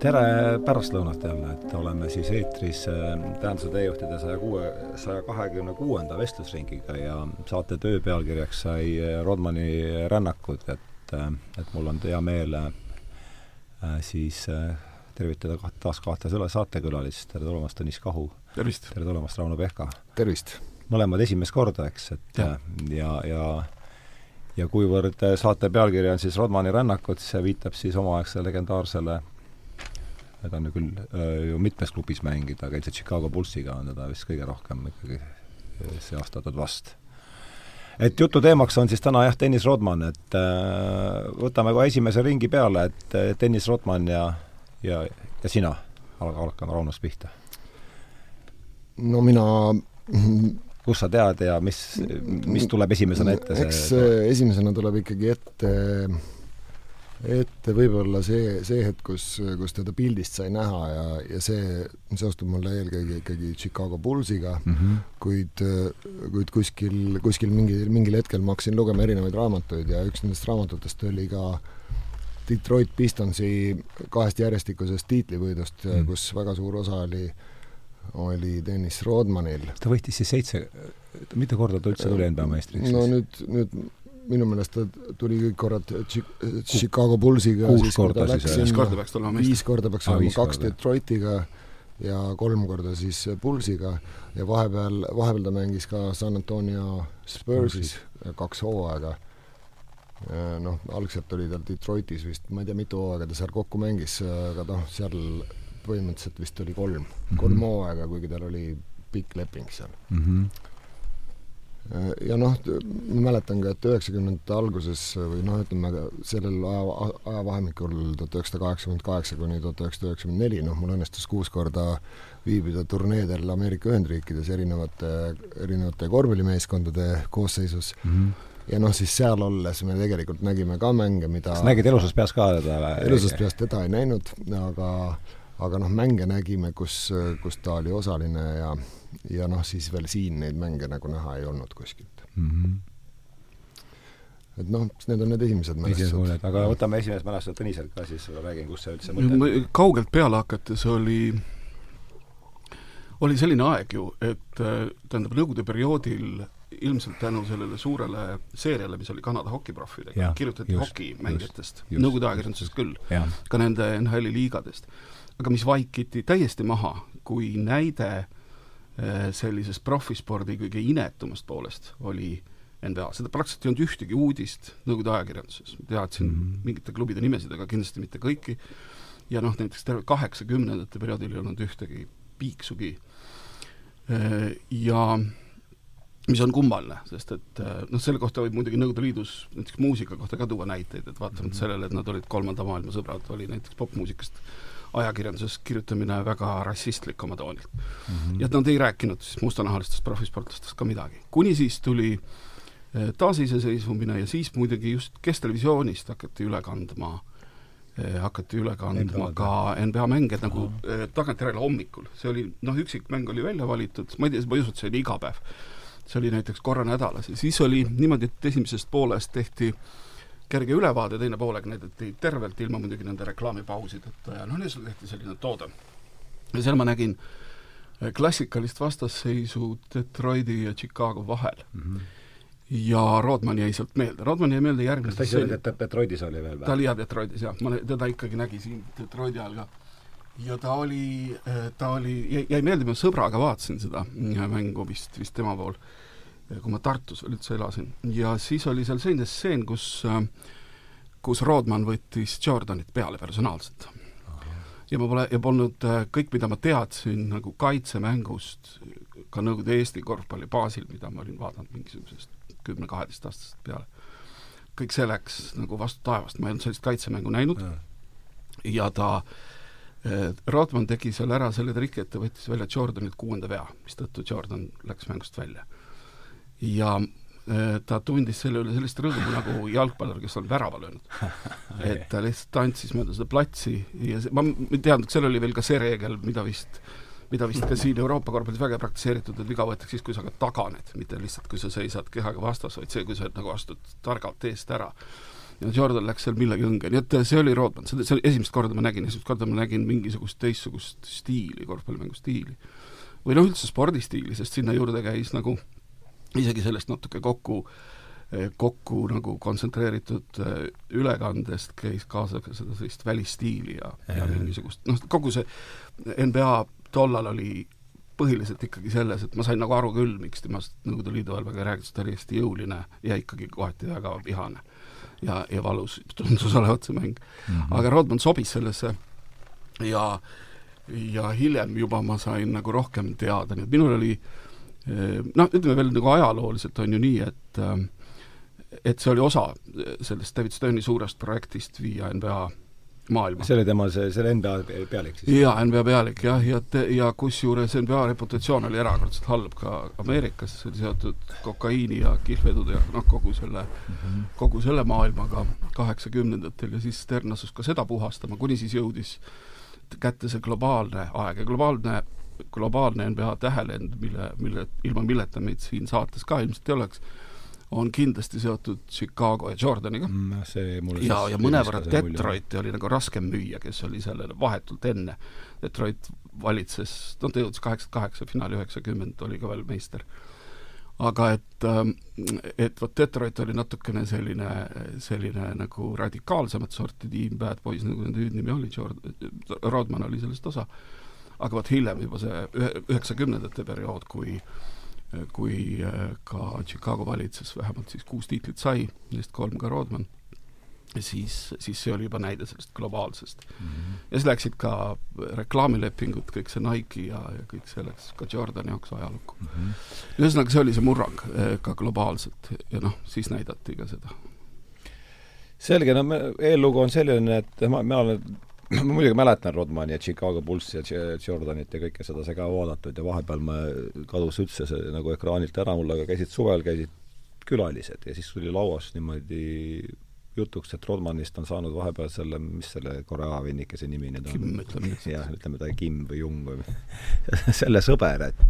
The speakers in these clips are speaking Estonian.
tere pärastlõunat jälle, et oleme siis eetris äh, Tähenduse teejuhtide saja kuue, saja kahekümne kuuenda vestlusringiga ja saate töö pealkirjaks sai äh, Rodmani rännakud, et, äh, et mul on hea meel siis tervitada kaht, taas kahte selle saatekülalist, tere tulemast, Tõnis Kahu! tervist! tere tulemast, Rauno Pehka! tervist! mõlemad esimest korda, eks, et ja, ja, ja ja kuivõrd saate pealkiri on siis Rodmani rännakud, see viitab siis omaaegsele legendaarsele ta on ju küll äh, ju mitmes klubis mänginud, aga ilmselt Chicago Bullsiga on teda vist kõige rohkem ikkagi äh, seostatud vast. et jutu teemaks on siis täna jah, Dennis Rodman, et äh, võtame kohe esimese ringi peale, et äh, Dennis Rodman ja, ja, ja sina, hakkan Raunost pihta. no mina kust sa tead ja mis, mis tuleb esimesena ette? eks see... esimesena tuleb ikkagi ette et võib-olla see, see hetk, kus, kus teda pildist sai näha ja, ja see seostub mulle eelkõige ikkagi Chicago Bullsiga mm, -hmm. kuid, kuid kuskil, kuskil mingi, mingil hetkel ma hakkasin lugema erinevaid raamatuid ja üks nendest raamatutest oli ka Detroit Pistonsi kahest järjestikusest tiitlivõidust mm, -hmm. kus väga suur osa oli oli Dennis Rodmanil. ta võitis siis seitse, mitu korda ta üldse tuli NBA meistriks? no nüüd, nüüd minu meelest ta tuli kõik korrad Chicago Bullsiga, siis kui ta läks viis korda peaks olema viis korda peaks olema, kaks Detroitiga ja kolm korda siis Bullsiga. Ja vahepeal, vahepeal ta mängis ka San Antonio Spursis kaks hooaega. noh, algselt oli tal Detroitis vist, ma ei tea, mitu hooaega ta seal kokku mängis, aga noh, seal põhimõtteliselt vist oli kolm. Mm, -hmm. kolm hooaega, kuigi tal oli pikk leping seal. Mm. -hmm ja noh, ma mäletan ka, et üheksakümnendate alguses või noh, ütleme sellel aja, ajavahemikul tuhat üheksasada kaheksakümmend kaheksa kuni tuhat üheksasada üheksakümmend neli, noh, mul õnnestus kuus korda viibida turneedel Ameerika Ühendriikides erinevate, erinevate korvpallimeeskondade koosseisus mm. -hmm ja noh, siis seal olles me tegelikult nägime ka mänge, mida kas nägid elusast peast ka teda või? elusast peast teda ei näinud, aga aga noh, mänge nägime, kus, kus ta oli osaline ja ja noh, siis veel siin neid mänge nagu näha ei olnud kuskilt mm. -hmm et noh, need on need esimesed mälestused. aga võtame esimesed mälestused Tõniselt ka siis, räägin, kus see üldse mõte kaugelt peale hakates oli, oli selline aeg ju, et tähendab, Nõukogude perioodil ilmselt tänu sellele suurele seeriale, mis oli Kanada hokiproffidega, kirjutati hokimängijatest, Nõukogude ajakirjandusest küll, ka nende NHL-i liigadest. Aga mis vaikiti täiesti maha kui näide Äh, sellisest profispordi kõige inetumast poolest oli NBA, seda praktiliselt ei olnud ühtegi uudist Nõukogude ajakirjanduses, teadsin mm -hmm. mingite klubide nimesid, aga kindlasti mitte kõiki, ja noh, näiteks terve kaheksakümnendate perioodil ei olnud ühtegi piiksugi. Äh, ja mis on kummaline, sest et äh, noh, selle kohta võib muidugi Nõukogude Liidus näiteks muusika kohta ka tuua näiteid, et vaatamata mm -hmm. sellele, et nad olid kolmanda maailma sõbrad, oli näiteks popmuusikast ajakirjanduses kirjutamine väga rassistlik oma toonilt mm. -hmm. ja nad ei rääkinud siis mustanahalistest profisportlastest ka midagi. kuni siis tuli eh, taasiseseisvumine ja siis muidugi just Kesktelevisioonist hakati üle kandma eh, hakati üle kandma NBA ka NBA mänge nagu eh, tagantjärele hommikul. see oli, noh, üksik mäng oli välja valitud, ma ei tea, ma ei usu, et see oli iga päev. see oli näiteks korra nädalas ja siis oli niimoodi, et esimesest poolest tehti äh, kerge ülevaade, teine poolega näidati tervelt, ilma muidugi nende reklaamipausideta ja noh, nüüd tehti selline toode. ja seal ma nägin äh, klassikalist vastasseisu Detroiti ja Chicago vahel mm. -hmm ja Rodman jäi sealt meelde, Rodman jäi meelde järgmises kas ta ise oli, et Detroitis oli veel või? ta oli jah, Detroitis jah, ma teda ikkagi nägin siin Detroiti ajal ka. ja ta oli, äh, ta oli, jäi meelde, ma sõbraga vaatasin seda äh, mängu vist, vist tema pool kui ma Tartus veel üldse elasin. ja siis oli seal selline stseen, kus, äh, kus Rodman võttis Jordanit peale personaalselt. ja ma pole, ja polnud äh, kõik, mida ma teadsin nagu kaitsemängust, ka Nõukogude Eesti korvpalli baasil, mida ma olin vaadanud mingisugusest kümne-kaheteistaastasest peale, kõik see läks nagu vastu taevast, ma ei olnud sellist kaitsemängu näinud. Ja, ja ta äh, Rodman tegi seal ära selle triki, et ta võttis välja Jordanilt kuuenda vea, mistõttu Jordan läks mängust välja ja äh, ta tundis selle üle sellist rõõmu nagu jalgpallur, kes on värava löönud. et ta lihtsalt tantsis mööda seda platsi ja see, ma ei teadnud, seal oli veel ka see reegel, mida vist mida vist ka siin Euroopa korvpallis väga praktiseeritud, et viga võetakse siis, kui sa ka taganed, mitte lihtsalt, kui sa seisad kehaga vastas, vaid see, kui sa nagu astud targalt eest ära. ja Jordan läks seal millegi õnge, nii et see oli Rodman, see, see oli esimest korda ma nägin, esimest korda ma nägin mingisugust teistsugust stiili, korvpallimängu stiili. või noh, üldse spordistiili, sest sinna juurde käis nagu isegi sellest natuke kokku kokku nagu kontsentreeritud ülekandest käis kaasa ka seda sellist välisstiili ja, ja mingisugust noh, kogu see NBA tollal oli põhiliselt ikkagi selles, et ma sain nagu aru küll, miks temast Nõukogude Liidu ajal väga räägitakse, ta oli hästi jõuline ja ikkagi kohati väga vihane ja, ja valus tundus olevat see mäng mm. -hmm. aga Rodman sobis sellesse ja ja hiljem juba ma sain nagu rohkem teada, nii et minul oli eh, noh, ütleme veel nagu ajalooliselt on ju nii, et eh, et see oli osa sellest David Sterni suurest projektist viia NBA maailma. see oli tema see, selle NBA pealik siis? jaa, NBA pealik jah, ja, ja, ja kusjuures NBA reputatsioon oli erakordselt halb ka Ameerikas, see oli seotud kokaiini ja kihlvedude ja noh, kogu selle mm, -hmm. kogu selle maailmaga kaheksakümnendatel ja siis Stern asus ka seda puhastama, kuni siis jõudis kätte see globaalne aeg ja globaalne globaalne NBA tähelend, mille, mille, ilma milleta meid siin saates ka ilmselt ei oleks, on kindlasti seotud Chicago ja Jordaniga mm,. see mulle ja, ja mõnevõrra Detroiti oli nagu raskem müüa, kes oli sellele vahetult enne. Detroit valitses, no ta jõudis kaheksakümmend kaheksa, finaali üheksakümmend oli ka veel meister. aga et, ähm, et vot Detroit oli natukene selline, selline nagu radikaalsemat sorti tiim, Bad Boys, nagu nende hüüdnimi oli, Jord-, Rodman oli sellest osa. Aga vot hiljem juba see üheksakümnendate periood, kui kui äh, ka Chicago valitses, vähemalt siis kuus tiitlit sai, neist kolm ka Rodman, siis, siis see oli juba näide sellest globaalsest mm. -hmm. ja siis läksid ka reklaamilepingud, kõik see Nike ja, ja kõik see läks ka Jordani jaoks ajalukku mm. -hmm. ühesõnaga, see oli see murrang äh, ka globaalselt ja noh, siis näidati ka seda selge, no eellugu on selline, et ma, ma olen ma muidugi mäletan Rodmani ja Chicago Bullsi ja Jordanit ja kõike seda, sai ka vaadatud ja vahepeal ma, kadus üldse see nagu ekraanilt ära mul, aga käisid suvel, käisid külalised ja siis tuli lauas niimoodi jutuks, et Rodmanist on saanud vahepeal selle, mis selle Korea vennikese nimi nüüd on? Kim, ütleme jah, ütleme ta Kim või Jung või selle sõber, et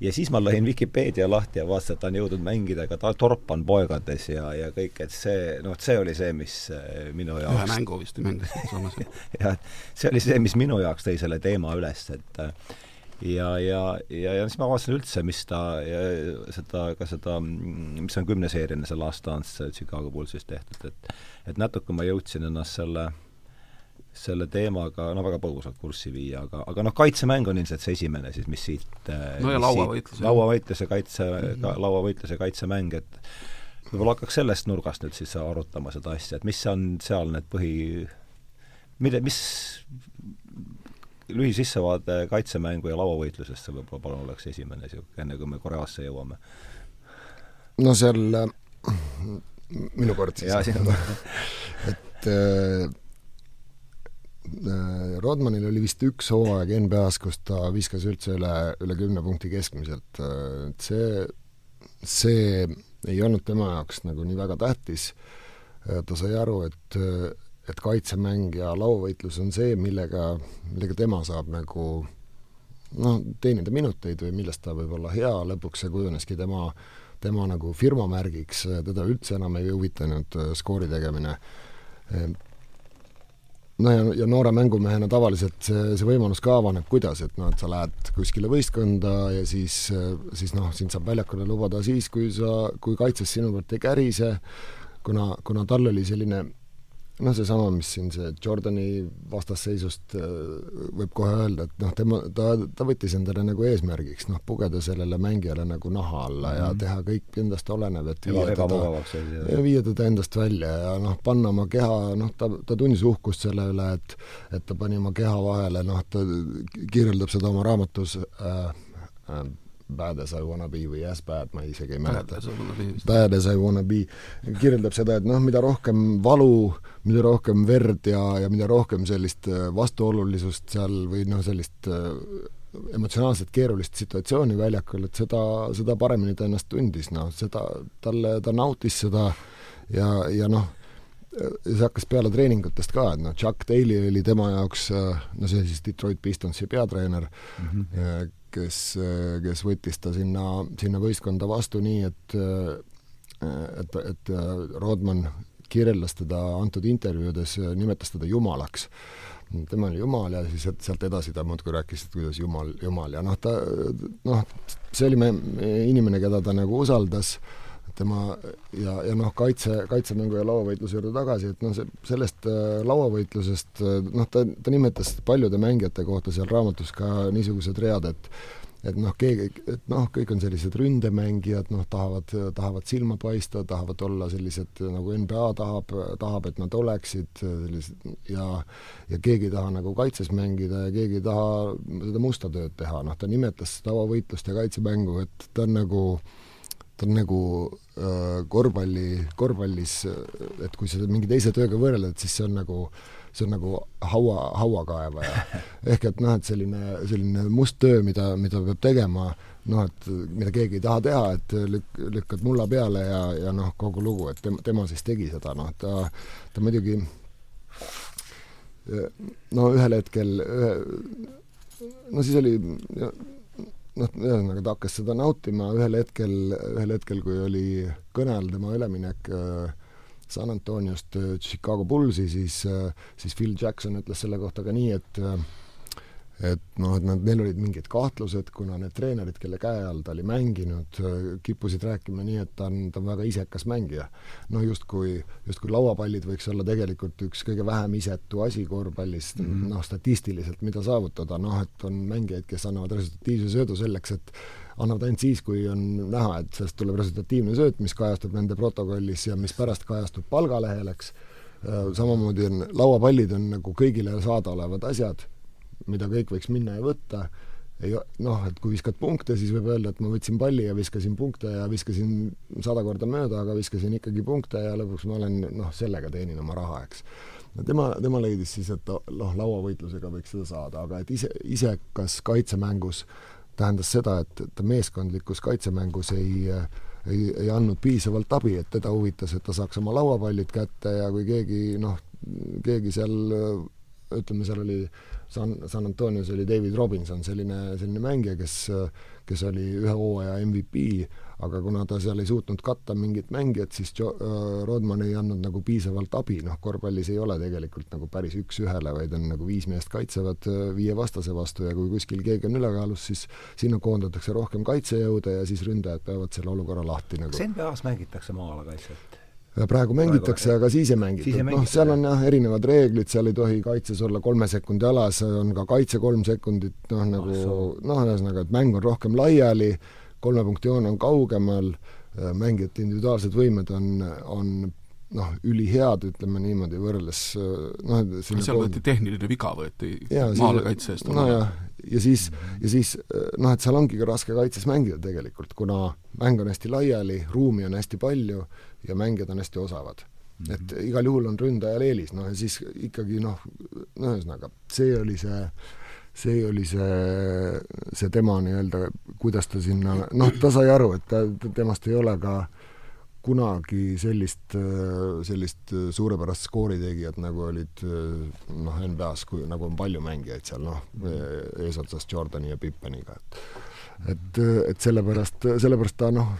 ja siis ma lõin Vikipeedia lahti ja vaatasin, et ta on jõudnud mängida ka Torpan poegades ja, ja kõik, et see, noh, see oli see, mis äh, minu jaoks ühe mängu vist ei mänginud Soomes jah, see oli see, mis minu jaoks tõi selle teema üles, et äh, ja, ja, ja, ja siis ma vaatasin üldse, mis ta, seda, ka seda, mis on kümneseeriline see Last Dance Chicago Bullsis tehtud, et et natuke ma jõudsin ennast selle selle teemaga no väga põgusalt kurssi viia, aga, aga noh, kaitsemäng on ilmselt see esimene siis, mis siit no ja lauavõitlus. lauavõitluse kaitse mm, -hmm. lauavõitluse kaitsemäng, et võib-olla hakkaks sellest nurgast nüüd siis arutama seda asja, et mis on seal need põhi, mille, mis lühisissevaade kaitsemängu ja lauavõitlusesse võib-olla palun oleks esimene niisugune, enne kui me Koreasse jõuame? no seal äh, minu kord siis. et Äh, Rodmanil oli vist üks hooaeg NBA-s, kus ta viskas üldse üle, üle kümne punkti keskmiselt, äh, et see, see ei olnud tema jaoks nagu nii väga tähtis, äh, ta sai aru, et, et kaitsemäng ja lauavõitlus on see, millega, millega tema saab nagu noh, teenida minuteid või millest ta võib olla hea, lõpuks see kujuneski tema, tema nagu firma märgiks, teda üldse enam ei huvitanud skoori tegemine no ja, ja noore mängumehena tavaliselt see, see võimalus ka avaneb, kuidas, et noh, et sa lähed kuskile võistkonda ja siis, siis noh, sind saab väljakule lubada siis, kui sa, kui kaitses sinu poolt ei kärise, kuna, kuna tal oli selline noh, seesama, mis siin see Jordani vastasseisust äh, võib kohe öelda, et noh, tema, ta, ta võttis endale nagu eesmärgiks noh, pugeda sellele mängijale nagu naha alla mm -hmm. ja mhm. teha kõik endast olenev, et viia teda, viia teda endast välja ja noh, panna oma keha, noh, ta, ta tundis uhkust selle üle, et et ta pani oma keha vahele, noh, ta kirjeldab seda oma raamatus äh, äh, Bad as I wanna be või As bad, ma isegi ei mäleta. Bad as I wanna be kirjeldab seda, et noh, mida rohkem valu, mida rohkem verd ja, ja mida rohkem sellist äh, vastuolulisust seal või noh, sellist äh, emotsionaalselt keerulist situatsiooni väljakul, et seda, seda paremini ta ennast tundis, noh, seda, talle, ta nautis seda ja, ja noh, see hakkas peale treeningutest ka, et noh, Chuck Daly oli tema jaoks, äh, no see siis Detroit Pistonsi peatreener mm, -hmm kes, kes võttis ta sinna, sinna võistkonda vastu nii, et et, et Rodman kirjeldas teda antud intervjuudes, nimetas teda jumalaks. Tema oli jumal ja siis sealt edasi ta muudkui rääkis, et kuidas jumal, jumal ja noh, ta noh, see oli me, inimene, keda ta nagu usaldas, tema ja, ja noh, kaitse, kaitsemängu ja lauavõitluse juurde tagasi, et noh, see, sellest äh, lauavõitlusest noh, ta, ta nimetas paljude mängijate kohta seal raamatus ka niisugused read, et et noh, keegi, et noh, kõik on sellised ründemängijad, noh, tahavad, tahavad silma paista, tahavad olla sellised, nagu NBA tahab, tahab, et nad oleksid sellised ja ja keegi ei taha nagu kaitses mängida ja keegi ei taha seda musta tööd teha, noh, ta nimetas tavavõitlust ja kaitsemängu, et ta on nagu ta on nagu äh, korvpalli, korvpallis, et kui seda mingi teise tööga võrrelda, et siis see on nagu see on nagu haua, hauakaevaja. ehk et noh, et selline, selline must töö, mida, mida peab tegema, noh, et mida keegi ei taha teha, et lük-, lükkad mulla peale ja, ja noh, kogu lugu, et tema, tema siis tegi seda, noh, ta, ta muidugi no ühel hetkel, no siis oli noh, ühesõnaga ta hakkas seda nautima, ühel hetkel, ühel hetkel, kui oli kõne all tema üleminek äh, San Antoniost äh, Chicago Bullsi, siis, äh, siis Phil Jackson ütles selle kohta ka nii, et et noh, et nad, neil olid mingid kahtlused, kuna need treenerid, kelle käe all ta oli mänginud, kippusid rääkima nii, et ta on, ta on väga isekas mängija. noh, justkui, justkui lauapallid võiks olla tegelikult üks kõige vähem isetu asi korvpallis mm -hmm., noh, statistiliselt, mida saavutada, noh, et on mängijaid, kes annavad resultatiivse söödu selleks, et annavad ainult siis, kui on näha, et sellest tuleb resultatiivne sööt, mis kajastub nende protokollis ja mis pärast kajastub palgalehel, eks, samamoodi on, lauapallid on nagu kõigile saadaolevad asjad, mida kõik võiks minna ja võtta, ei noh, et kui viskad punkte, siis võib öelda, et ma võtsin palli ja viskasin punkte ja viskasin sada korda mööda, aga viskasin ikkagi punkte ja lõpuks ma olen noh, sellega teenin oma raha, eks. tema, tema leidis siis, et noh, lauavõitlusega võiks seda saada, aga et ise, isekas kaitsemängus äh, tähendas seda, et ta meeskondlikus kaitsemängus ei ei, ei andnud piisavalt abi, et teda huvitas, et ta saaks oma lauapallid kätte ja kui keegi noh, keegi seal ütleme, seal oli San, San Antonios oli David Robinson, selline, selline mängija, kes kes oli ühe hooaja MVP, aga kuna ta seal ei suutnud katta mingit mängijat, siis Jo-, äh, Rodman ei andnud nagu piisavalt abi, noh korvpallis ei ole tegelikult nagu päris üks-ühele, vaid on nagu viis meest kaitsevad äh, viie vastase vastu ja kui kuskil keegi on ülekaalus, siis sinna koondatakse rohkem kaitsejõude ja siis ründajad peavad selle olukorra lahti nagu kas NBA-s mängitakse maalakaitset? Praegu mängitakse, aga siis ei mängitud, noh, seal on jah, erinevad reeglid, seal ei tohi kaitses olla kolme sekundi alas, on ka kaitse kolm sekundit, noh nagu noh, ühesõnaga, et mäng on rohkem laiali, kolme punkti joon on kaugemal, mängijate individuaalsed võimed on, on noh, ülihead, ütleme niimoodi, võrreldes noh, seal võeti tehniline viga, võeti maalekaitse eest. nojah, ja siis, ja siis noh, et seal ongi ka raske kaitses mängida tegelikult, kuna mäng on hästi laiali, ruumi on hästi palju ja mängijad on hästi osavad mm. -hmm. et igal juhul on ründajal eelis, noh ja siis ikkagi noh, no ühesõnaga, see oli see, see oli see, see tema nii-öelda, kuidas ta sinna, noh, ta sai aru, et ta, temast ei ole ka kunagi sellist, sellist suurepärast skooritegijat, nagu olid noh, NBA-s, kui, nagu on palju mängijaid seal, noh, eesotsas Jordani ja Pippeniga, et et, et sellepärast, sellepärast ta noh,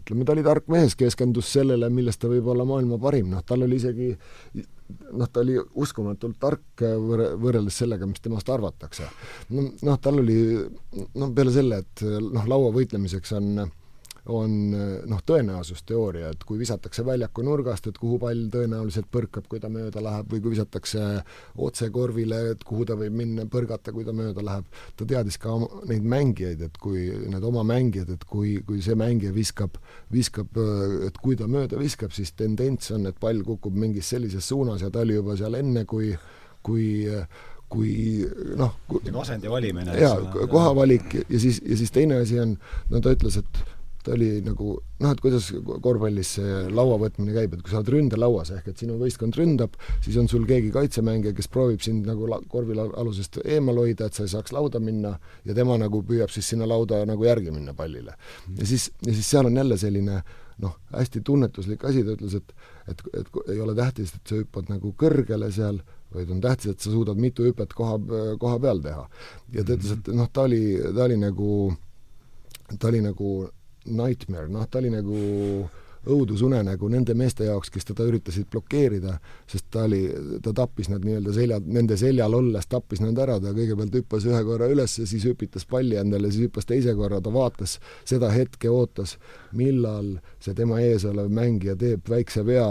ütleme, ta oli tark mees, keskendus sellele, milles ta võib olla maailma parim, noh, tal oli isegi noh, ta oli uskumatult tark võr-, võrreldes sellega, mis temast arvatakse. no noh, tal oli noh, peale selle, et noh, laua võitlemiseks on on noh, tõenäosusteooria, et kui visatakse väljaku nurgast, et kuhu pall tõenäoliselt põrkab, kui ta mööda läheb, või kui visatakse otse korvile, et kuhu ta võib minna, põrgata, kui ta mööda läheb. ta teadis ka oma, neid mängijaid, et kui need oma mängijad, et kui, kui see mängija viskab, viskab, et kui ta mööda viskab, siis tendents on, et pall kukub mingis sellises suunas ja ta oli juba seal enne, kui, kui kui noh asendi valimine. jaa, kohavalik ja siis, ja siis teine asi on, no ta ütles, et ta oli nagu noh, et kuidas korvpallis see laua võtmine käib, et kui sa oled ründelauas, ehk et sinu võistkond ründab, siis on sul keegi kaitsemängija, kes proovib sind nagu korvialusest eemal hoida, et sa ei saaks lauda minna, ja tema nagu püüab siis sinna lauda nagu järgi minna pallile. ja siis, ja siis seal on jälle selline noh, hästi tunnetuslik asi, ta ütles, et et, et ei ole tähtis, et sa hüppad nagu kõrgele seal, vaid on tähtis, et sa suudad mitu hüpet koha, koha peal teha. ja ta ütles, et noh, ta oli, ta oli nagu, ta oli nagu nightmare, noh, ta oli nagu õudusunenägu nende meeste jaoks, kes teda üritasid blokeerida, sest ta oli, ta tappis nad nii-öelda selja, nende seljal olles tappis nad ära, ta kõigepealt hüppas ühe korra üles, siis hüpitas palli endale, siis hüppas teise korra, ta vaatas seda hetke, ootas, millal see tema ees olev mängija teeb väikse vea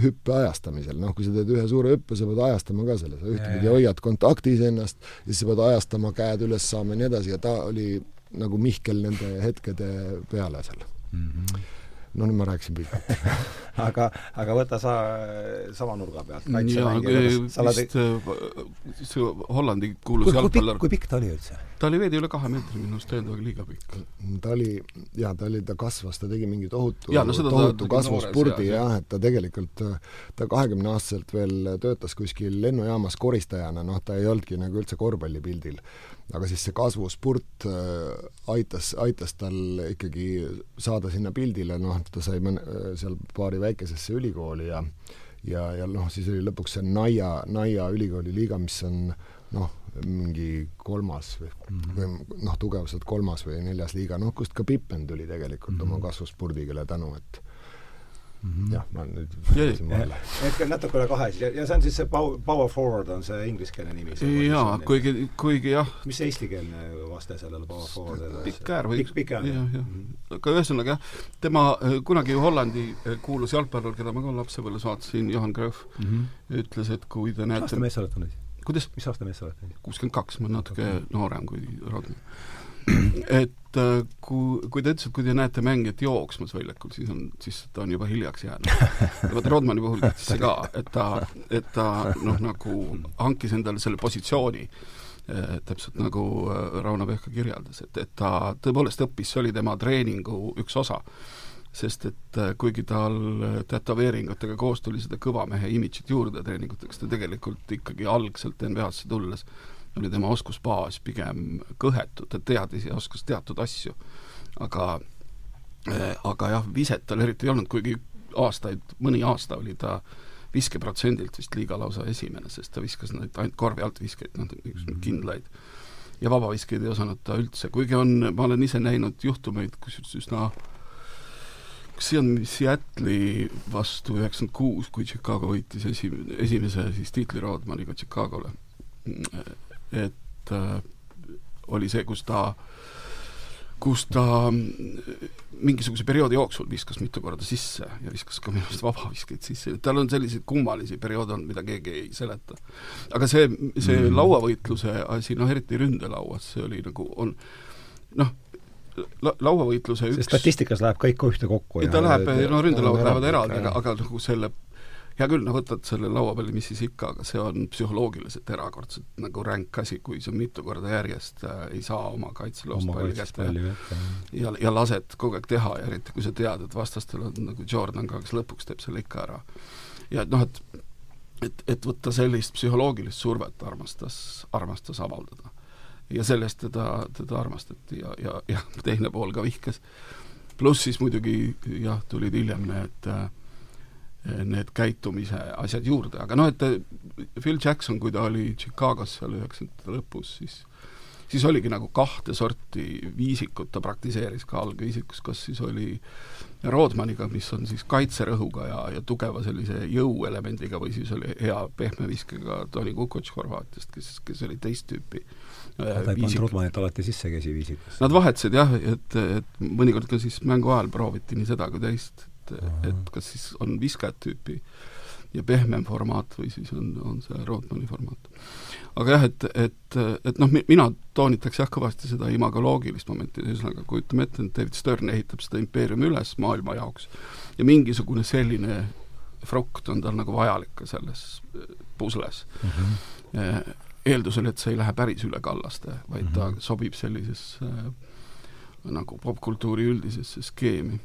hüppe ajastamisel, noh, kui sa teed ühe suure hüppe, sa pead ajastama ka selle, sa ühtepidi hoiad kontaktis ennast ja siis sa pead ajastama, käed üles saama ja nii edasi ja ta oli nagu Mihkel nende hetkede peale seal mm. -hmm no nüüd ma rääkisin pikalt aga, aga võta sa sama nurga pealt. jaa, vist äh, see Hollandi kuulus jalgpallur. kui pikk ta oli üldse? ta oli veidi üle kahe meetri, minu arust täiendavaga liiga pikk. ta oli, jaa, ta oli, ta kasvas, ta tegi mingi tohutu, no, tohutu kasvuspurdi jah, et ta tegelikult, ta kahekümneaastaselt veel töötas kuskil lennujaamas koristajana, noh, ta ei olnudki nagu üldse korvpallipildil aga siis see kasvuspurt äh, aitas, aitas tal ikkagi saada sinna pildile, noh, ta sai mõne, seal paari väikesesse ülikooli ja ja, ja noh, siis oli lõpuks see Naia, Naia ülikooli liiga, mis on noh, mingi kolmas või mm -hmm. või noh, tugevuselt kolmas või neljas liiga, noh, kust ka Pippen tuli tegelikult mm -hmm. oma kasvuspurdikele tänu, et Mm -hmm. jah, ma nüüd vahele. et natuke üle kahe siis ja, ja see on siis see power, power forward on see ingliskeelne nimi? jaa, kuigi, kuigi jah. mis see eestikeelne vaste sellele power forward'ile? pikk äär või? pikk, pikk äär, jah. mhm. aga ühesõnaga jah, tema äh, kunagi Hollandi äh, kuulus jalgpallur, keda ma ka lapsepõlves vaatasin, Johan Cruyff mm, -hmm. ütles, et kui te näete mis aasta mees sa oled nüüd? kuidas? mis aasta mees sa oled nüüd? kuuskümmend kaks, ma olen natuke okay. noorem kui Rodman et kui, kui ta ütles, et kui te näete mängijat jooksmas väljakul, siis on, siis ta on juba hiljaks jäänud. ja vaata, Rodmani puhul kehtis see ka, et ta, et ta noh, nagu hankis endale selle positsiooni eh, täpselt nagu äh, Rauno Pehka kirjeldas, et, et ta tõepoolest õppis, see oli tema treeningu üks osa. sest et kuigi tal tätoveeringutega koos tuli seda kõva mehe imidžit juurde treeninguteks, ta tegelikult ikkagi algselt NBA-sse tulles oli tema oskusbaas pigem kõhetu, ta teadis ja oskas teatud asju. aga äh, aga jah, viset tal eriti ei olnud, kuigi aastaid, mõni aasta oli ta viskeprotsendilt vist liiga lausa esimene, sest ta viskas neid ainult korvi alt viskeid, noh, niisuguseid kindlaid. ja vabaviskeid ei osanud ta üldse, kuigi on, ma olen ise näinud juhtumeid, kus üsna kas see on Seattle'i vastu üheksakümmend kuus, kui Chicago võitis esimene, esimese siis tiitli Rodmaniga Chicagole et äh, oli see, kus ta kus ta mingisuguse perioodi jooksul viskas mitu korda sisse ja viskas ka minu arust vabaviskeid sisse, tal on selliseid kummalisi perioode olnud, mida keegi ei seleta. aga see, see mm. lauavõitluse asi, noh eriti ründelauas, see oli nagu, on noh, la-, lauavõitluse üks see statistikas läheb kõik ühtekokku. ta läheb, no ründelauad lähevad eraldi, aga, aga nagu selle hea küll, no võtad selle laua peale, mis siis ikka, aga see on psühholoogiliselt erakordselt nagu ränk asi, kui sa mitu korda järjest äh, ei saa oma kaitseloost palli kätte ja, ja, ja lased kogu aeg teha ja eriti kui sa tead, et vastastel on nagu Jordan ka, kes lõpuks teeb selle ikka ära. ja et noh, et et, et võtta sellist psühholoogilist survet armastas, armastas avaldada. ja sellest teda, teda armastati ja, ja, ja teine pool ka vihkas. pluss siis muidugi jah, tulid hiljem need äh, need käitumise asjad juurde, aga noh, et Phil Jackson, kui ta oli Chicagos seal üheksakümnendate lõpus, siis siis oligi nagu kahte sorti viisikut ta praktiseeris. Ka algviisikus, kas siis oli Rodmaniga, mis on siis kaitserõhuga ja, ja tugeva sellise jõuelemendiga või siis oli hea pehme viskega Toni Kukoc Horvaatiast, kes, kes oli teist tüüpi Nad ei pannud Rodmanit alati sisse käsiviisikus? Nad vahetasid jah, et, et mõnikord ka siis mängu ajal prooviti nii seda kui teist et, et kas siis on viskajat tüüpi ja pehmem formaat või siis on, on see Rodmani formaat. aga jah, et, et, et noh, mina toonitaks jah kõvasti seda imagoloogilist momenti, ühesõnaga kujutame ette, et David Stern ehitab seda impeeriumi üles maailma jaoks ja mingisugune selline frukt on tal nagu vajalik ka selles pusles mm. -hmm. eeldusel, et see ei lähe päris üle kallaste, vaid mm -hmm. ta mhm. sobib sellisesse äh, nagu popkultuuri üldisesse skeemi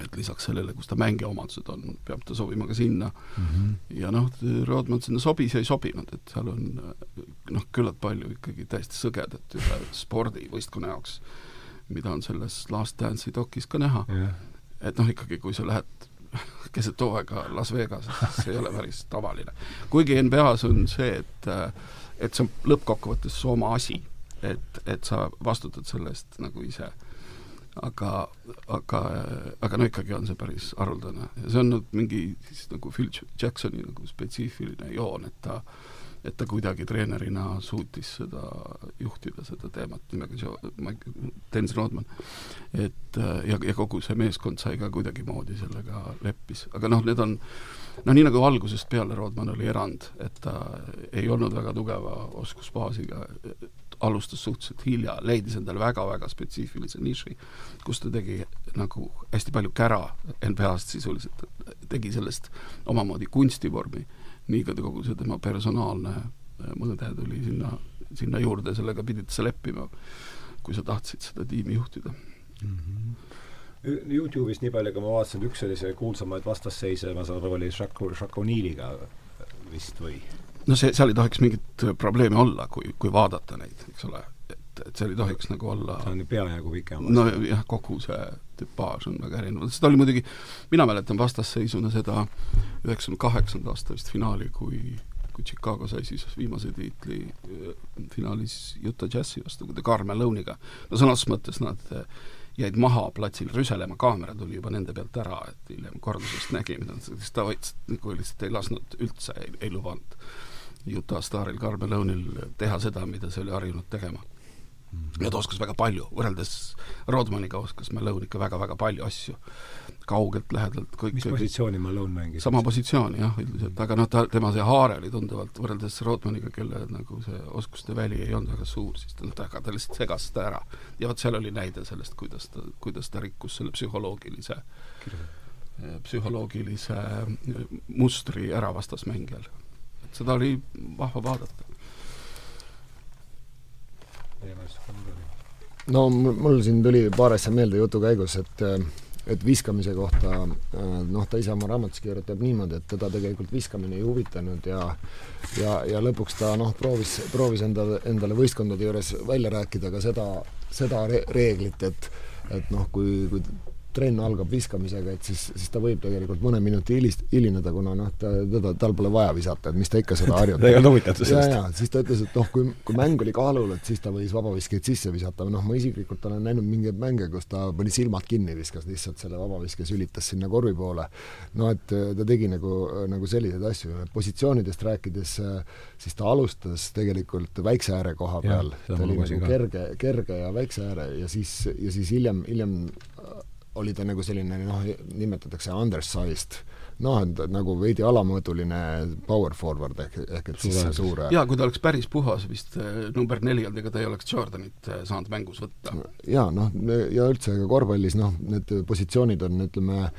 et lisaks sellele, kus ta mängija omadused on, peab ta sobima ka sinna mm. -hmm. ja noh, Rodman sinna sobis ja ei sobinud, et seal on noh, küllalt palju ikkagi täiesti sõgedat ühe spordivõistkonna jaoks, mida on selles Last Dance'i dokis ka näha yeah.. et noh, ikkagi kui sa lähed keset hooaega Las Vegasesse, see ei ole päris tavaline. kuigi NBA-s on see, et et see on lõppkokkuvõttes su oma asi, et, et sa vastutad selle eest nagu ise aga, aga, aga no ikkagi on see päris haruldane ja see on nüüd mingi siis nagu Phil Jacksoni nagu spetsiifiline joon, et ta et ta kuidagi treenerina suutis seda juhtida, seda teemat nimega Joe, Dennis Rodman. et ja, ja kogu see meeskond sai ka kuidagimoodi sellega leppis, aga noh, need on no nii nagu algusest peale Rodman oli erand, et ta ei olnud väga tugeva oskusbaasiga, alustas suhteliselt hilja, leidis endale väga-väga spetsiifilise niši, kus ta tegi nagu hästi palju kära NBA-st sisuliselt, tegi sellest omamoodi kunstivormi, nii ka kogu see tema personaalne mõõde tuli sinna, sinna juurde, sellega pidid sa leppima, kui sa tahtsid seda tiimi juhtida mm. -hmm. Youtube'is nii palju, kui ma vaatasin, üks sellise kuulsamaid vastasseise, ma saan aru, oli Shaq, Shaq O'Neal'iga vist või? No see, seal ei tohiks mingit probleemi olla, kui, kui vaadata neid, eks ole, et, et seal ei tohiks nagu olla see on ju peajagu pikem. nojah, kogu see tüpaaž on väga erinev, seda oli muidugi, mina mäletan vastasseisuna seda üheksakümne kaheksanda aasta vist finaali, kui kui Chicago sai siis viimase tiitli äh, finaalis Utah Jazzi vastu, kui ta Carmel Lone'iga, no sõnas mõttes nad äh, jäid maha platsil rüselema, kaamera tuli juba nende pealt ära, et hiljem kordusest nägi, mida nad, siis ta võttis, nagu lihtsalt ei lasknud üldse, ei, ei lubanud Utah staaril Carmel Lone'il teha seda, mida see oli harjunud tegema mm. -hmm. ja ta oskas väga palju, võrreldes Rodmaniga oskas Malone ikka väga-väga palju asju. kaugelt, lähedalt, kõik mis positsiooni Malone mängis? sama positsiooni jah, üldiselt, aga noh, ta, tema see haare oli tunduvalt, võrreldes Rodmaniga, kelle nagu see oskuste väli ei olnud väga suur, siis ta, ta, ta lihtsalt segas seda ära. ja vot seal oli näide sellest, kuidas ta, kuidas ta rikkus selle psühholoogilise Kirja. psühholoogilise mustri ära vastasmängijal seda oli vahva vaadata. no mul siin tuli paar asja meelde jutu käigus, et et viskamise kohta noh, ta ise oma raamatus kirjutab niimoodi, et teda tegelikult viskamine ei huvitanud ja ja, ja lõpuks ta noh, proovis, proovis endale, endale võistkondade juures välja rääkida ka seda, seda re reeglit, et et noh, kui, kui trenn algab viskamisega, et siis, siis ta võib tegelikult mõne minuti hilist-, hilineda, kuna noh, ta, teda, tal pole vaja visata, et mis ta ikka seda harjutab ta ei olnud huvitatud sellest. ja, ja siis ta ütles, et noh, kui, kui mäng oli kaalul, et siis ta võis vabaviskeid sisse visata, noh, ma isiklikult olen näinud mingeid mänge, kus ta pani silmad kinni, viskas lihtsalt selle vabaviske, sülitas sinna korvi poole. no et äh, ta tegi nagu, nagu selliseid asju, positsioonidest rääkides, äh, siis ta alustas tegelikult väikse ääre koha peal, ta oli nagu kerge, kerge ja väikse ääre ja siis, ja siis hiljem, hiljem oli ta nagu selline noh, nimetatakse undersized, noh, et nagu veidi alamõõduline power forward ehk, ehk et siis suure jaa, kui ta oleks päris puhas vist äh, number neli olnud, ega ta ei oleks Jordanit äh, saanud mängus võtta. jaa, noh, ja üldse ka korvpallis noh, need positsioonid on, ütleme,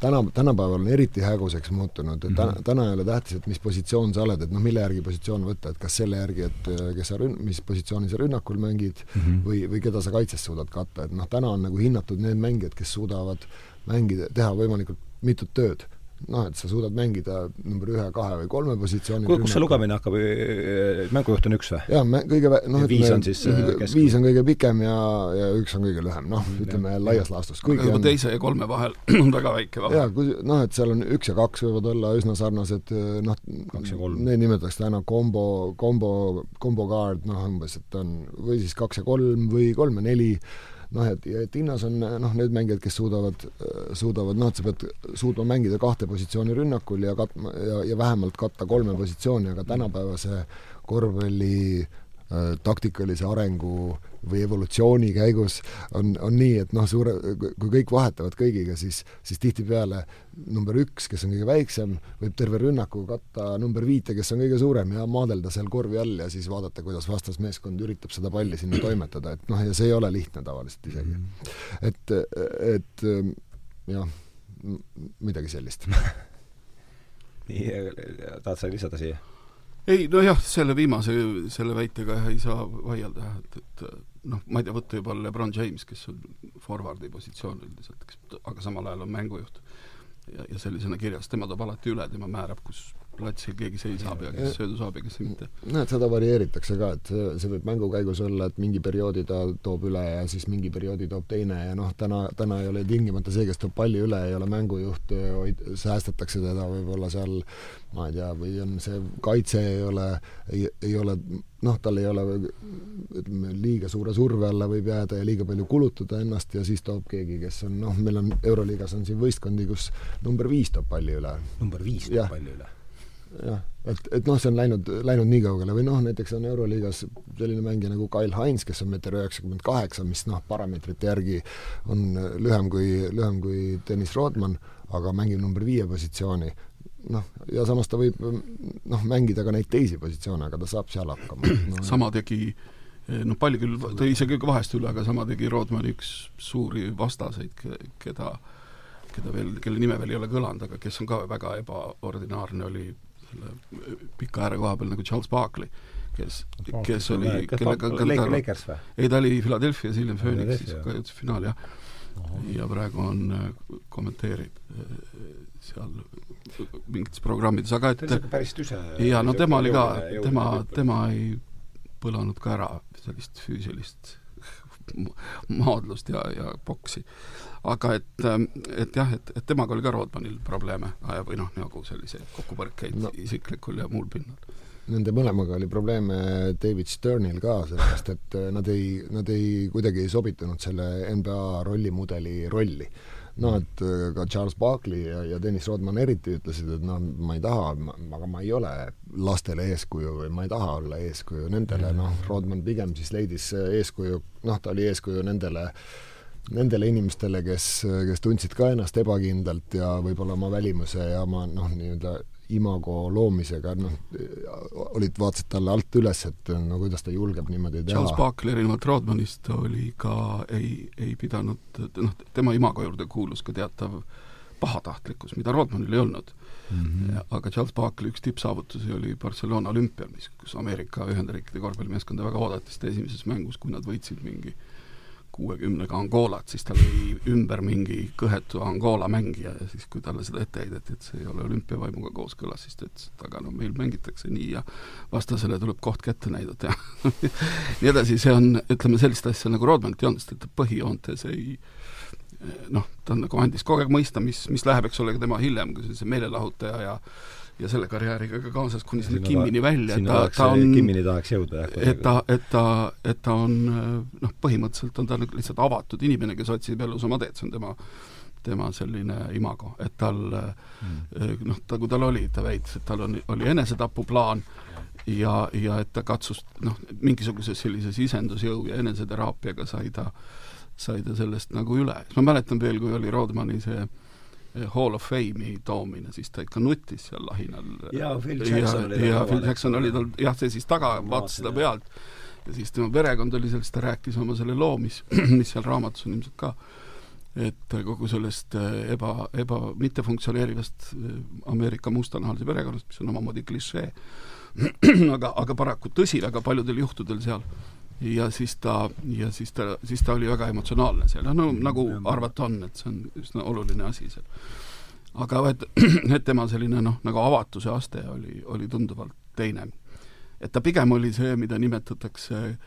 täna, tänapäeval on eriti häguseks muutunud, et täna, mhm. täna ei ole tähtis, et mis positsioon sa oled, et noh, mille järgi positsioon võtta, et kas selle järgi, et äh, kes sa rünn-, mis positsiooni sa rünnakul mängid mm -hmm. või, või keda sa kaitses suudad katta, et noh, täna on nagu hinnatud need mängijad, kes suudavad mängida, teha võimalikult mitut tööd noh, et sa suudad mängida number ühe, kahe või kolme positsiooni kuule, kus see lugemine hakkab, mängujuht on üks või? jaa, kõige noh, viis on siis äh, viis on kõige pikem ja, ja üks on kõige lühem, noh, ütleme ja. laias laastus. aga on... teise ja kolme vahel on väga väike vahe. jaa, kui noh, et seal on üks ja kaks võivad olla üsna sarnased, noh, neid nimetatakse täna kombo, kombo, kombo guard, noh umbes, et on, või siis kaks ja kolm või kolm ja neli, noh, et, et hinnas on noh, need mängijad, kes suudavad, suudavad noh, et sa pead suutma mängida kahte positsiooni rünnakul ja katma ja, ja vähemalt katta kolme positsiooni, aga tänapäevase korvpalli taktikalise arengu või evolutsiooni käigus on, on nii, et noh, suure, kui kõik vahetavad kõigiga, siis, siis tihtipeale number üks, kes on kõige väiksem, võib terve rünnaku katta number viite, kes on kõige suurem ja maadelda seal korvi all ja siis vaadata, kuidas vastasmeeskond üritab seda palli sinna toimetada, et noh, ja see ei ole lihtne tavaliselt isegi. Mhm. et, et jah, midagi sellist nii, tahad sa lisada siia? Ei, nojah, selle viimase, selle väitega ei saa vaielda, et, et noh, ma ei tea, võtta juba Lebron James, kes on forwardi positsioon üldiselt, kes, aga samal ajal on mängujuht. ja, ja sellisena kirjas, tema toob alati üle, tema määrab, kus platsil keegi seisab ja kes söödu saab ja kes mitte. et seda varieeritakse ka, et see, see võib mängu käigus olla, et mingi perioodi ta toob üle ja siis mingi perioodi toob teine ja noh, täna, täna ei ole tingimata see, kes toob palli üle, ei ole mängujuht, hoid-, säästetakse teda võib-olla seal ma ei tea, või on see kaitse ei ole, ei, ei ole noh, tal ei ole ütleme, liiga suure surve alla võib jääda ja liiga palju kulutada ennast ja siis toob keegi, kes on noh, meil on Euroliigas on siin võistkondi, kus number viis toob palli üle. number viis toob palli üle? Jah, et, et noh, see on läinud, läinud nii kaugele või noh, näiteks on Euroliigas selline mängija nagu Kyle Hines, kes on meeter üheksakümmend kaheksa, mis noh, parameetrite järgi on lühem kui, lühem kui Dennis Rodman, aga mängib number viie positsiooni noh, ja samas ta võib noh, mängida ka neid teisi positsioone, aga ta saab seal hakkama no,. sama tegi noh, palju küll, tõi isegi vahest üle, aga sama tegi Rodmani üks suuri vastaseid, keda, keda veel, kelle nime veel ei ole kõlanud, aga kes on ka väga ebaordinaarne, oli selle pika ääre koha peal nagu Charles Barkley, kes, kes oli, kellega Lakers või? ei, ta oli Philadelphia's, hiljem Phoenixis, ka jõudis finaali, jah. ja praegu on, kommenteerib seal mingites programmides, aga et päris tüse jaa, no tema oli ka, tema, tema ei põlanud ka ära sellist füüsilist maadlust ja, ja boksi. aga et, et jah, et, et temaga oli ka Rodmanil probleeme või noh, nagu selliseid kokkupõrkeid no. isiklikul ja muul pinnal. Nende mõlemaga oli probleeme David Sternil ka, sellepärast et nad ei, nad ei, kuidagi ei sobitunud selle NBA rollimudeli rolli noh, et äh, ka Charles Barkley ja, ja Dennis Rodman eriti ütlesid, et noh, ma ei taha, aga ma ei ole lastele eeskuju või ma ei taha olla eeskuju nendele, noh, Rodman pigem siis leidis eeskuju, noh, ta oli eeskuju nendele nendele inimestele, kes, kes tundsid ka ennast ebakindlalt ja võib-olla oma välimuse ja oma noh, nii-öelda imago loomisega, noh, olid, vaatasid talle alt üles, et no kuidas ta julgeb niimoodi teha. Charles Barkley erinevalt Rodmanist oli ka, ei, ei pidanud, noh, tema imago juurde kuulus ka teatav pahatahtlikkus, mida Rodmanil ei olnud mm. -hmm. aga Charles Barkley üks tippsaavutusi oli Barcelona olümpial, mis, kus Ameerika Ühendriikide korvpallimeeskonda väga oodati, sest esimeses mängus, kui nad võitsid mingi kuuekümnega Angolat, siis tal oli ümber mingi kõhetu Angola mängija ja siis, kui talle seda ette heideti, et see ei ole olümpiavaimuga kooskõlas, siis ta ütles, et aga no meil mängitakse nii ja vastasele tuleb koht kätte näidata ja nii edasi, see on, ütleme, sellist asja nagu Rodmanit ei olnud, sest et põhijoontes ei noh, ta nagu andis kogu aeg mõista, mis, mis läheb, eks ole, ka tema hiljem, kui sellise meelelahutaja ja ja selle karjääriga ka kaasas kuni sinna Kimmini välja, et ta, ta on Kimmini tahaks jõuda, jah. et ta, et ta, et ta on noh, põhimõtteliselt on ta nagu lihtsalt avatud inimene, kes otsib elus oma teed, see on tema tema selline imago, et tal mm. noh, ta, kui tal oli, ta väitis, et tal on, oli enesetapuplaan ja, ja et ta katsus noh, mingisuguses sellises isendusjõu ja eneseteraapiaga sai ta, sai ta sellest nagu üle. ma mäletan veel, kui oli Rodmani see äh, Hall of Fame'i toomine, siis ta ikka nuttis seal lahinal. jaa, Phil Jackson oli ja Phil Jackson oli tal jah, see siis taga, vaatas seda pealt. Ja siis tema perekond oli sellest, ta rääkis oma selle loo, mis, mis seal raamatus on ilmselt ka, et kogu sellest äh, eba, eba, mittefunktsioneerivast äh, Ameerika mustanahalise perekonnast, mis on omamoodi klišee, aga, aga paraku tõsi väga paljudel juhtudel seal ja siis ta, ja siis ta, siis ta oli väga emotsionaalne seal, no nagu arvata on, et see on üsna oluline asi seal. aga et, et tema selline noh, nagu avatuse aste oli, oli tunduvalt teine. et ta pigem oli see, mida nimetatakse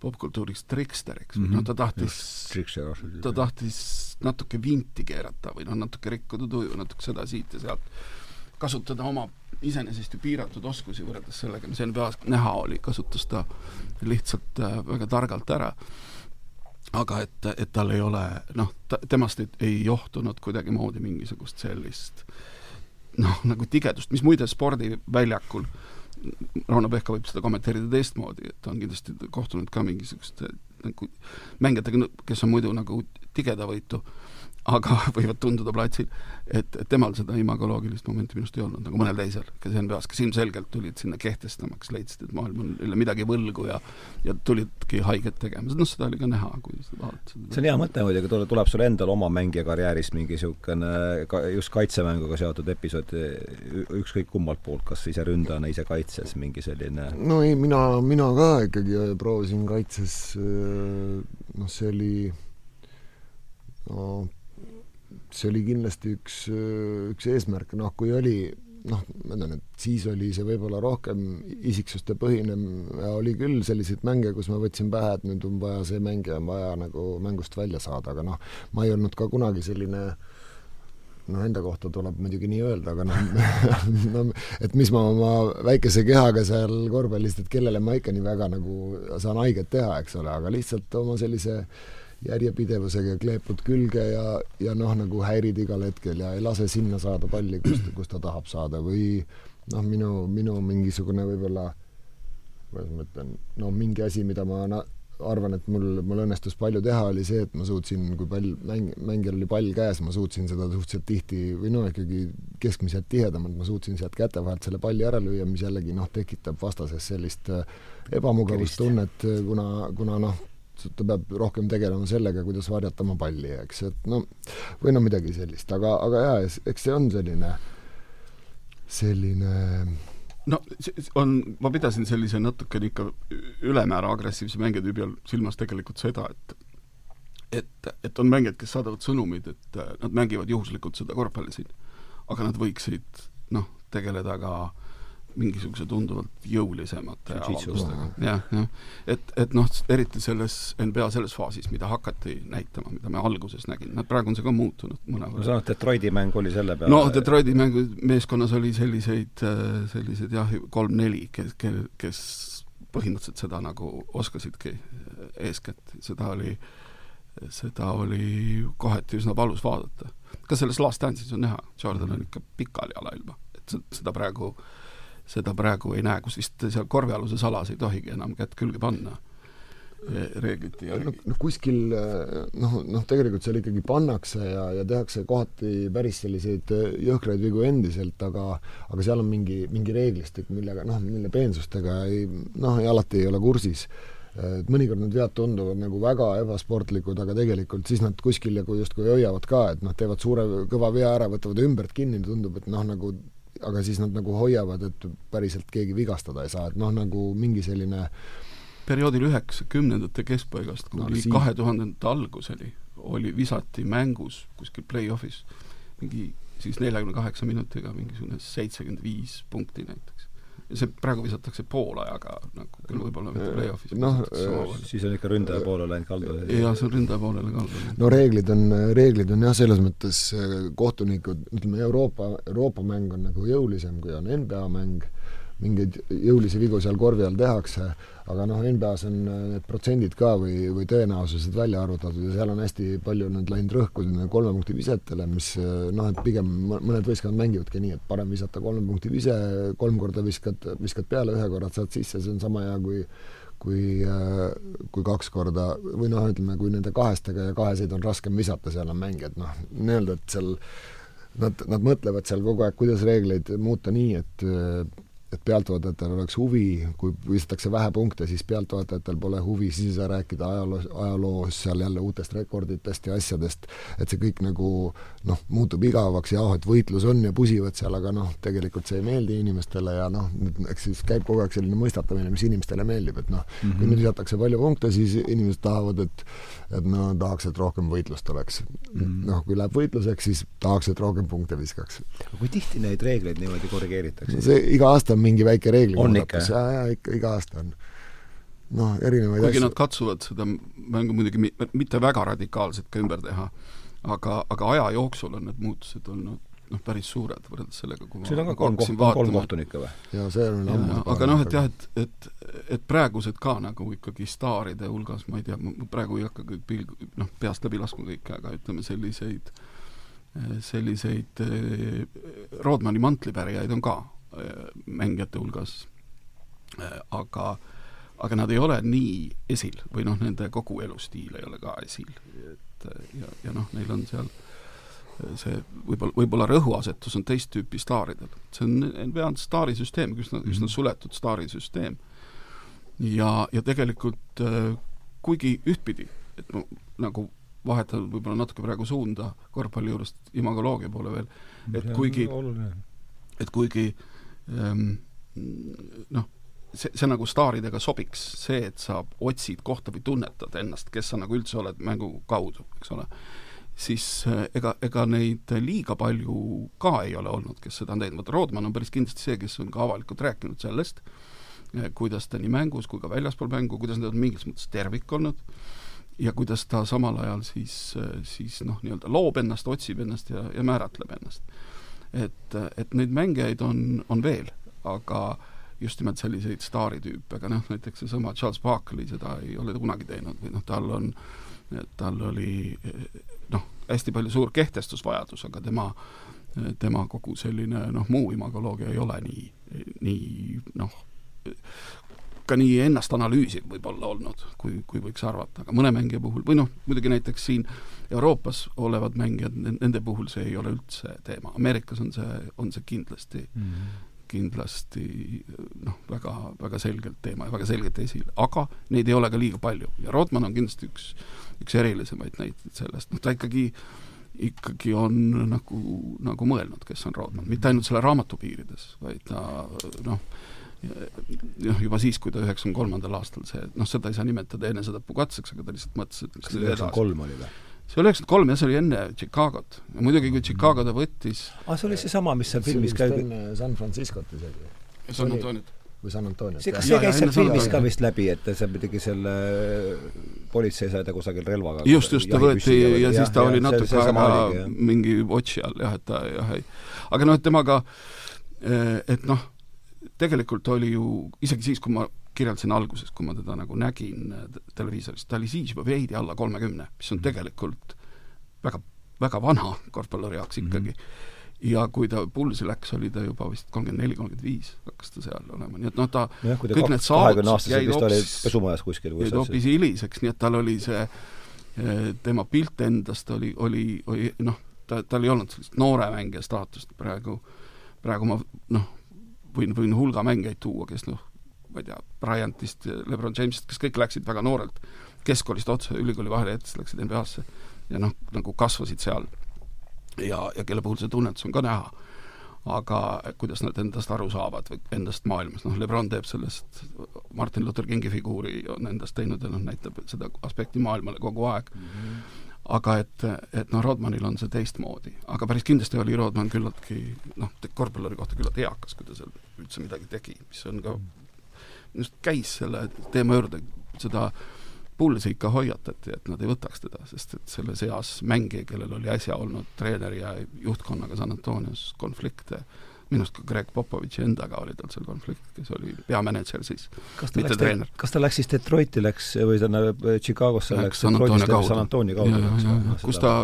popkultuuris triksteriks mm, -hmm. no ta tahtis, ta tahtis natuke vinti keerata või noh, natuke rikkuda tuju, natuke seda siit ja sealt kasutada oma iseenesest ju piiratud oskusi võrreldes sellega, mis NBA-s näha oli, kasutas ta lihtsalt äh, väga targalt ära. aga et, et tal ei ole noh, temast ei, ei johtunud kuidagimoodi mingisugust sellist noh, nagu tigedust, mis muide spordiväljakul Rauno Pehka võib seda kommenteerida teistmoodi, et ta on kindlasti kohtunud ka mingisuguste nagu mängijatega, kes on muidu nagu tigedavõitu aga võivad tunduda platsil, et, et temal seda imagoloogilist momenti minu arust ei olnud, nagu mõnel teisel, kes NBA-s, kes ilmselgelt tulid sinna kehtestamaks, leidsid, et maailm on neile midagi võlgu ja ja tulidki haiget tegema, noh seda oli ka näha, kui seda vaatasid. see on hea mõte muidugi, tuleb, tuleb sul endal oma mängijakarjääris mingi niisugune ka, just kaitsemänguga seotud episood ükskõik kummalt poolt, kas ise ründajana, ise kaitses, mingi selline no ei, mina, mina ka ikkagi proovisin kaitses, noh see oli no see oli kindlasti üks, üks eesmärk, noh, kui oli, noh, ma ütlen, et siis oli see võib-olla rohkem isiksuste põhine ja oli küll selliseid mänge, kus ma võtsin pähe, et nüüd on vaja see mängija on vaja nagu mängust välja saada, aga noh, ma ei olnud ka kunagi selline noh, enda kohta tuleb muidugi nii öelda, aga noh no, et mis ma oma väikese kehaga seal korvpallis, et kellele ma ikka nii väga nagu saan haiget teha, eks ole, aga lihtsalt oma sellise järjepidevusega kleepud külge ja, ja noh, nagu häirid igal hetkel ja ei lase sinna saada palli, kust, kust ta tahab saada või noh, minu, minu mingisugune võib-olla kuidas ma ütlen, no mingi asi, mida ma arvan, et mul, mul õnnestus palju teha, oli see, et ma suutsin, kui pall, mäng, mängijal oli pall käes, ma suutsin seda suhteliselt tihti või no ikkagi keskmiselt tihedamalt, ma suutsin sealt käte vahelt selle palli ära lüüa, mis jällegi noh, tekitab vastases sellist äh, ebamugavustunnet, kuna, kuna noh, ta peab rohkem tegelema sellega, kuidas varjata oma palli, eks, et no või no midagi sellist, aga, aga jaa, eks see on selline, selline no on, ma pidasin sellise natukene ikka ülemäära agressiivse mängijatüübi all silmas tegelikult seda, et et, et on mängijad, kes saadavad sõnumid, et nad mängivad juhuslikult seda korvpalli siin, aga nad võiksid noh, tegeleda ka äh, mingisuguse tunduvalt jõulisemate avaldustega. jah, jah. et, et noh, eriti selles NBA selles faasis, mida hakati näitama, mida me alguses nägime, noh praegu on see ka muutunud mõnevõrra. no sa noh, Detroiti mäng oli selle peale no Detroiti mängu meeskonnas oli selliseid, selliseid jah, kolm-neli, kes, kes põhimõtteliselt seda nagu oskasidki eeskätt, seda oli, seda oli kohati üsna valus vaadata. ka selles Last Dance'is on näha, Jordan on ikka pikali alailma, et seda praegu äh, seda praegu ei näe, kus vist seal korvialuses alas ei tohigi enam kätt külge panna reeglite järgi. noh, noh kuskil noh, noh tegelikult seal ikkagi pannakse ja, ja tehakse kohati päris selliseid jõhkraid vigu endiselt, aga aga seal on mingi, mingi reeglistik, millega noh, mille peensustega ei noh, ei alati ei ole kursis. et mõnikord need vead tunduvad nagu väga ebasportlikud, aga tegelikult siis nad kuskil nagu justkui hoiavad ka, et noh, teevad suure kõva vea ära, võtavad ümbert kinni, tundub, et noh, nagu aga siis nad nagu hoiavad, et päriselt keegi vigastada ei saa, et noh, nagu mingi selline perioodil üheksakümnendate keskpaigast kuni kahe no, tuhandendate alguseni oli, visati mängus kuskil play-off'is mingi siis neljakümne kaheksa minutiga mingisugune seitsekümmend viis punkti näiteks see praegu visatakse poolajaga nagu küll võib-olla mitte play-off'is. noh, siis on ikka ründaja poole läinud kaldu. jah, see on ründaja poolele kaldu. no reeglid on, reeglid on jah, selles mõttes äh, kohtunikud, ütleme Euroopa, Euroopa mäng on nagu jõulisem, kui on NBA mäng mingeid jõulisi vigu seal korvi all tehakse, aga noh, NBA-s on äh, need protsendid ka või, või tõenäosused välja arvutatud ja seal on hästi palju nüüd läinud rõhku kolme punkti visetele, mis äh, noh, et pigem mõned võistkonnad mängivadki nii, et parem visata kolme punkti vise, kolm korda viskad, viskad peale, ühe korra saad sisse, see on sama hea kui kui, äh, kui kaks korda või noh, ütleme, kui nende kahestega ja kaheseid on raskem visata, seal on mängijad noh, nii-öelda, et seal nad, nad mõtlevad seal kogu aeg, kuidas reegleid muuta nii, et et pealtvaatajatel oleks huvi, kui visatakse vähe punkte, siis pealtvaatajatel pole huvi, siis rääkida ajaloos, ajaloos seal jälle uutest rekorditest ja asjadest, et see kõik nagu noh, muutub igavaks ja ah, et võitlus on ja pusivad seal, aga noh, tegelikult see ei meeldi inimestele ja noh, eks siis käib kogu aeg selline mõistatamine, mis inimestele meeldib, et noh mm -hmm., kui nüüd visatakse palju punkte, siis inimesed tahavad, et et no tahaks, et rohkem võitlust oleks mm -hmm.. noh, kui läheb võitluseks, siis tahaks, et rohkem punkte viskaks. kui tihti neid reegleid niimoodi korrigeeritakse? see iga aasta mingi väike reeglimuudatus ja, ja ikka iga aasta on. Noh, erinevaid kuigi asju. nad katsuvad seda mängu muidugi mitte väga radikaalselt ka ümber teha, aga, aga aja jooksul on need muutused olnud noh, päris suured võrreldes sellega, kui siin on ka kolm, kolm kohtunikku või? jaa, see on ammu aga noh, et jah, et, et, et praegused ka nagu ikkagi staaride hulgas, ma ei tea, ma praegu ei hakka kõik pilg-, noh, peast läbi laskma kõike, aga ütleme selliseid selliseid Rodmani mantlipärijaid on ka mängijate hulgas, aga aga nad ei ole nii esil või noh, nende kogu elustiil ei ole ka esil, et ja, ja noh, neil on seal see võib-olla, võib-olla rõhuasetus on teist tüüpi staaridel. see on, NBA on staarisüsteem, üsna üsna suletud staarisüsteem. ja, ja tegelikult kuigi ühtpidi, et ma nagu vahetan võib-olla natuke praegu suunda korvpalli juurest imagoloogia poole veel, et kuigi, et kuigi Ehm, noh, see, see nagu staaridega sobiks, see, et sa otsid kohta või tunnetad ennast, kes sa nagu üldse oled mängu kaudu, eks ole. siis äh, ega, ega neid liiga palju ka ei ole olnud, kes seda on teinud, vot Rodman on päris kindlasti see, kes on ka avalikult rääkinud sellest, äh, kuidas ta nii mängus kui ka väljaspool mängu, kuidas nad on mingis mõttes tervik olnud, ja kuidas ta samal ajal siis, äh, siis noh, nii-öelda loob ennast, otsib ennast ja, ja määratleb ennast. Et, et neid mängijaid on, on veel, aga just nimelt selliseid staaritüüpe, aga noh, näiteks seesama Charles Barkley seda ei ole kunagi teinud või noh, tal on tal oli noh, hästi palju suur kehtestusvajadus, aga tema, tema kogu selline noh, muu imagoloogia ei ole nii, nii noh, ka nii ennast analüüsiv võib-olla olnud, kui, kui võiks arvata, aga mõne mängija puhul, või noh, muidugi näiteks siin Euroopas olevad mängijad, nende puhul see ei ole üldse teema, Ameerikas on see, on see kindlasti mm, -hmm kindlasti noh, väga, väga selgelt teema ja väga selgelt esile, aga neid ei ole ka liiga palju. Ja Rodman on kindlasti üks, üks erilisemaid näiteid sellest, noh ta ikkagi ikkagi on nagu, nagu mõelnud, kes on Rodman, mitte ainult selle raamatu piirides, vaid ta noh, noh, juba siis, kui ta üheksakümne kolmandal aastal see, noh, seda ei saa nimetada enesetapukatseks, aga ta lihtsalt mõtles, et kas see üheksakümmend kolm oli või? see oli üheksakümmend kolm jah, see oli enne Chicagot. ja muidugi, kui Chicago ta võttis aa, see oli seesama, mis seal filmis käib enne San Franciscot isegi. San Antoniot. või San Antoniot. see, kas see käis seal filmis ka vist läbi, et see muidugi selle politsei sai ta kusagil relvaga just, just, ta võeti ja, ja siis ta ja, oli natuke aega mingi watch'i all jah, et ta jah ei aga noh, et temaga et noh, tegelikult oli ju isegi siis, kui ma kirjeldasin alguses, kui ma teda nagu nägin äh, televiisoris, ta oli siis juba veidi alla kolmekümne, mis on mhm. tegelikult väga, väga vana korvpalluri jaoks mhm. ikkagi mm. -hmm ja kui ta pulsi läks, oli ta juba vist kolmkümmend neli, kolmkümmend viis hakkas ta seal olema, nii et noh, ta jah, kõik need saavutused jäid hoopis pesumajas kuskil jäid hoopis hiliseks, nii et tal oli see äh, tema pilt endast oli, oli, oli noh, ta, tal ei olnud sellist noore mängija staatust praegu, praegu ma noh, võin, võin hulga mängijaid tuua, kes noh, ma ei tea, Bryantist, Lebron Jamesist, kes kõik läksid väga noorelt keskkoolist otse ülikooli vahele jättes, läksid NBA-sse ja noh, nagu kasvasid seal. ja, ja kelle puhul see tunnetus on ka näha. aga kuidas nad endast aru saavad või endast maailmas, noh, Lebron teeb sellest, Martin Luther Kingi figuuri on endast teinud ja noh, näitab seda aspekti maailmale kogu aeg mm. -hmm aga et, et noh, Rodmanil on see teistmoodi, aga päris kindlasti oli Rodman küllaltki noh, korvpalluri kohta küllalt eakas, kui ta seal üldse midagi tegi, mis on ka just käis selle teema juurde, seda Pulsi ikka hoiatati, et nad ei võtaks teda, sest et selles eas mängija, kellel oli äsja olnud treeneri ja juhtkonnaga San Antonios konflikte, minu arust ka Greg Popovitši endaga oli tal seal konflikt, kes oli peamänedžer siis, mitte treener. kas ta läks siis Detroiti, läks või tähendab Chicagosse läks San Antonio kaudu, San Antonio kaudu, kus ta,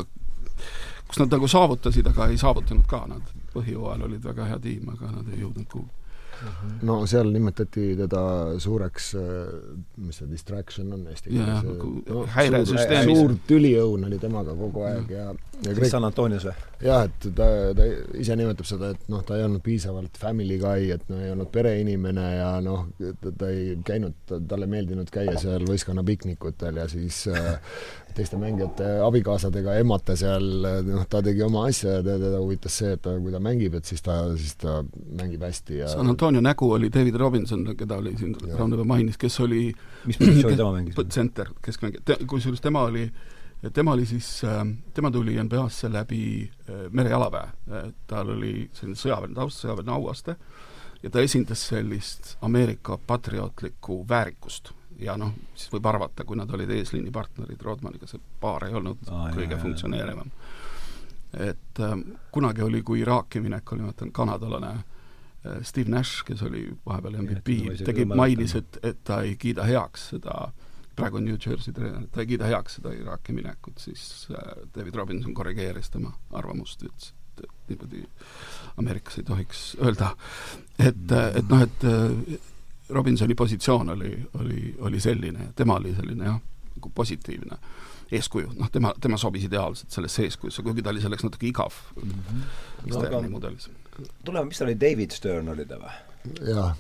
kus nad nagu saavutasid, aga ei saavutanud ka, nad põhijooajal olid väga hea tiim, aga nad ei jõudnud kuhugi no seal nimetati teda suureks, äh, mis see distraction on eesti keeles? No, häiresüsteemis. suur tüliõun oli temaga kogu aeg ja, ja Kreek... San Antonios või? Jah, et ta, ta ise nimetab seda, et noh, ta ei olnud piisavalt family guy, et no ei olnud pereinimene ja noh, ta, ta ei käinud, talle ei meeldinud käia seal võistkonna piknikutel ja siis äh, teiste mängijate abikaasadega emata seal, noh, ta tegi oma asja ja teda huvitas see, et ta, kui ta mängib, et siis ta, siis ta mängib hästi ja San Antonio nägu oli David Robinson, keda oli siin Rauno mainis, kes oli mis positsiooni tema mängis? tsenter, keskmängija, kusjuures tema oli tema oli siis, tema tuli NBA-sse läbi äh, merejalaväe, tal oli selline sõjaväeline taust, sõjaväeline auaste, ja ta esindas sellist Ameerika patriootlikku väärikust. Ja noh, siis võib arvata, kui nad olid eesliinipartnerid Rodmaniga, see paar ei olnud ah, kõige jah, funktsioneerivam. et äh, kunagi oli, kui Iraaki minek oli, ma mäletan, kanadalane äh, Steve Nash, kes oli vahepeal MVP, tegi, mainis, et, et ta ei kiida heaks seda praegu on New Jersey treener, ta ei kiida heaks seda Iraaki minekut, siis äh, David Robinson korrigeeris tema arvamust, ütles, et niimoodi Ameerikas ei tohiks öelda. et, et noh, et äh, Robinsoni positsioon oli, oli, oli selline, tema oli selline jah, nagu positiivne eeskuju, noh, tema, tema sobis ideaalselt sellesse eeskujusse, kuigi ta oli selleks natuke igav mm -hmm. Sterni mudelis. tuleme, mis ta oli, David Stern oli ta või? jaa.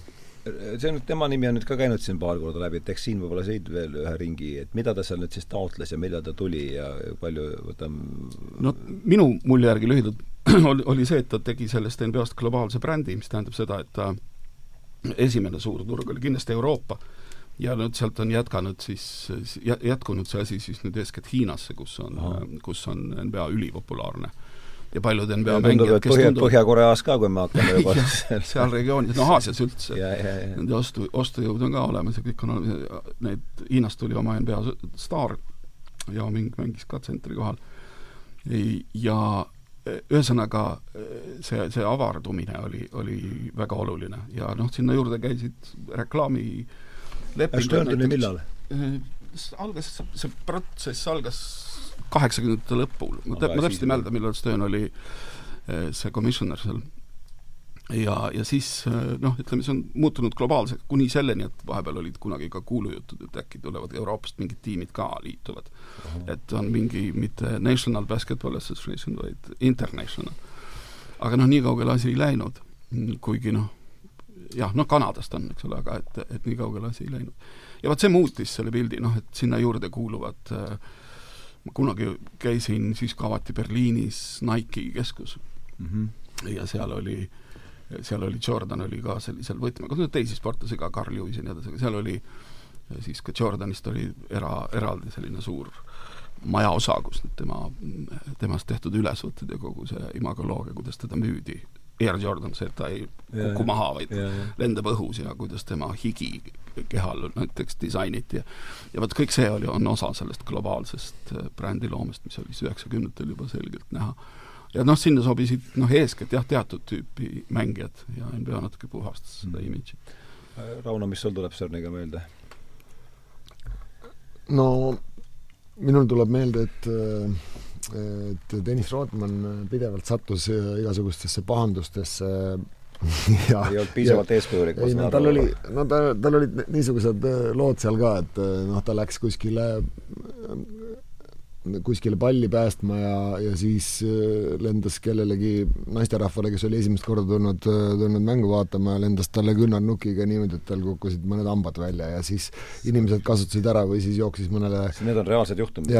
See on tema nimi on nüüd ka käinud siin paar korda läbi, et eks siin võib-olla sõid veel ühe ringi, et mida ta seal nüüd siis taotles ja millal ta tuli ja palju, võtame no minu mulje järgi lühidalt oli, oli see, et ta tegi sellest NBA-st globaalse brändi, mis tähendab seda, et ta esimene suur turg oli kindlasti Euroopa, ja nüüd sealt on jätkanud siis, jätkunud see asi siis nüüd eeskätt Hiinasse, kus on, kus on NBA ülipopulaarne ja paljud NBA ja mängijad, kes põhja, tunduvad Põhja-Koreas ka, kui me hakkame juba seal regioonis, no Aasias üldse, nende ostu, ostujõud on ka olemas ja kõik on olemas, need, Hiinast tuli oma NBA staar, Yao Ming mängis ka tsentri kohal, ja ühesõnaga see, see avardumine oli, oli väga oluline. Ja noh, sinna juurde käisid reklaami lepingud Stern millal? Äh, algas, see protsess algas kaheksakümnendate lõpul, ma tä-, ma täpselt ei mäleta, millal Stern oli äh, see komisjonär seal. ja, ja siis äh, noh, ütleme, see on muutunud globaalseks kuni selleni, et vahepeal olid kunagi ka kuulujutud, et äkki tulevad Euroopast mingid tiimid ka liituvad. et on mingi mitte National Basketball Association, vaid International. aga noh, nii kaugele asi ei läinud, kuigi noh, jah, noh, Kanadast on, eks ole, aga et, et nii kaugele asi ei läinud. ja vot see muutis selle pildi, noh, et sinna juurde kuuluvad äh, ma kunagi käisin, siis ka avati Berliinis Nike'i keskus mm. -hmm. ja seal oli, seal oli, Jordan oli ka sellisel võtmega, teisi sportlasi ka, Carl Lewis ja nii edasi, aga seal oli siis ka Jordanist oli era, eraldi selline suur majaosa, kus tema, temast tehtud ülesvõtted ja kogu see imagoloogia, kuidas teda müüdi Air Jordan, see, et ta ei kuku maha, vaid ja, ja. lendab õhus ja kuidas tema higi kehal näiteks disainiti ja ja vot kõik see oli, on osa sellest globaalsest äh, brändiloomest, mis oli siis üheksakümnendatel juba selgelt näha. ja noh, sinna sobisid noh, eeskätt jah, teatud tüüpi mängijad ja NBA natuke puhastas seda mm. imidži. Rauno, mis sul tuleb Cerniga meelde? no minul tuleb meelde, et äh, et Deniss Rodman pidevalt sattus igasugustesse pahandustesse ja ei olnud piisavalt eeskujulik. ei no tal oli, no ta, tal olid niisugused lood seal ka, et noh, ta läks kuskile kuskile palli päästma ja, ja siis äh, lendas kellelegi naisterahvale, kes oli esimest korda tulnud, äh, tulnud mängu vaatama, lendas talle künnarnukiga niimoodi, et tal kukkusid mõned hambad välja ja siis inimesed kasutasid ära või siis jooksis mõnele Need on reaalsed juhtumid?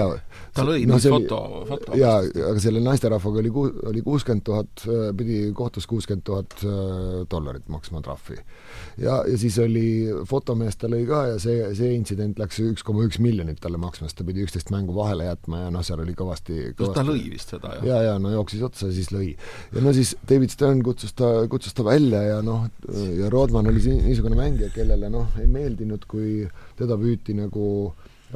ta lõi no, foto, foto jaa, aga selle naisterahvaga oli ku-, oli kuuskümmend tuhat, äh, pidi kohtus kuuskümmend tuhat dollarit maksma trahvi. ja, ja siis oli, fotomees ta lõi ka ja see, see intsident läks üks koma üks miljonit talle maksma, sest ta pidi üksteist mängu vahele jätma ja noh, seal oli kõvasti, kõvasti ta lõi vist seda, jah? jaa, jaa, no jooksis otsa, siis lõi. ja no siis David Stern kutsus ta, kutsus ta välja ja noh, ja Rodman oli niisugune mängija, kellele noh, ei meeldinud, kui teda püüti nagu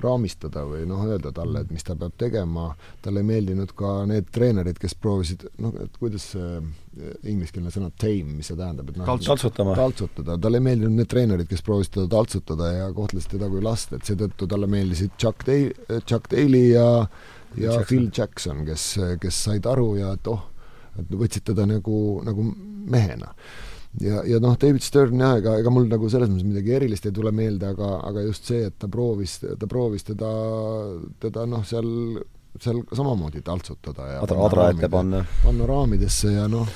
raamistada või noh, öelda talle, et mis ta peab tegema, talle ei meeldinud ka need treenerid, kes proovisid, noh, et kuidas see ingliskeelne sõna tame, mis see tähendab, et noh, taltsutama. taltsutada, talle ei meeldinud need treenerid, kes proovisid teda taltsutada ja kohtlesid teda kui last, et seetõttu talle meeldisid Chuck Day-, Chuck Daly ja ja Jackson. Phil Jackson, kes, kes said aru ja et oh, et võtsid teda nagu, nagu mehena ja, ja noh, David Stern jah, ega, ega mul nagu selles mõttes midagi erilist ei tule meelde, aga, aga just see, et ta proovis, ta proovis teda, teda noh, seal seal samamoodi taltsutada ja adra, adra ette panna. panna raamidesse ja noh,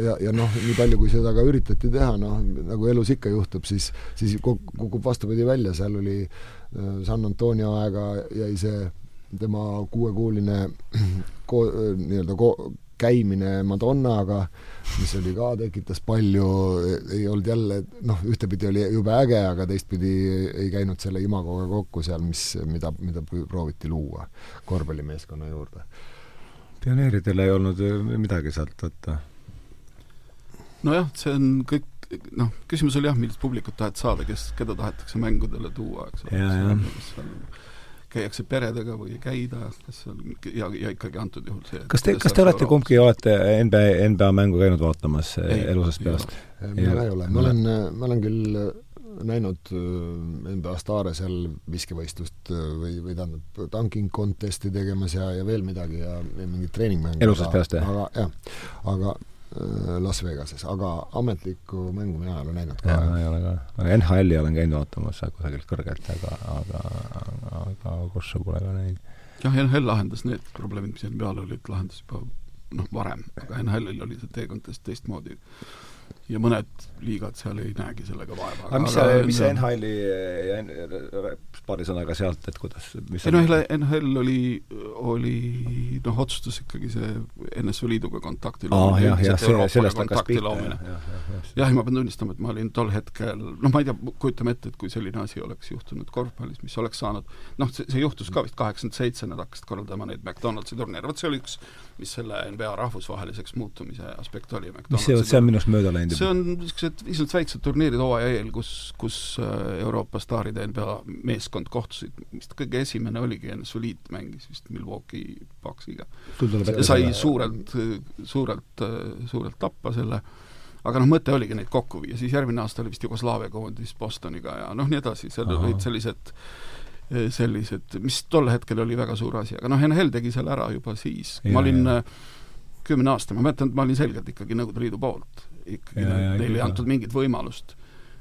ja, ja noh, nii palju, kui seda ka üritati teha, noh, nagu elus ikka juhtub, siis, siis kukub vastupidi välja, seal oli äh, San Antonio aega jäi see tema kuuekuuline ko-, nii-öelda ko-, käimine Madonnaga, mis oli ka, tekitas palju, ei olnud jälle noh, ühtepidi oli jube äge, aga teistpidi ei käinud selle imagoga kokku seal, mis, mida, mida prooviti luua korvpallimeeskonna juurde. pioneeridel ei olnud midagi sealt võtta? nojah, see on kõik noh, küsimus oli jah, millist publikut tahad saada, kes, keda tahetakse mängudele tuua, eks ole käiakse peredega või ei käida, kas seal ja, ja ikkagi antud juhul see kas te, kas te olete kumbki, olete NBA, NBA mängu käinud vaatamas eh, elusast peast? mina ei ole, ma olen, ma olen küll näinud eh, NBA staare seal viskevõistlust eh, või, või tähendab, tanking contest'i tegemas ja, ja veel midagi ja, ja mingit treeningmängu elusast peast, jah? aga jah, aga Las Vegases, aga ametlikku mängu mina ei ole näinud ka. jaa, ei ole ka. aga NHL-i olen käinud vaatamas kusagilt kõrgelt, aga, aga, aga Kossu pole ka näinud. jah, NHL lahendas need probleemid, mis NBA-l olid, lahendas juba noh, varem, aga NHL-il oli see teekond täiesti teistmoodi ja mõned liigad seal ei näegi sellega vaeva. aga mis see, mis see NHL-i ja paari sõnaga sealt, et kuidas NHL, NHL oli, oli noh, otsustas ikkagi see NSV Liiduga kontakti loomine. jah, jah, sellest hakkas pihta, jah, jah, ma pean tunnistama, et ma olin tol hetkel, noh, ma ei tea, kujutame ette, et kui selline asi oleks juhtunud korvpallis, mis oleks saanud, noh, see, see juhtus ka vist kaheksakümmend seitse, nad hakkasid korraldama neid McDonaldsi turniire, vot see oli üks, mis selle NBA rahvusvaheliseks muutumise aspekt oli. mis see, see on minust mööda läinud? see on niisugused lihtsalt väiksed turniirid hooaja eel, kus, kus äh, Euroopa staaride NBA meeskond kohtusid, vist kõige esimene oligi NSV Liit mängis vist Milwaukee Bucksiga. sai suurelt, suurelt, suurelt tappa selle, aga noh, mõte oligi neid kokku viia, siis järgmine aasta oli vist Jugoslaavia koondis Bostoniga ja noh, nii edasi, seal olid sellised sellised, mis tol hetkel oli väga suur asi, aga noh, NHL tegi selle ära juba siis, ma olin ja kümne aasta, ma mäletan, et ma olin selgelt ikkagi Nõukogude Liidu poolt. ikkagi neile ei antud mingit võimalust.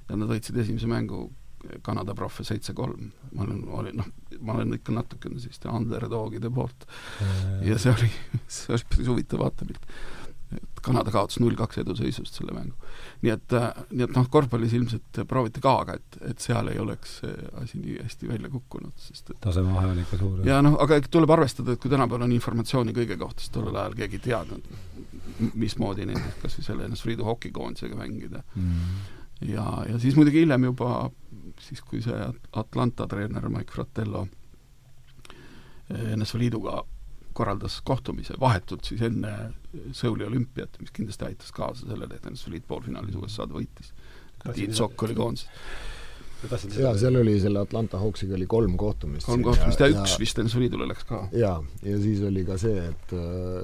ja nad võitsid esimese mängu Kanada profe seitse-kolm. ma olen, olin noh, ma olen ikka natukene selliste underdogide poolt. ja see oli, see oli päris huvitav vaatepilt et Kanada kaotas null kaks eduseisust selle mängu. nii et, äh, nii et noh, korvpallis ilmselt prooviti ka, aga et, et seal ei oleks see asi nii hästi välja kukkunud, sest et tasemevahe oli ikka suur. ja noh, aga tuleb arvestada, et kui tänapäeval on informatsiooni kõige kohta, siis tollel ajal keegi ei teadnud, mismoodi neid kas või selle NSV Liidu hokikoondisega mängida mm.. ja, ja siis muidugi hiljem juba, siis kui see Atlanta treener Mike Fratello NSV Liiduga korraldas kohtumise vahetult siis enne Seuli olümpiat, mis kindlasti aitas kaasa sellele, et NSV Liit poolfinaalis USA-d võitis. Tiit Sokk oli koondises jaa, seal oli selle Atlanta Hawksiga oli kolm kohtumist. kolm kohtumist ja, ja üks ja, vist NSV Liidule läks ka. jaa, ja siis oli ka see, et,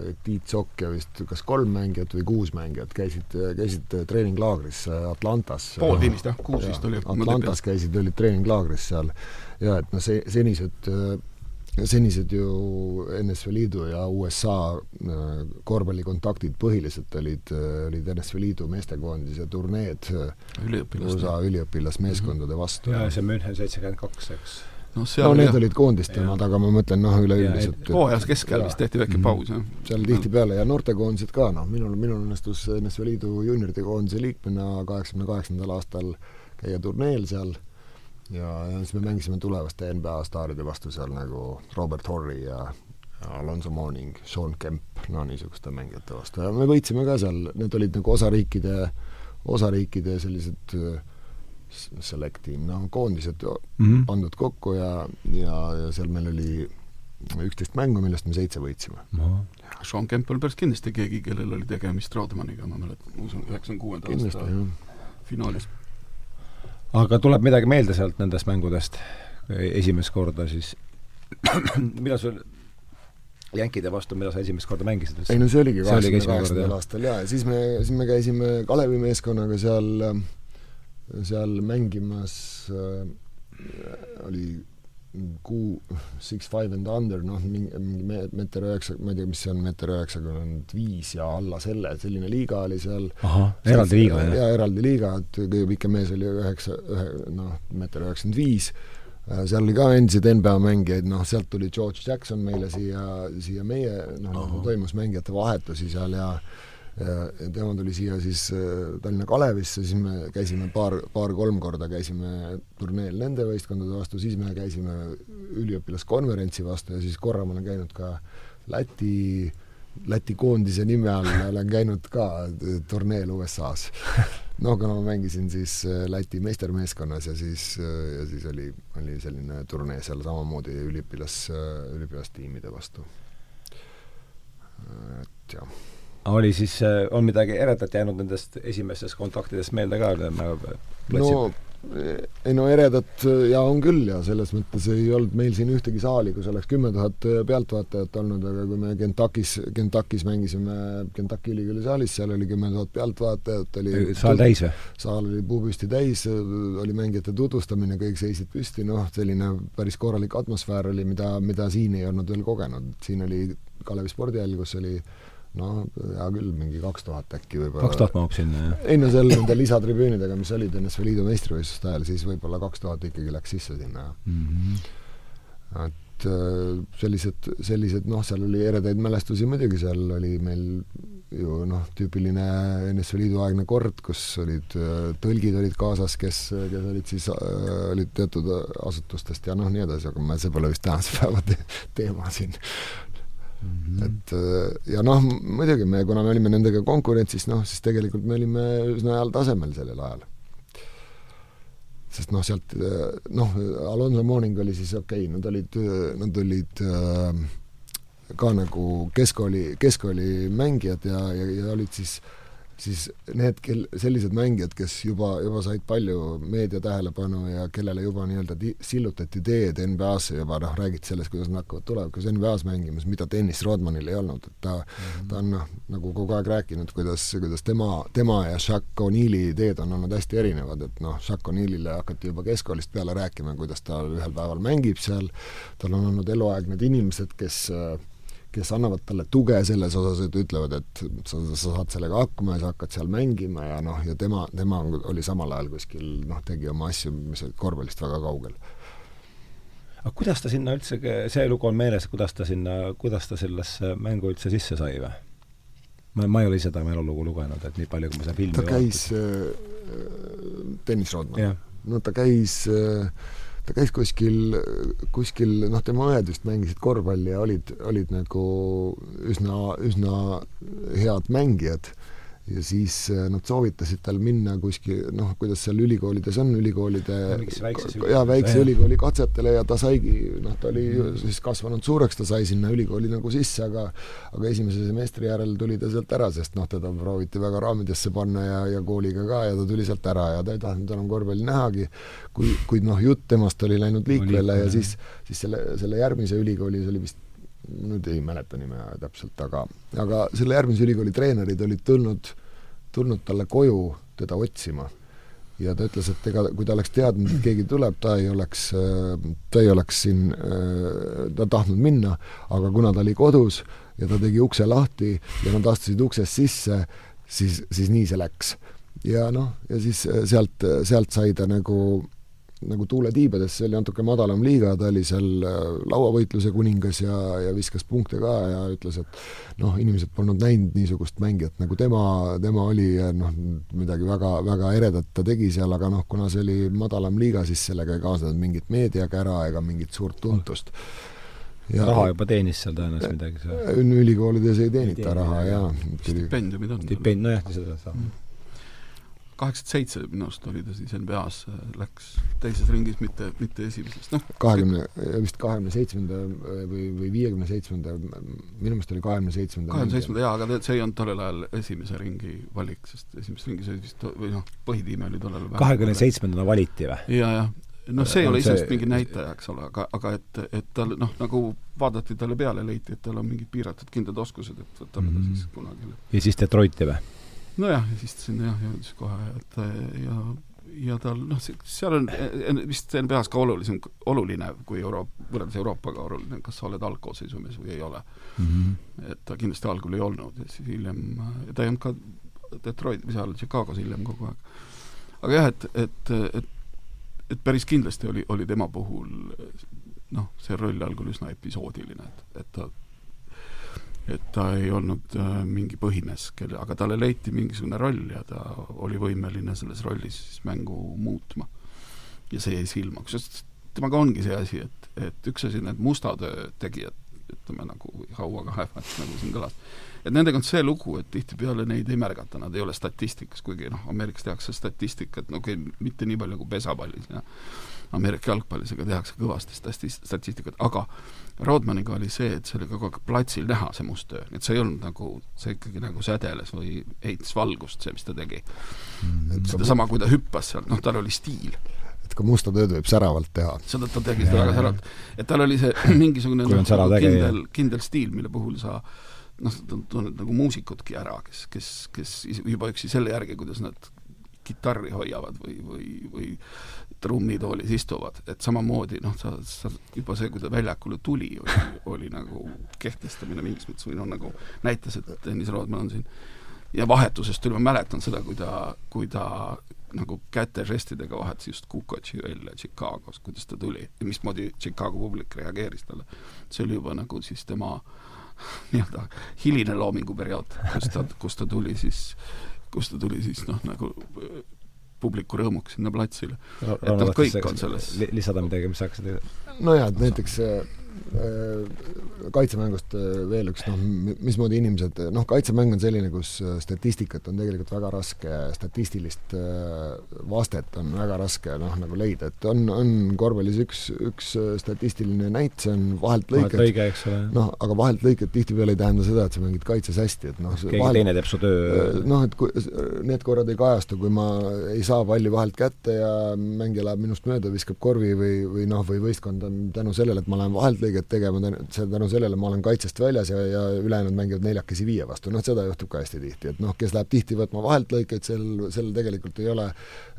et Tiit Sokk ja vist kas kolm mängijat või kuus mängijat käisid, käisid treeninglaagris Atlantas. pooltiimist jah, kuus vist oli. Atlantas käisid, olid treeninglaagris seal ja et noh, see, senised senised ju NSV Liidu ja USA äh, korvpallikontaktid põhiliselt olid, äh, olid NSV Liidu meestekoondise turneed USA üliõpilasmeeskondade vastu. jaa, see München seitsekümmend kaks, eks noh, seal no need jah. olid koondiste omad, aga ma mõtlen noh, üleüldiselt hooajas keskel vist tehti väike mhm. paus, jah. seal tihtipeale ja noortekoondised ka, noh, minul, minul õnnestus NSV Liidu juunioride koondise liikmena kaheksakümne kaheksandal aastal käia turneel seal ja, ja siis me mängisime tulevaste NBA staaride vastu seal nagu Robert Horry ja Alonso Mourning, Sean Kemp, no niisuguste mängijate vastu. Ja me võitsime ka seal, need olid nagu osariikide, osariikide sellised äh, selektiim, noh, koondised mm -hmm. pandud kokku ja, ja, ja seal meil oli üksteist mängu, millest me seitse võitsime. No.. Sean Kemp on päris kindlasti keegi, kellel oli tegemist Rodmaniga, ma mäletan, ma usun, üheksakümne kuuenda aasta finaalis aga tuleb midagi meelde sealt nendest mängudest. Esimest korda siis. Millal sul jänkide vastu, millal sa esimest korda mängisid? ei no see oligi kaheksakümne kaheksandal aastal jaa, ja siis me, siis me käisime Kalevi meeskonnaga seal, seal mängimas äh, oli kuu, Six Five and Under, noh, mingi, mingi meeter üheksa, ma ei tea, mis see on, meeter üheksakümmend viis ja alla selle, selline liiga oli seal. ahah, eraldi liiga, jah? jaa, eraldi liiga, et kõige pikem mees oli üheksa, ühe, noh, meeter üheksakümmend viis, äh, seal oli ka endiseid NBA mängijaid, noh, sealt tuli George Jackson meile siia, siia meie, noh, toimus mängijate vahetusi seal ja tema tuli siia siis äh, Tallinna Kalevisse, siis me käisime paar, paar-kolm korda käisime turneel nende võistkondade vastu, siis me käisime üliõpilaskonverentsi vastu ja siis korra ma olen käinud ka Läti, Läti koondise nime all olen käinud ka turneel USA-s. no aga ma mängisin siis äh, Läti meistermeeskonnas ja siis, äh, ja siis oli, oli selline turnee seal samamoodi üliõpilas, üliõpilastiimide vastu. et jah oli siis, äh, on midagi eredat jäänud nendest esimestest kontaktidest meelde ka, no ei no eredat ja on küll ja selles mõttes ei olnud meil siin ühtegi saali, kus oleks kümme tuhat pealtvaatajat olnud, aga kui me Kentuckis, Kentuckis mängisime Kentucky ülikooli saalis, seal oli kümme tuhat pealtvaatajat, oli saal täis või? saal oli puupüsti täis, oli mängijate tutvustamine, kõik seisid püsti, noh, selline päris korralik atmosfäär oli, mida, mida siin ei olnud veel kogenud, siin oli Kalevi spordihall, kus oli no hea küll, mingi kaks tuhat äkki võib-olla. kaks tuhat mahub sinna, jah? ei no seal nende lisatribüünidega, mis olid NSV Liidu meistrivõistluste ajal, siis võib-olla kaks tuhat ikkagi läks sisse sinna, jah mm -hmm.. et äh, sellised, sellised noh, seal oli eredaid mälestusi muidugi, seal oli meil ju noh, tüüpiline NSV Liidu aegne kord, kus olid, tõlgid olid kaasas, kes, kes olid siis, olid teatud asutustest ja noh, nii edasi, aga me, see pole vist tänase päeva te teema siin mm. -hmm. et ja noh, muidugi me, kuna me olime nendega konkurentsis, noh, siis tegelikult me olime üsna heal tasemel sellel ajal sest noh, sealt noh, Alonso Morning oli siis okei okay,, nad olid, nad olid äh, ka nagu keskkooli, keskkooli mängijad ja, ja, ja olid siis äh, siis need, kel-, sellised mängijad, kes juba, juba said palju meedia tähelepanu ja kellele juba nii-öelda ti-, sillutati teed NBA-sse juba noh, räägiti sellest, kuidas nad hakkavad tulevikus NBA-s mängimas, mida Dennis Rodmanil ei olnud, et ta mm, -hmm. ta on noh, nagu kogu aeg rääkinud, kuidas, kuidas tema, tema ja Shaq O'Neali ideed on olnud hästi erinevad, et noh, Shaq O'Nealile hakati juba keskkoolist peale rääkima, kuidas ta ühel päeval mängib seal, tal on olnud eluaeg need inimesed, kes äh, kes annavad talle tuge selles osas, et ütlevad, et sa, sa saad sellega hakkama ja sa hakkad seal mängima ja noh, ja tema, tema oli samal ajal kuskil noh, tegi oma asju, mis olid korvpallist väga kaugel. aga kuidas ta sinna üldse, see lugu on meeles, kuidas ta sinna, kuidas ta sellesse mängu üldse sisse sai või? ma, ma ei ole ise ta meeleolugu lugenud, et nii palju, kui ma seda filmi ta käis äh,, Tõnis Roodman, no ta käis äh, ta käis kuskil, kuskil noh, tema õed vist mängisid korvpalli ja olid, olid nagu üsna, üsna head mängijad ja siis äh, nad soovitasid tal minna kuskil, noh, kuidas seal ülikoolides on, ülikoolide jaa, väikse ülikooli katsetele ja ta saigi, noh, ta oli mm. siis kasvanud suureks, ta sai sinna ülikooli nagu sisse, aga aga esimese semestri järel tuli ta sealt ära, sest noh, teda prooviti väga raamidesse panna ja, ja kooliga ka ja ta tuli sealt ära ja ta ei tahtnud enam korvpalli nähagi, kui, kuid noh, jutt temast oli läinud liikvele ja siis, siis selle, selle järgmise ülikooli, see oli vist nüüd ei mäleta nime täpselt, aga, aga selle järgmise ülikooli treenerid olid tulnud, tulnud talle koju teda otsima. ja ta ütles, et ega kui ta oleks teadnud, et keegi tuleb, ta ei oleks, ta ei oleks siin, ta tahtnud minna, aga kuna ta oli kodus ja ta tegi ukse lahti ja nad astusid uksest sisse, siis, siis nii see läks. ja noh, ja siis sealt, sealt sai ta nagu nagu tuule tiibades, see oli natuke madalam liiga, ta oli seal äh, lauavõitluse kuningas ja, ja viskas punkte ka ja ütles, et noh, inimesed polnud näinud niisugust mängijat nagu tema, tema oli ja noh, midagi väga, väga eredat ta tegi seal, aga noh, kuna see oli madalam liiga, siis sellega ei kaasnenud mingit meediakära ega mingit suurt tuntust ja raha juba teenis seal tõenäoliselt midagi seal? ülikoolides ei teenita ei raha, jaa. stipendiumid on. stipend-, nojah, seda saab mm kaheksakümmend seitse minu arust oli ta siis NBA-sse, läks teises ringis, mitte, mitte esimeses, noh. kahekümne, vist kahekümne seitsmenda või, või viiekümne seitsmenda, minu meelest oli kahekümne seitsmenda. kahekümne seitsmenda jaa, aga see ei olnud tollel ajal esimese ringi valik, sest esimeses ringis oli vist, või noh, põhitiim oli tollel ajal kahekümne seitsmendana valiti või? jaa, jah. noh, see ei ole iseenesest mingi näitaja, eks ole, aga, aga et, et tal noh, nagu vaadati talle peale, leiti, et tal on mingid piiratud kindlad oskused, et võtame mm -hmm. ta mhm. siis kunagi. ja siis Detroiti või? Nojah, ja siis ta sinna jah, jõudis kohe, et ja ja tal noh, seal on vist NBA-s ka olulisem, oluline kui Euro-, võrreldes Euroopaga oluline, kas sa oled algkoosseisumees või ei ole mm. -hmm. et ta kindlasti algul ei olnud ja siis hiljem, ta ei olnud ka Detroit, seal, Chicagos hiljem kogu aeg. aga jah, et, et, et et päris kindlasti oli, oli tema puhul noh, see roll algul üsna episoodiline, et, et ta et ta ei olnud äh, mingi põhimees, kelle, aga talle leiti mingisugune roll ja ta oli võimeline selles rollis siis mängu muutma. ja see jäi silma, kusjuures temaga ongi see asi, et, et üks asi, need musta töö tegijad, ütleme nagu hauaga häevad, nagu siin kõlas, et nendega on see lugu, et tihtipeale neid ei märgata, nad ei ole statistikas, kuigi noh, Ameerikas tehakse statistikat, no okei okay,, mitte nii palju kui pesapallis ja Ameerika jalgpallis, aga tehakse kõvasti stati-, statistikat, aga Rodmaniga oli see, et see oli kogu aeg platsil näha, see must töö, et see ei olnud nagu, see ikkagi nagu sädeles või heitis valgust, see, mis ta tegi mm,. sedasama, kui ta hüppas seal, noh, tal oli stiil et ka musta tööd võib säravalt teha. seda ta tegi seda väga säravalt. et tal oli see mingisugune noh, kindel, kindel stiil, mille puhul sa noh, tunned nagu muusikutki ära, kes, kes, kes juba üksi selle järgi, kuidas nad kitarri hoiavad või, või, või trummitoolis istuvad, et samamoodi noh, sa, sa juba see, kui ta väljakule tuli, oli, nagu kehtestamine mingis mõttes või noh, nagu näitas, et Tõnis Roodman on siin ja vahetusest tuli, ma mäletan seda, kui ta, kui ta nagu kätežestidega vahetas just Kukotši välja Chicagos, kuidas ta tuli ja mismoodi Chicago publik reageeris talle. see oli juba nagu siis tema nii-öelda hiline loominguperiood, kus ta, kus ta tuli siis, kus ta tuli siis noh, nagu publiku rõõmuks sinna platsile. et noh, kõik on selles lisada midagi, mis sa hakkasid nojah, et näiteks Äh, kaitsemängust äh, veel üks noh, mismoodi inimesed, noh, kaitsemäng on selline, kus äh, statistikat on tegelikult väga raske, statistilist vastet on väga raske noh, nagu leida, et on, on korvpallis üks, üks statistiline näit, see on vahelt lõiked, lõige, eks ole. noh, aga vahelt lõiked tihtipeale ei tähenda seda, et sa mängid kaitses hästi, et noh keegi vahelt, teine teeb su töö noh, et kui need korrad ei kajastu, kui ma ei saa palli vahelt kätte ja mängija läheb minust mööda, viskab korvi või, või noh, või võistkond on tänu sellele, et ma lähen vahelt lõiget tegema, tänu sellele ma olen kaitsest väljas ja, ja ülejäänud mängivad neljakesi viie vastu, noh seda juhtub ka hästi tihti, et noh, kes läheb tihti võtma vahelt lõikeid, sel, sel tegelikult ei ole,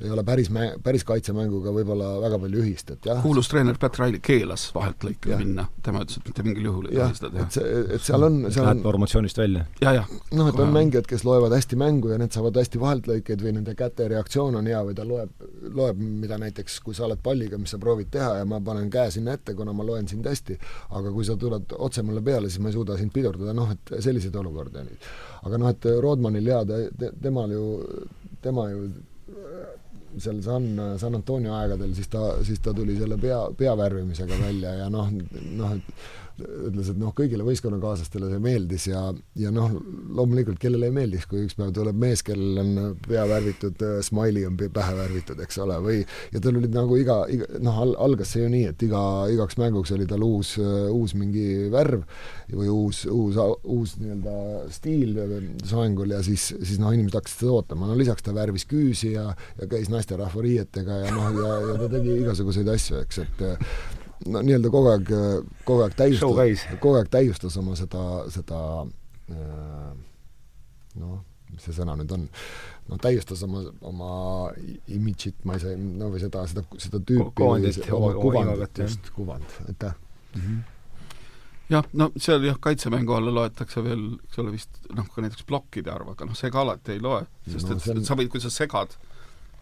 ei ole päris mä-, päris kaitsemänguga võib-olla väga palju ühist, et jah. kuulus treener Pat Riley keelas vahelt lõikele minna, tema ütles, et mitte mingil juhul ei tohi seda teha. et see, et seal on, seal on promotsioonist välja ja,. jah, jah. noh, et on mängijad, kes loevad hästi mängu ja need saavad hästi vahelt lõikeid või nende käte reaktsioon on hea või ta loeb, loeb, mida näiteks, kui sa oled palliga, mis sa proovid teha ja ma panen käe sinna ette, kuna ma loen sind hästi, aga kui sa tuled otse mulle peale, siis ma ei suuda sind pidurdada, noh et selliseid olukordi on. aga noh, et Rodmanil jaa, te, temal ju, tema ju seal San, San Antonio aegadel, siis ta, siis ta tuli selle pea, pea värvimisega välja ja noh, noh, et ütles, et noh, kõigile võistkonnakaaslastele see meeldis ja, ja noh, loomulikult kellele ei meeldiks, kui üks päev tuleb mees, kellel on pea värvitud, äh, smiley on pähe värvitud, eks ole, või ja tal oli nagu iga, iga noh, al-, algas see ju nii, et iga, igaks mänguks oli tal uus, äh, uus mingi värv või uus, uus, uus nii-öelda stiil soengul ja siis, siis noh, inimesed hakkasid seda ootama, no lisaks ta värvis küüsi ja, ja käis naisterahva riietega ja noh, ja, ja ta tegi igasuguseid asju, eks, et no nii-öelda kogu aeg, kogu aeg täiustas, kogu aeg täiustas oma seda, seda äh, noh, mis see sõna nüüd on, noh, täiustas oma, oma imidžit, ma ei saa, no või seda, seda, seda tüüpi kuvandit, oma kuvandit, just, kuvand, aitäh. Mm. -hmm jah, no seal jah, kaitsemängu alla loetakse veel, eks ole, vist noh, ka näiteks plokkide arv, aga noh, see ka alati ei loe, sest no, et on... sa võid, kui sa segad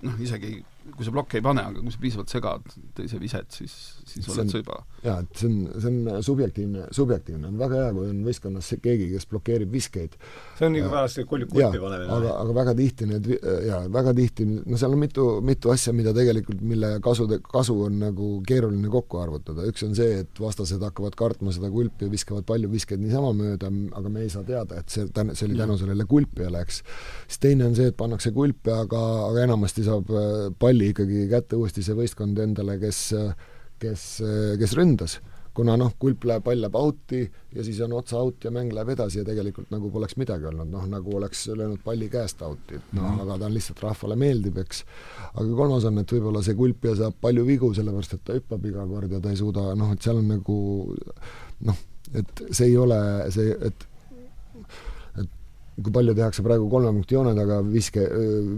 noh, isegi kui sa plokki ei pane, aga kui sa piisavalt segad teise viset, siis, siis oled sa juba jaa, et see on, see on subjektiivne, subjektiivne, on väga hea, kui on võistkonnas keegi, kes blokeerib viskeid. see on nagu pärast kulpi panemine. aga, aga väga tihti need, jaa, väga tihti, no seal on mitu, mitu asja, mida tegelikult, mille kasu, kasu on nagu keeruline kokku arvutada, üks on see, et vastased hakkavad kartma seda kulpi ja viskavad palju viskeid niisama mööda, aga me ei saa teada, et see, see oli tänu sellele kulpijale, eks. siis teine on see, et pannakse kulpi, aga, aga enamasti saab palju palli ikkagi kätte uuesti see võistkond endale, kes, kes, kes ründas. kuna noh, kulp läheb, pall läheb out'i ja siis on otsa out ja mäng läheb edasi ja tegelikult nagu poleks midagi olnud, noh nagu oleks löönud palli käest out'i, et noh mm, -hmm. aga ta on lihtsalt rahvale meeldib, eks. aga kolmas on, et võib-olla see kulpija saab palju vigu, sellepärast et ta hüppab iga kord ja ta ei suuda, noh, et seal on nagu noh, et see ei ole see, et kui palju tehakse praegu kolme punkti joone taga viske,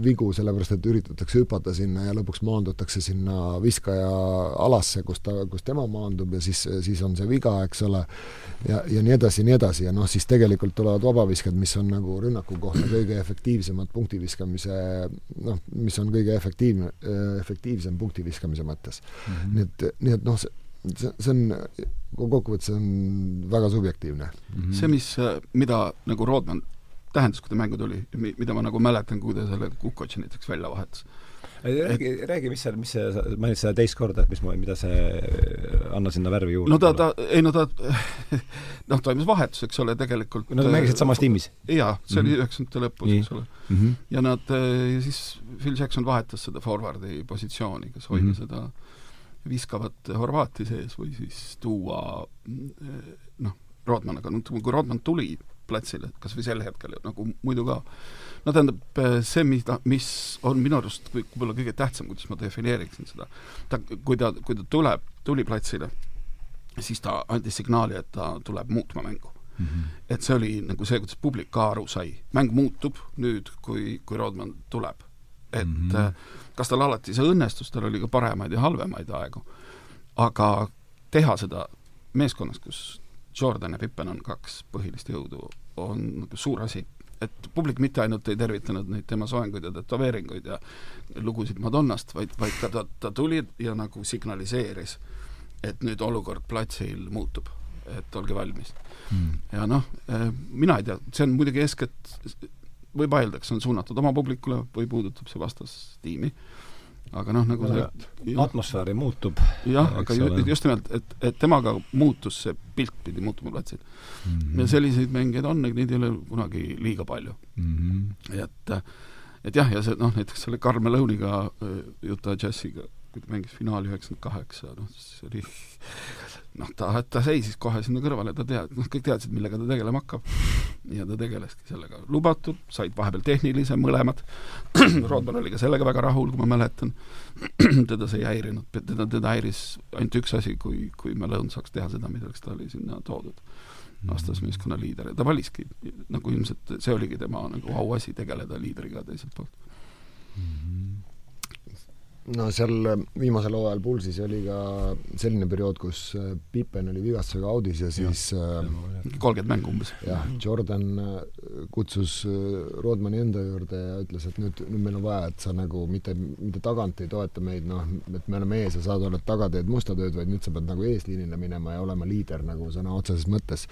vigu, sellepärast et üritatakse hüpata sinna ja lõpuks maandutakse sinna viskaja alasse, kus ta, kus tema maandub ja siis, siis on see viga, eks ole, ja, ja nii edasi ja nii edasi ja noh, siis tegelikult tulevad vabavisked, mis on nagu rünnaku kohta kõige efektiivsemad punkti viskamise noh, mis on kõige efektiivne, efektiivsem punkti viskamise mõttes mm. -hmm. nii et, nii et noh, see see, on, kokkuvõttes on väga subjektiivne mm. -hmm. see, mis, mida nagu Rodman tähendas, kui ta mängu tuli, mida ma nagu mäletan, kui ta selle Kukotši näiteks välja vahetas. räägi, räägi, mis seal, mis see, mainisid seda teist korda, et mis, mida see, anna sinna värvi juurde. no ta, ta, ei no ta, noh, toimus vahetus, eks ole, tegelikult Nad mängisid samas tiimis? jaa, see oli mhm. üheksakümnendate lõpus, eks ole mm. -hmm. ja nad, ja siis Phil Jackson vahetas seda forwardi positsiooni, kas hoida mm -hmm. seda viskavat Horvaati sees või siis tuua noh, Rodman, aga noh, kui Rodman tuli platsile, kas või sel hetkel nagu muidu ka. no tähendab, see, mida, mis on minu arust võib-olla kõige tähtsam, kuidas ma defineeriksin seda, ta, kui ta, kui ta tuleb, tuli platsile, siis ta andis signaali, et ta tuleb muutma mängu mm. -hmm. et see oli nagu see, kuidas publik ka aru sai. mäng muutub nüüd, kui, kui Rodman tuleb. et mm -hmm. kas tal alati see õnnestus, tal oli ka paremaid ja halvemaid aegu, aga teha seda meeskonnas, kus Jordan ja Pippen on kaks põhilist jõudu, on suur asi. et publik mitte ainult ei tervitanud neid tema soenguid ja tätoveeringuid ja lugusid Madonnast, vaid, vaid ta, ta, ta tuli ja nagu signaliseeris, et nüüd olukord platsil muutub. et olge valmis mm.. ja noh, äh, mina ei tea, see on muidugi eeskätt, võib vaielda, kas see on suunatud oma publikule või puudutab see vastastiimi, aga noh, nagu see atmosfääri muutub. jah, aga ju, just nimelt, et, et temaga muutus see pilt, pidi muutuma platsil mm. -hmm. ja selliseid mängijaid on, neid ei ole kunagi liiga palju mm. -hmm. et et jah, ja see noh, näiteks selle Karl Malone'iga äh, Utah Jazziga, kui ta mängis finaali üheksakümmend kaheksa, noh, see oli noh, ta, ta seisis kohe sinna kõrvale, ta tead-, noh, kõik teadsid, millega ta tegelema hakkab. ja ta tegeleski sellega. lubatud, said vahepeal tehnilise, mõlemad Rodman oli ka sellega väga rahul, kui ma mäletan. teda see ei häirinud, teda, teda häiris ainult üks asi, kui, kui Malone saaks teha seda, milleks ta oli sinna toodud. vastasmeeskonna liider ja ta valiski, nagu ilmselt see oligi tema nagu auasi, tegeleda liidriga teiselt poolt mm. -hmm no seal äh, viimasel hooajal Pulsis oli ka selline periood, kus äh, Pippen oli vigastusega audis ja siis äh, kolmkümmend mängu umbes. jah, Jordan kutsus Rodmani enda juurde ja ütles, et nüüd, nüüd meil on vaja, et sa nagu mitte, mitte tagant ei toeta meid, noh, et me oleme ees ja sa oled taga, teed musta tööd, vaid nüüd sa pead nagu eesliinile minema ja olema liider nagu sõna otseses mõttes.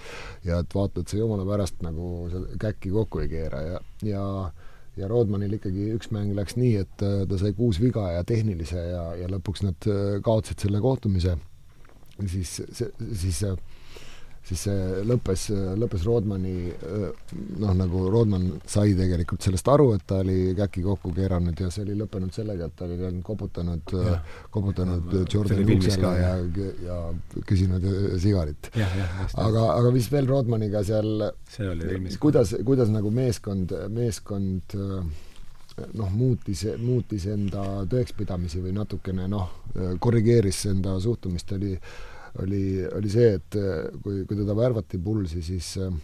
ja et vaata, et sa jumala pärast nagu käkki kokku ei keera ja, ja ja Rodmanil ikkagi üks mäng läks nii, et äh, ta sai kuus viga ja tehnilise ja, ja lõpuks nad äh, kaotasid selle kohtumise, siis, siis siis see lõppes, lõppes Rodmani noh, nagu Rodman sai tegelikult sellest aru, et ta oli käki kokku keeranud ja see oli lõppenud sellega, et ta oli koputanud, koputanud Jordani uksele ja, ja küsinud sigarit. aga, aga mis veel Rodmaniga seal, kuidas, kuidas nagu meeskond, meeskond noh, muutis, muutis enda tõekspidamisi või natukene noh, korrigeeris enda suhtumist, oli oli, oli see, et äh, kui, kui teda värvati Bullsi, siis äh,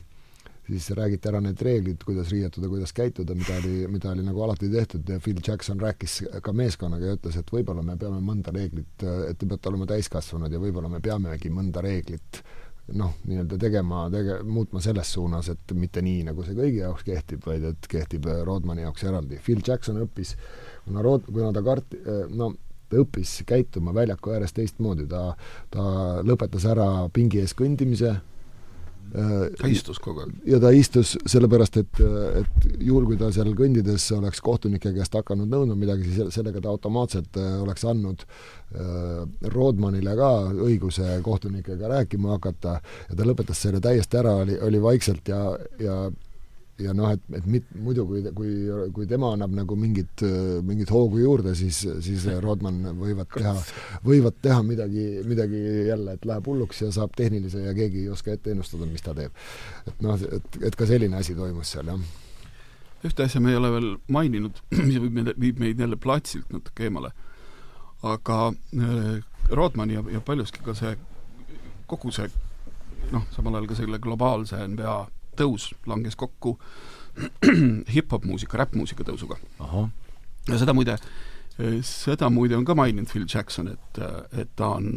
siis räägiti ära need reeglid, kuidas riietuda, kuidas käituda, mida oli, mida oli nagu alati tehtud ja Phil Jackson rääkis ka meeskonnaga ja ütles, et võib-olla me peame mõnda reeglit, et te peate olema täiskasvanud ja võib-olla me peamegi mõnda reeglit noh, nii-öelda tegema, tege-, muutma selles suunas, et mitte nii, nagu see kõigi jaoks kehtib, vaid et kehtib Rodmani jaoks eraldi. Phil Jackson õppis, kuna Rod-, kuna ta kart-, no õppis käituma väljaku ääres teistmoodi, ta, ta lõpetas ära pingi ees kõndimise, ta istus kogu aeg? ja ta istus sellepärast, et, et juhul, kui ta seal kõndides oleks kohtunike käest hakanud nõudma midagi, siis sellega ta automaatselt äh, oleks andnud äh, Rodmanile ka õiguse kohtunikega rääkima hakata ja ta lõpetas selle täiesti ära, oli, oli vaikselt ja, ja ja noh, et, et mit, muidu kui, kui, kui tema annab nagu mingit, mingit hoogu juurde, siis, siis Rodman võivad teha, võivad teha midagi, midagi jälle, et läheb hulluks ja saab tehnilise ja keegi ei oska ette ennustada, mis ta teeb. et noh, et, et ka selline asi toimus seal, jah. ühte asja me ei ole veel maininud, mis viib meid, viib meid jälle platsilt natuke eemale. aga äh, Rodman ja, ja paljuski ka see, kogu see noh, samal ajal ka selle globaalse NBA tõus langes kokku hip-hop muusika, räppmuusika tõusuga. ja seda muide, seda muide on ka maininud Phil Jackson, et, et ta on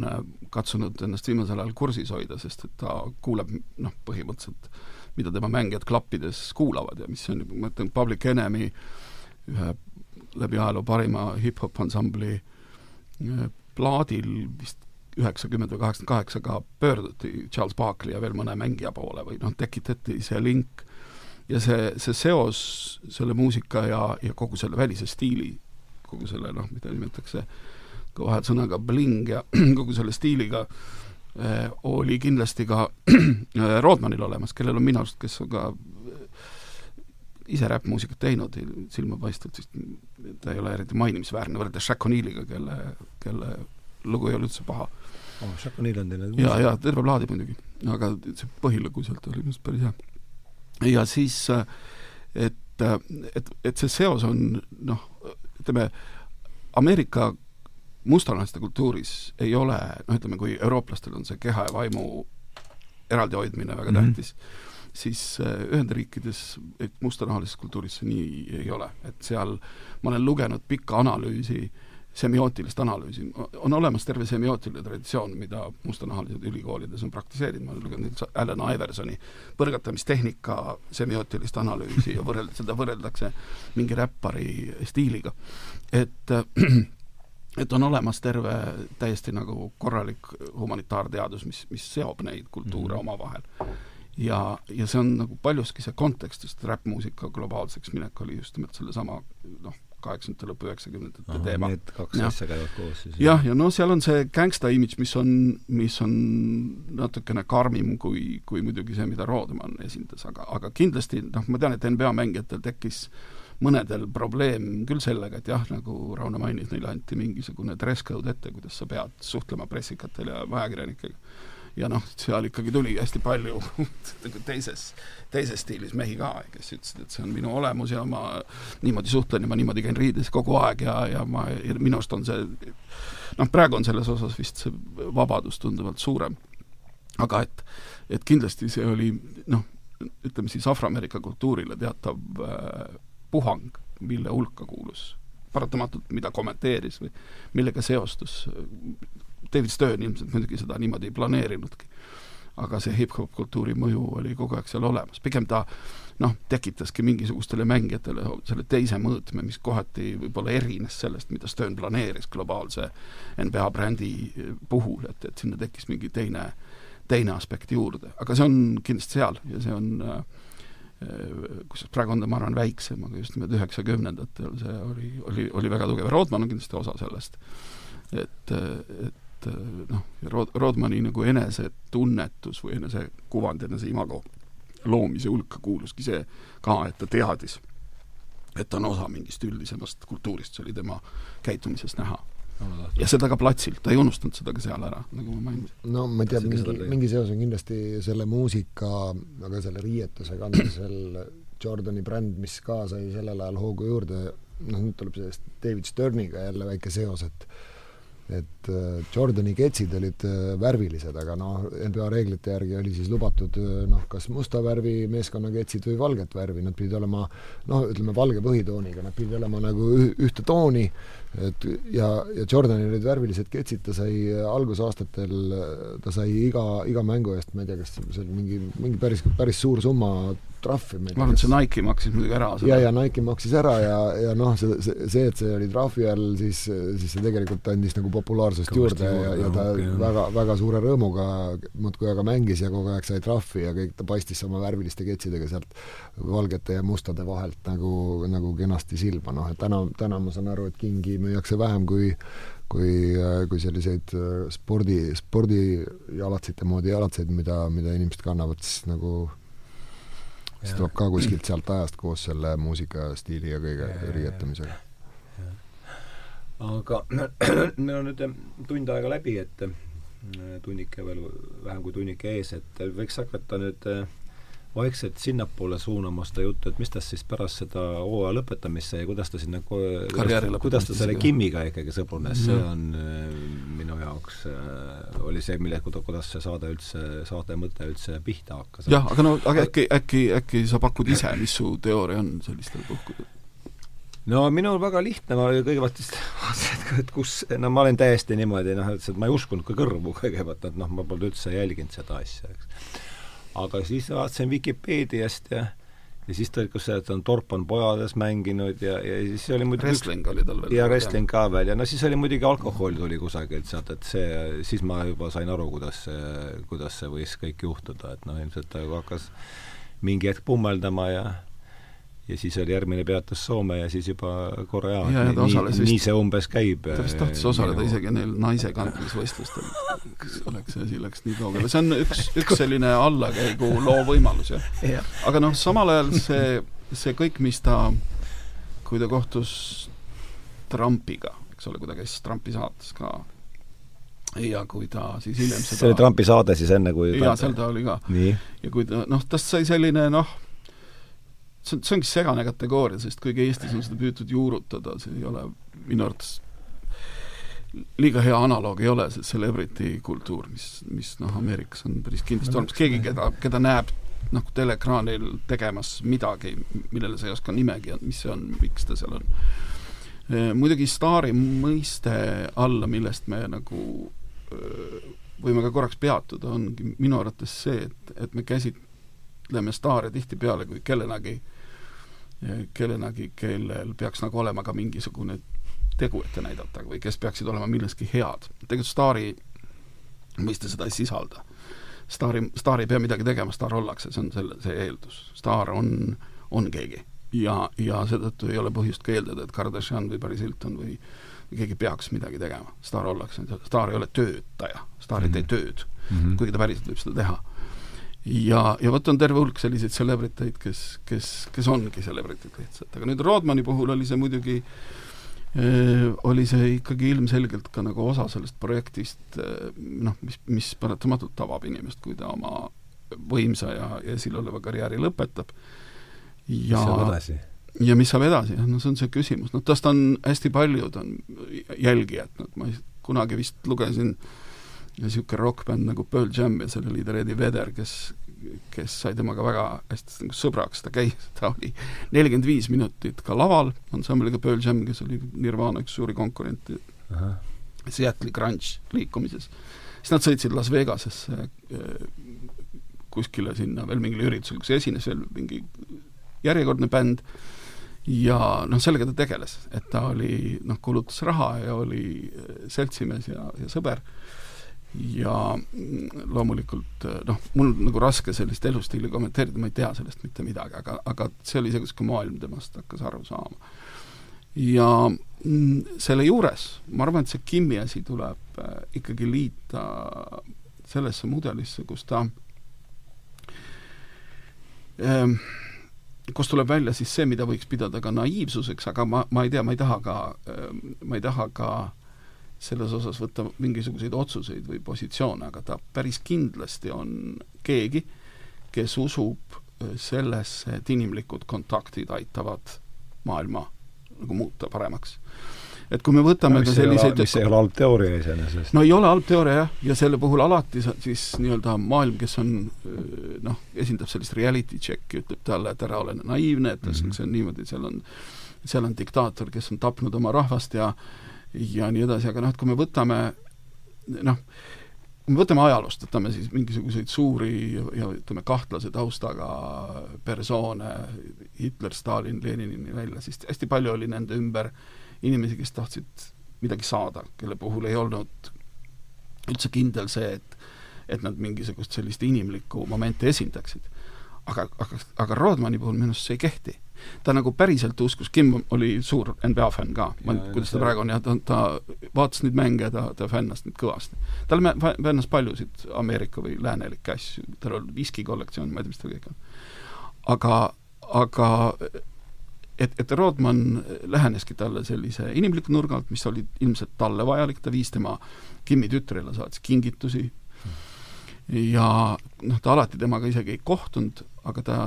katsunud ennast viimasel ajal kursis hoida, sest et ta kuuleb noh, põhimõtteliselt mida tema mängijad klappides kuulavad ja mis on, ma ütlen, Public Enemy, ühe läbi ajaloo parima hip-hop ansambli plaadil vist üheksakümmend või kaheksakümmend kaheksa ka pöörduti Charles Barkley ja veel mõne mängija poole või noh, tekitati see link ja see, see seos selle muusika ja, ja kogu selle välise stiili, kogu selle noh, mida nimetatakse ka vahel sõnaga bling ja kogu selle stiiliga eh, oli kindlasti ka eh, Rodmanil olemas, kellel on minu arust, kes on ka eh, ise räppmuusikat teinud, silmapaistvalt vist ta ei ole eriti mainimisväärne võrreldes Shaq O'Neal'iga, kelle, kelle lugu ei ole üldse paha oh,. O'Neill on teine ja, ja terve plaadi muidugi, aga see põhilugu sealt oli minu arust päris hea. ja siis, et, et, et see seos on noh, ütleme, Ameerika mustanahalaste kultuuris ei ole, noh ütleme, kui eurooplastel on see keha ja vaimu eraldi hoidmine väga mm -hmm. tähtis, siis Ühendriikides, et mustanahalises kultuuris see nii ei ole, et seal ma olen lugenud pikka analüüsi äh, semiootilist analüüsi. on olemas terve semiootiline traditsioon, mida mustanahalised ülikoolides on praktiseerinud, ma olen lugenud Allan Iversoni põrgatamistehnika semiootilist analüüsi ja võrreld-, seda võrreldakse mingi räppari stiiliga. et et on olemas terve täiesti nagu korralik humanitaarteadus, mis, mis seob neid kultuure mm -hmm. omavahel. ja, ja see on nagu paljuski see kontekst, sest räppmuusika globaalseks minek oli just nimelt sellesama noh, kaheksakümnendate lõpu, üheksakümnendate teema. Need kaks ja. asja käivad koos siis? jah, ja no seal on see gängsta imidž, mis on, mis on natukene karmim kui, kui muidugi see, mida Roodman esindas, aga, aga kindlasti noh, ma tean, et NBA mängijatel tekkis mõnedel probleem küll sellega, et jah, nagu Rauno mainis, neile anti mingisugune dress code ette, kuidas sa pead suhtlema pressikatel ja ajakirjanikega ja noh, seal ikkagi tuli hästi palju teises, teises stiilis mehi ka, kes ütlesid, et see on minu olemus ja ma niimoodi suhtlen ja ma niimoodi käin riides kogu aeg ja, ja ma, minu arust on see noh, praegu on selles osas vist see vabadus tunduvalt suurem. aga et, et kindlasti see oli noh, ütleme siis Afroameerika kultuurile teatav äh, puhang, mille hulka kuulus paratamatult, mida kommenteeris või millega seostus David Stern ilmselt muidugi seda niimoodi ei planeerinudki. aga see hip-hop kultuuri mõju oli kogu aeg seal olemas, pigem ta noh, tekitaski mingisugustele mängijatele selle teise mõõtme, mis kohati võib-olla erines sellest, mida Stern planeeris globaalse NBA brändi puhul, et, et sinna tekkis mingi teine, teine aspekt juurde, aga see on kindlasti seal ja see on äh, kusjuures praegu on ta, ma arvan, väiksem, aga just nimelt üheksakümnendatel see oli, oli, oli väga tugev, Rodman on kindlasti osa sellest. et, et et eh, noh, Rod-, Rodmani nagu enesetunnetus või enesekuvand, enese imago loomise hulka kuuluski see ka, et ta teadis, et ta on osa mingist üldisemast kultuurist, see oli tema käitumises näha. Ja seda ka platsil, ta ei unustanud seda ka seal ära, nagu ma mainisin. no ma ei tea, mingi, mingi seos on kindlasti selle muusika, aga selle riietuse kandmisel Jordani bränd, mis ka sai sellel ajal hoogu juurde, noh nüüd tuleb sellest David Sterniga jälle väike seos, et et äh, Jordani ketsid olid äh, värvilised, aga noh, NBA reeglite järgi oli siis lubatud äh, noh, kas musta värvi meeskonnaketsid või valget värvi, nad pidid olema noh, ütleme valge põhitooniga, nad pidid olema nagu ühte tooni, et ja, ja Jordanil olid värvilised ketsid, ta sai algusaastatel, ta sai iga, iga mängu eest, ma ei tea, kas see oli mingi, mingi päris, päris suur summa trahvi. ma arvan, et see Nike maksis muidugi ära. ja, ja Nike maksis ära ja, ja noh, see, see, see, et see oli trahvi all, siis, siis see tegelikult andis nagu populaarsust Kõvasti juurde ja, ja ta okay, väga, väga suure rõõmuga muudkui aga mängis ja kogu aeg sai trahvi ja kõik, ta paistis oma värviliste ketsidega sealt valgete ja mustade vahelt nagu, nagu kenasti silma, noh et täna, täna ma saan aru, et kingi müüakse vähem kui kui, kui selliseid spordi, spordijalatsite moodi jalatseid, mida, mida inimesed kannavad siis nagu see tuleb ka kuskilt sealt ajast koos selle muusikastiili ja kõige riietamisega. aga meil on nüüd tund aega läbi, et tunnike veel, vähem kui tunnike ees, et võiks hakata nüüd äh, vaikselt sinnapoole suunama seda juttu, et mis tast siis pärast seda hooaja lõpetamist sai ja kuidas ta sinna kuidas, kuidas ta selle Kimmiga ikkagi sõbrunes, see on äh, minu jaoks äh, oli see, mille, kuidas see saade üldse, saate mõte üldse pihta hakkas. jah, aga no aga äkki, äkki, äkki sa pakud ise, mis su teooria on sellistel puhkudel? no minul väga lihtne, ma kõigepealt vaatasin, et kus, no ma olin täiesti niimoodi noh, et ma ei uskunud ka kõrvu kõigepealt, et noh, ma polnud üldse jälginud seda asja, eks aga siis vaatasin Vikipeediast ja ja siis ta, see, et on Torpan pojades mänginud ja, ja siis oli muidugi wrestling oli tal veel. ja wrestling ka veel ja no siis oli muidugi alkohol tuli kusagilt sealt, et see, siis ma juba sain aru, kuidas see, kuidas see võis kõik juhtuda, et noh, ilmselt ta hakkas mingi hetk pummeldama ja ja siis oli järgmine peatus Soome ja siis juba Korea. nii, nii see umbes käib. ta vist tahtis osaleda minu... isegi neil naise kandmisvõistlustel. oleks see asi läks nii kaugele, see on üks, üks selline allakäigu loo võimalus, jah. aga noh, samal ajal see, see kõik, mis ta, kui ta kohtus Trumpiga, eks ole, kui ta käis Trumpi saates ka ja kui ta siis hiljem seda see oli Trumpi saade siis enne, kui jaa, seal ta oli ka. ja kui ta, noh, tast sai selline noh, see on, see ongi segane kategooria, sest kuigi Eestis on seda püütud juurutada, see ei ole minu arvates liiga hea analoog ei ole see celebrity kultuur, mis, mis noh, Ameerikas on päris kindlasti olemas, keegi, keda, keda näeb noh, teleekraanil tegemas midagi, millele sa ei oska nimegi, mis see on, miks ta seal on. muidugi staari mõiste alla, millest me nagu võime ka korraks peatuda, ongi minu arvates see, et, et me käsitleme staare tihtipeale kui kellenagi kellenagi, kellel peaks nagu olema ka mingisugune tegu ette näidata või kes peaksid olema milleski head. tegelikult staari mõiste seda ei sisalda. staari, staar ei pea midagi tegema, staar ollakse, see on selle, see eeldus. staar on, on keegi. ja, ja seetõttu ei ole põhjust ka eeldada, et Kardashian või Paris Hilton või keegi peaks midagi tegema. staar ollakse, staar ei ole töötaja, staar ei tee mhm. tööd mm, -hmm. kuigi ta päriselt võib seda teha ja, ja vot on terve hulk selliseid celebriteid, kes, kes, kes ongi celebritid lihtsalt, aga nüüd Rodmani puhul oli see muidugi äh, Äh, oli see ikkagi ilmselgelt ka nagu osa sellest projektist, äh, noh, mis, mis paratamatult tabab inimest, kui ta oma võimsa ja, ja esiloleva karjääri lõpetab. ja mis saab edasi? ja mis saab edasi, noh, see on see küsimus, noh, tast on hästi paljud on jälgijad, noh, ma kunagi vist lugesin niisugune rokkbänd nagu Pearl Jam ja selle liider Eddie Vedder, kes kes sai temaga väga hästi nagu sõbraks, ta käis, ta oli nelikümmend viis minutit ka laval ansambliga Pearl Jam, kes oli Nirvana üks suuri konkurente Seattle'i grunge liikumises. siis nad sõitsid Las Vegasesse äh, kuskile sinna veel mingile üritusele, kus esines veel mingi järjekordne bänd. Ja noh, sellega ta tegeles, et ta oli noh, kulutas raha ja oli äh, seltsimees ja, ja sõber ja loomulikult noh, mul nagu raske sellist elustiili kommenteerida, ma ei tea sellest mitte midagi, aga, aga see oli see, kus ka maailm temast hakkas aru saama. ja mm, selle juures ma arvan, et see Kimi asi tuleb äh, ikkagi liita sellesse mudelisse, kus ta ähm, kus tuleb välja siis see, mida võiks pidada ka naiivsuseks, aga ma, ma ei tea, ma ei taha ka, ähm, ma ei taha ka äh, selles osas võtta mingisuguseid otsuseid või positsioone, aga ta päris kindlasti on keegi, kes usub äh, sellesse, et inimlikud kontaktid aitavad maailma nagu muuta paremaks. et kui me võtame no, ka selliseid mis ei ole halb teooria iseenesest. no ei ole halb teooria jah, ja selle puhul alati siis nii-öelda maailm, kes on äh, noh, esindab sellist reality check'i, ütleb talle, et ära ole naiivne, et mm -hmm. see on niimoodi, seal on, seal on diktaator, kes on tapnud oma rahvast ja ja nii edasi, aga noh, et kui me võtame noh, kui me võtame ajaloost, võtame siis mingisuguseid suuri ja ütleme, kahtlase taustaga persoone, Hitler, Stalin, Leninini välja, siis hästi palju oli nende ümber inimesi, kes tahtsid midagi saada, kelle puhul ei olnud üldse kindel see, et et nad mingisugust sellist inimlikku momenti esindaksid. Aga, aga, aga Rodmani puhul minu arust see ei kehti ta nagu päriselt uskus, Kim oli suur NBA fänn ka, ma ei tea, kuidas ta praegu on ja ta, ta vaatas neid mänge ja ta, ta fännas neid kõvasti. ta fännas paljusid Ameerika või läänelikke asju, tal oli viskikollektsioon, ma ei tea, mis tal kõik on. aga, aga et, et Rodman läheneski talle sellise inimliku nurga alt, mis oli ilmselt talle vajalik, ta viis tema Kimi tütrele, saatis kingitusi ja noh, ta alati temaga isegi ei kohtunud, aga ta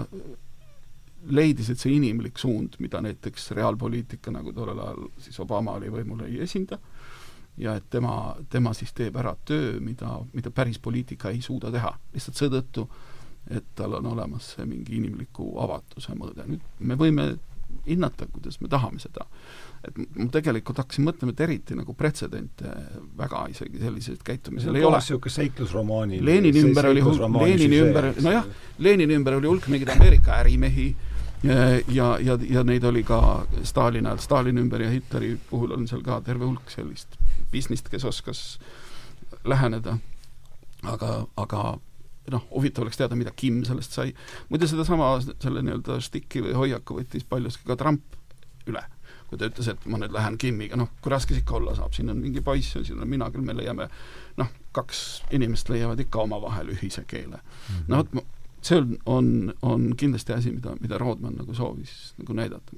leidis, et see inimlik suund, mida näiteks reaalpoliitika, nagu tollel ajal siis Obama oli võimul, ei esinda, ja et tema, tema siis teeb ära töö, mida, mida päris poliitika ei suuda teha, lihtsalt seetõttu, et tal on olemas see mingi inimliku avatuse mõõde. nüüd me võime hinnata, kuidas me tahame seda. Et ma tegelikult hakkasin mõtlema, et eriti nagu pretsedente väga isegi selliseid käitumisel ei ole. niisugune seiklusromaani Lenini ümber oli hulk, Lenini ümber, nojah, Lenini ümber oli hulk mingeid Ameerika ärimehi, ja, ja, ja neid oli ka Stalini ajal, Stalini ümber ja Hitleri puhul on seal ka terve hulk sellist business't, kes oskas läheneda. aga, aga noh, huvitav oleks teada, mida Kim sellest sai. muide, sedasama, selle nii-öelda štikki või hoiaku võttis paljuski ka Trump üle kui ta ütles, et ma nüüd lähen Kimmiga, noh, kui raske see ikka olla saab, siin on mingi poiss ja siin olen mina küll, me leiame noh, kaks inimest leiavad ikka omavahel ühise keele mm. -hmm. no vot, see on, on, on kindlasti asi, mida, mida Rodman nagu soovis nagu näidata.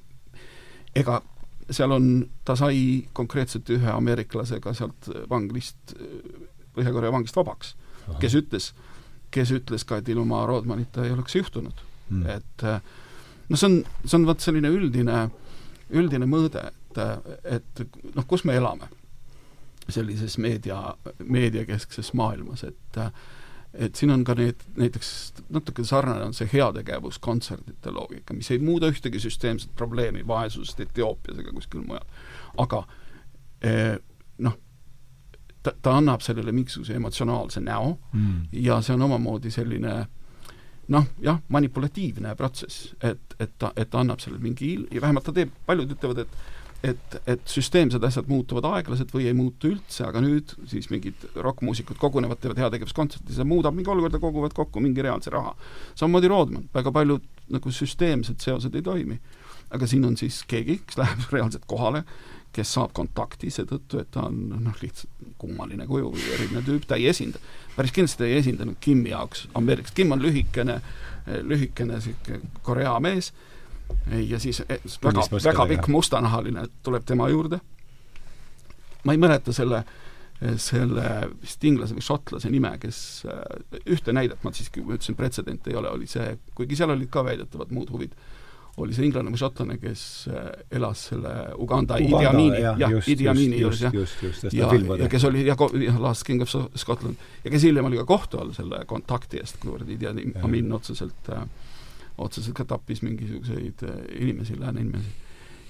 ega seal on, ta sai konkreetselt ühe ameeriklasega sealt vanglist, Põhja-Korea vanglist vabaks, kes ütles, kes ütles ka, et ilma Rodmanita ei oleks juhtunud mm.. et noh, see on, see on vot selline üldine, üldine mõõde, et, et noh, kus me elame sellises meedia, meediakeskses maailmas, et äh, et siin on ka need, näiteks natuke sarnane on see heategevuskontserdite loogika, mis ei muuda ühtegi süsteemset probleemi, vaesusest Etioopias ega kuskil mujal. aga eh, noh, ta, ta annab sellele mingisuguse emotsionaalse näo mm. ja see on omamoodi selline noh, jah, manipulatiivne protsess, et, et ta, et ta annab sellele mingi il-, vähemalt ta teeb, paljud ütlevad, et et, et süsteemsed asjad muutuvad aeglaselt või ei muutu üldse, aga nüüd siis mingid rokkmuusikud kogunevad, teevad heategevuskontserti, see muudab mingi olukorda, koguvad kokku mingi reaalse raha. samamoodi Rodman, väga paljud nagu süsteemsed seosed ei toimi. aga siin on siis keegi, kes läheb reaalselt kohale, kes saab kontakti seetõttu, et ta on noh, lihtsalt kummaline kuju või eriline tüüp, ta ei esinda. päris kindlasti ta ei esindanud Kimi jaoks Ameerikas, Kim on lühikene, lühikene niisugune Korea mees, ja siis eh, väga, väga pikk mustanahaline tuleb tema juurde, ma ei mäleta selle, selle vist inglase või šotlase nime, kes eh, ühte näidet, ma siiski ütlesin, pretsedenti ei ole, oli see, kuigi seal olid ka väidetavad muud huvid oli see inglane või šotlane, kes äh, elas selle Uganda, Uganda Idi Amini, jah, Idi Amini juures, jah. ja, ja kes oli jah, jah, Last King of Scotland, ja kes hiljem oli ka kohtu all selle kontakti eest, kuivõrd Idi Amin otseselt äh, otseselt ka tappis mingisuguseid äh, inimesi, lääne inimesi.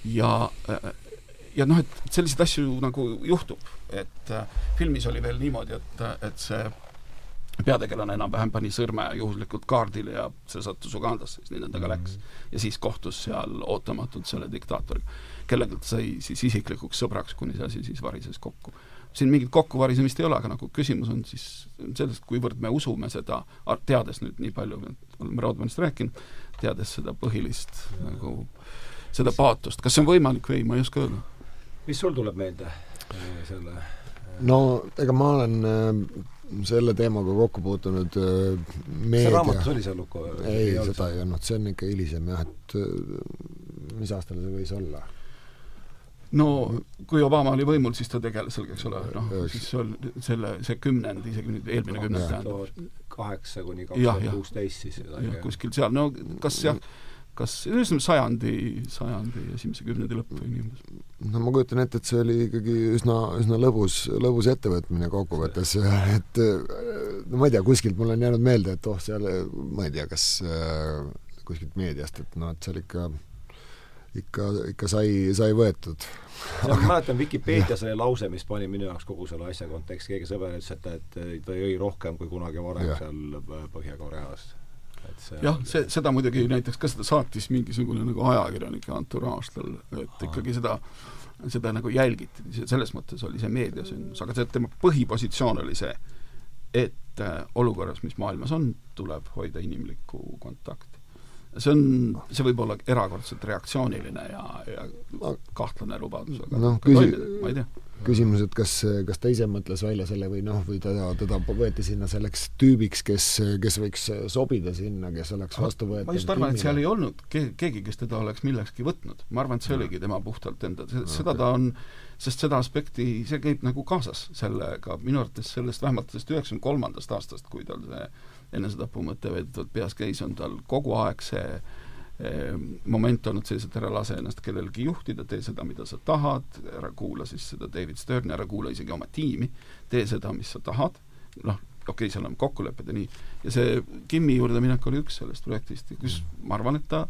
ja äh, ja noh, et selliseid asju nagu juhtub, et äh, filmis oli veel niimoodi, et, et see peategelane enam-vähem pani sõrme juhuslikult kaardile ja see sattus Ugandasse, siis nii nendega mm -hmm. läks. ja siis kohtus seal ootamatult selle diktaatoriga, kellega ta sai siis isiklikuks sõbraks, kuni see asi siis varises kokku. siin mingit kokkuvarisemist ei ole, aga nagu küsimus on siis selles, kuivõrd me usume seda, teades nüüd nii palju, oleme Rodmanist rääkinud, teades seda põhilist nagu, seda paatost, kas see on võimalik või ei, ma ei oska öelda. mis sul tuleb meelde äh, selle no ega ma olen äh, selle teemaga kokku puutunud äh, meedia see raamatus oli see lugu? ei, seda ei olnud, see on ikka hilisem jah, et äh, mis aastal see võis olla? no kui Obama oli võimul, siis ta tegeles sellega, eks ole, noh, siis see on selle, see kümnend, isegi nüüd eelmine kümnend tähendab. kaheksa kuni kaks tuhat kuusteist siis. jah, kuskil seal, no kas jah, kas ütleme sajandi, sajandi esimese kümnendi lõpp või nii umbes? no ma kujutan ette, et see oli ikkagi üsna, üsna lõbus, lõbus ettevõtmine kokkuvõttes, et no ma ei tea, kuskilt mul on jäänud meelde, et oh, seal ma ei tea, kas äh, kuskilt meediast, et noh, et seal ikka ikka, ikka sai, sai võetud. ma mäletan Vikipeedias oli lause, mis pani minu jaoks kogu selle asja konteksti, keegi sõber ütles, et, et ta jõi rohkem kui kunagi varem ja. seal Põhja-Koreas jah, see, seda muidugi näiteks ka seda saatis mingisugune nagu ajakirjanike entourage tal, et ikkagi seda, seda nagu jälgiti, selles mõttes oli see meediasündmus, aga see, tema põhipositsioon oli see, et äh, olukorras, mis maailmas on, tuleb hoida inimlikku kontakti. see on, see võib olla erakordselt reaktsiooniline ja, ja kahtlane lubadus, aga noh, küsi-, ma ei tea küsimus, et kas, kas ta ise mõtles välja selle või noh, või teda, teda võeti sinna selleks tüübiks, kes, kes võiks sobida sinna, kes oleks vastuvõetav ma just arvan, et seal ei olnud ke-, keegi, kes teda oleks millekski võtnud. ma arvan, et see oligi tema puhtalt enda, seda ta on, sest seda aspekti, see käib nagu kaasas sellega, minu arvates sellest, vähemalt sellest üheksakümne kolmandast aastast, kui tal see enesetapumõte väidetavalt peas käis, on tal kogu aeg see moment olnud selliselt, ära lase ennast kellelegi juhtida, tee seda, mida sa tahad, ära kuula siis seda David Sterni, ära kuula isegi oma tiimi, tee seda, mis sa tahad, noh, okei okay,, seal on kokkulepped ja nii, ja see Kimi juurde minek oli üks sellest projektist, kus ma arvan, et ta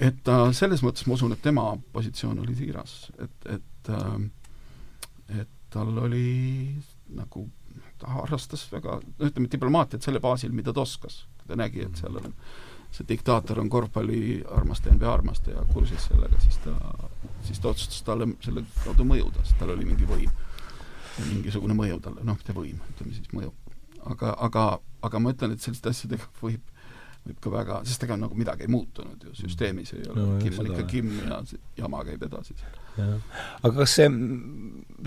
et ta selles mõttes, ma usun, et tema positsioon oli siiras, et, et äh, et tal oli nagu, ta harrastas väga, no ütleme, diplomaatiat selle baasil, mida ta oskas. ta nägi, et seal on see diktaator on korvpalliarmastaja, NBA armastaja kursis sellega, siis ta, siis ta otsustas talle selle kaudu mõjuda, sest tal oli mingi võim. mingisugune mõju talle, noh, mitte võim, ütleme siis mõju. aga, aga, aga ma ütlen, et selliste asjadega võib võib ka väga, sest ega nagu midagi ei muutunud ju, süsteemis ei ole no,, Kim on ikka Kim ja jama käib edasi seal. Aga kas see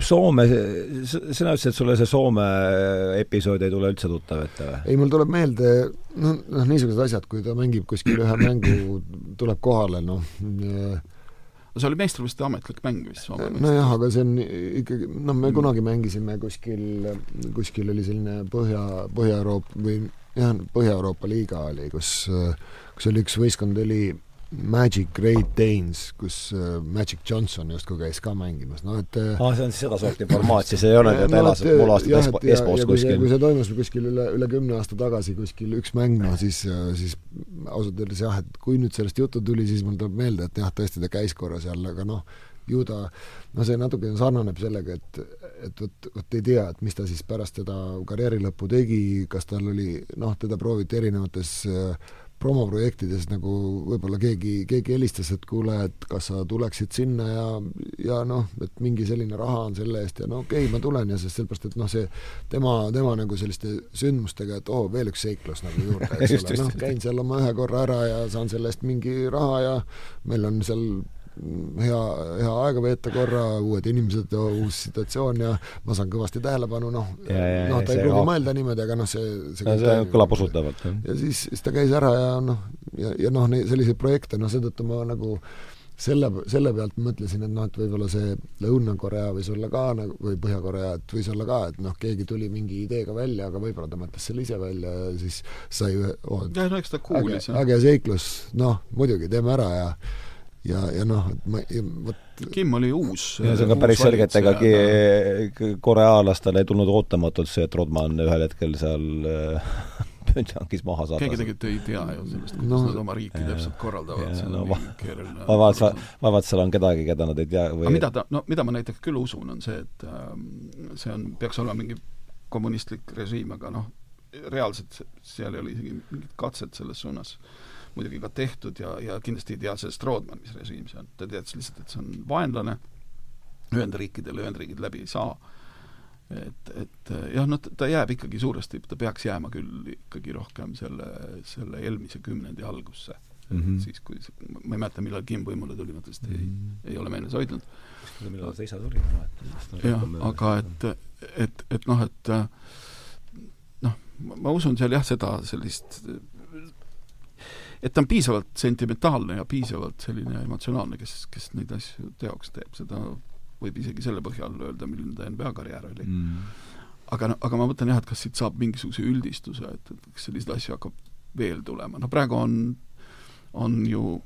Soome, sina ütlesid, et sulle see Soome episood ei tule üldse tuttav ette või? ei, mul tuleb meelde noh, noh niisugused asjad, kui ta mängib kuskil ühe mängu, tuleb kohale, noh no see oli meistrivõistluste ametlik mäng vist Soome nojah, aga see on ikkagi, noh, me kunagi mängisime kuskil, kuskil oli selline Põhja, Põhja-Euroopa või jah, Põhja-Euroopa liiga oli, kus, kus oli üks võistkond, oli Magic Great Danes, kus uh, Magic Johnson justkui käis ka mängimas, noh et aa ah,, see on siis sedasorti formaat siis, ei ole, et ta elas pool aastat Espos kuskil? kui see toimus kuskil üle, üle kümne aasta tagasi kuskil üks mäng, no siis, siis ausalt öeldes jah, et kui nüüd sellest juttu tuli, siis mul tuleb meelde, et jah, tõesti ta käis korra seal, aga noh, ju ta, no see natukene sarnaneb sellega, et, et vot, vot ei tea, et mis ta siis pärast seda karjääri lõppu tegi, kas tal oli, noh, teda prooviti erinevates äh, promoprojektides nagu võib-olla keegi, keegi helistas, et kuule, et kas sa tuleksid sinna ja, ja noh, et mingi selline raha on selle eest ja no okei okay,, ma tulen ja sest sellepärast, et noh, see tema, tema nagu selliste sündmustega, et oo oh,, veel üks seiklus nagu juurde, eks ole, noh, käin seal oma ühe korra ära ja saan selle eest mingi raha ja meil on seal hea, hea aega veeta korra, uued inimesed, uus situatsioon ja ma saan kõvasti tähelepanu, noh, noh, ta ei pruugi jah. mõelda niimoodi, aga noh, see see, no, see kõlab usutavalt, ja siis, siis ta käis ära ja noh, ja, ja noh, selliseid projekte, noh, seetõttu ma nagu selle, selle pealt mõtlesin, et noh, et võib-olla see Lõuna-Korea võis olla ka nagu, või Põhja-Korea, et võis olla ka, et noh, keegi tuli mingi ideega välja, aga võib-olla ta mõtles selle ise välja ja siis sai ühe oh, jah, no eks ta kuulis, äge seiklus, noh, muidugi, teeme ära ja ja, ja noh, et ma, vot Kim oli uus ja see on ka päris selge, et ega koreaalastele ei tulnud ootamatult see, et Rodman ühel hetkel seal äh, Pyeongchangis maha saada. keegi tegelikult ei tea ju sellest, kuidas no, nad oma riiki ja, täpselt korraldavad, see on no, nii keeruline. vaevalt, vaevalt seal on kedagi, keda nad ei tea või aga mida ta, no mida ma näiteks küll usun, on see, et äh, see on, peaks olema mingi kommunistlik režiim, aga noh, reaalselt seal ei ole isegi mingit katset selles suunas muidugi ka tehtud ja, ja kindlasti ei tea sellest Rodman, mis režiim see on, ta teadis lihtsalt, et see on vaenlane, Ühendriikidele Ühendriigid läbi ei saa, et, et jah, noh, ta jääb ikkagi suuresti, ta peaks jääma küll ikkagi rohkem selle, selle eelmise kümnendi algusse mm. -hmm. siis, kui, ma ei mäleta, millal Kim võimule tuli, ma tõesti mm -hmm. ei, ei ole meeles hoidnud. millal ta isa suri, ma mäletan. jah, aga et, et, et noh, et noh, ma usun seal jah, seda sellist et ta on piisavalt sentimentaalne ja piisavalt selline emotsionaalne, kes, kes neid asju teoks teeb, seda võib isegi selle põhjal öelda, milline ta NBA karjäär oli. Mm.. aga aga ma mõtlen jah, et kas siit saab mingisuguse üldistuse, et, et kas selliseid asju hakkab veel tulema, no praegu on, on ju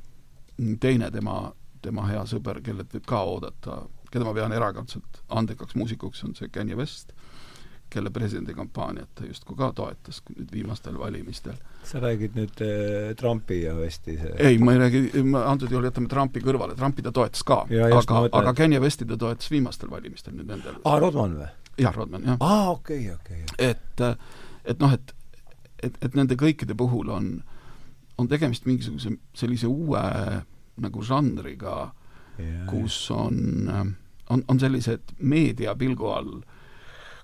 teine tema, tema hea sõber, kellelt võib ka oodata, keda ma pean erakordselt andekaks muusikuks, on see Kanye West kelle presidendikampaaniat ta justkui ka toetas nüüd viimastel valimistel. sa räägid nüüd äh, Trumpi ja Westi see ei, ma ei räägi, ma antud juhul jätame Trumpi kõrvale, Trumpi ta toetas ka, aga, aga Kanye Westi ta toetas viimastel valimistel nüüd nendel aa, Rodman või? jah, Rodman, jah. aa, okei okay,, okei okay.. et, et noh, et et, et nende kõikide puhul on, on tegemist mingisuguse sellise uue nagu žanriga, kus on, on, on sellised meediapilgu all äh,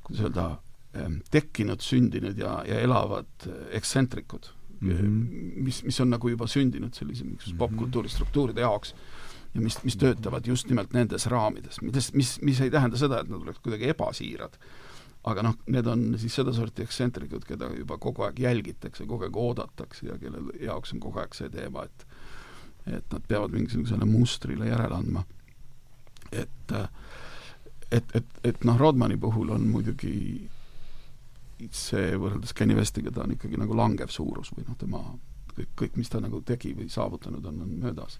kuidas öelda, ehm, tekkinud, sündinud ja, ja elavad ekstsentrikud mm, -hmm. mis, mis on nagu juba sündinud sellise mingisuguse mm -hmm. popkultuuri struktuuride jaoks ja mis, mis töötavad just nimelt nendes raamides, mis, mis, mis ei tähenda seda, et nad oleks kuidagi ebasiirad, aga noh, need on siis sedasorti ekstsentrikud, keda juba kogu aeg jälgitakse, kogu aeg oodatakse ja kelle jaoks on kogu aeg see teema, et et nad peavad mingisugusele mustrile järele andma. et äh, et, et, et noh, Rodmani puhul on muidugi see võrreldes Kenny Westiga, ta on ikkagi nagu langev suurus või noh, tema kõik, kõik, mis ta nagu tegi või saavutanud on, on möödas.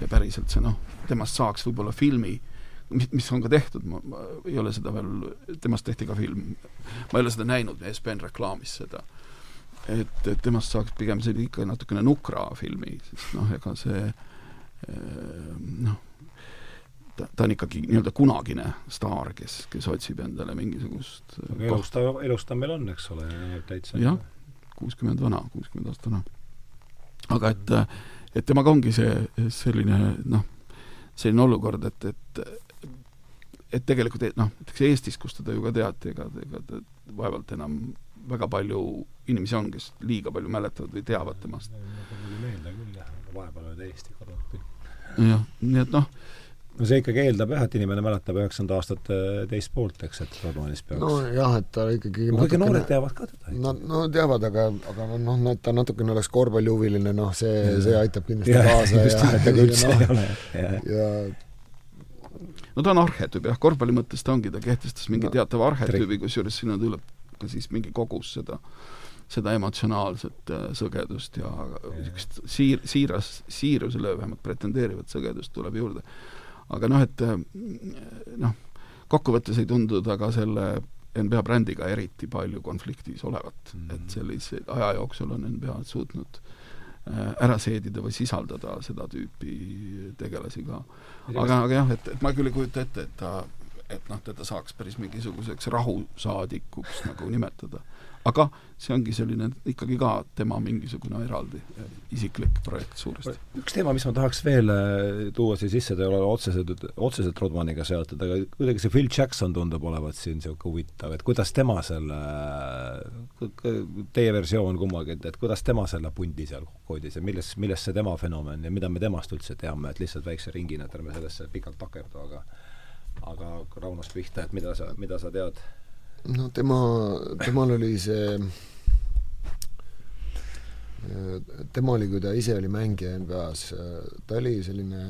ja päriselt see noh, temast saaks võib-olla filmi, mis, mis on ka tehtud, ma, ma ei ole seda veel, temast tehti ka film, ma ei ole seda näinud, ESPN reklaamis seda. et, et temast saaks pigem selline ikka natukene nukra filmi, sest noh, ega see eh, noh, ta, ta on ikkagi nii-öelda kunagine staar, kes, kes otsib endale mingisugust aga elus ta, elus ta meil on, eks ole, täitsa jah, kuuskümmend vana, kuuskümmend aastat vana. aga et, et temaga ongi see selline noh, selline olukord, et, et et tegelikult noh, näiteks Eestis, kus teda ju ka teati, ega, ega ta vaevalt enam väga palju inimesi on, kes liiga palju mäletavad või teavad temast. mul tuli meelde küll jah, vahepeal oli täiesti kadunud küll. jah, nii et noh, no see ikkagi eeldab jah, et inimene mäletab üheksanda aastat äh, teist poolt, eks, et Rodmanis peaks. Nojah, et ta ikkagi no kuigi noored teavad ka teda. no, no teavad, aga, aga noh, no et ta natukene oleks korvpallihuviline, noh, see, see aitab kindlasti ja, kaasa just, ja, ja, üldse no, ei ole. ja, ja no ta on arhetüüp jah, korvpalli mõttes ta ongi, ta kehtestas mingi no, teatava arhetüübi, kusjuures sinna tuleb ka siis mingi kogus seda seda emotsionaalset äh, sõgedust ja niisugust siir-, siiras, siirusele vähemalt pretendeerivat sõgedust tuleb juurde aga noh, et äh, noh, kokkuvõttes ei tundu ta ka selle NBA brändiga eriti palju konfliktis olevat mm, -hmm. et sellise aja jooksul on NBA suutnud ära seedida või sisaldada seda tüüpi tegelasi ka. aga, aga jah, et, et ma küll ei kujuta ette, et ta, et noh, teda saaks päris mingisuguseks rahusaadikuks nagu nimetada aga see ongi selline ikkagi ka tema mingisugune eraldi isiklik projekt suuresti. üks teema, mis ma tahaks veel äh, tuua siia sisse, ta ei ole otseselt, otseselt Rodmaniga seotud, aga kuidagi see Phil Jackson tundub olevat siin niisugune huvitav, et kuidas tema selle, teie versioon kummagi, et, et kuidas tema selle pundi seal kokku hoidis ja milles, milles see tema fenomen ja mida me temast üldse teame, et lihtsalt väikse ringina, et ärme sellesse pikalt takerdu, aga aga Raunost pihta, et mida sa, mida sa tead? No tema, temal oli see, tema oli, kui ta ise oli mängija NBA-s, ta oli selline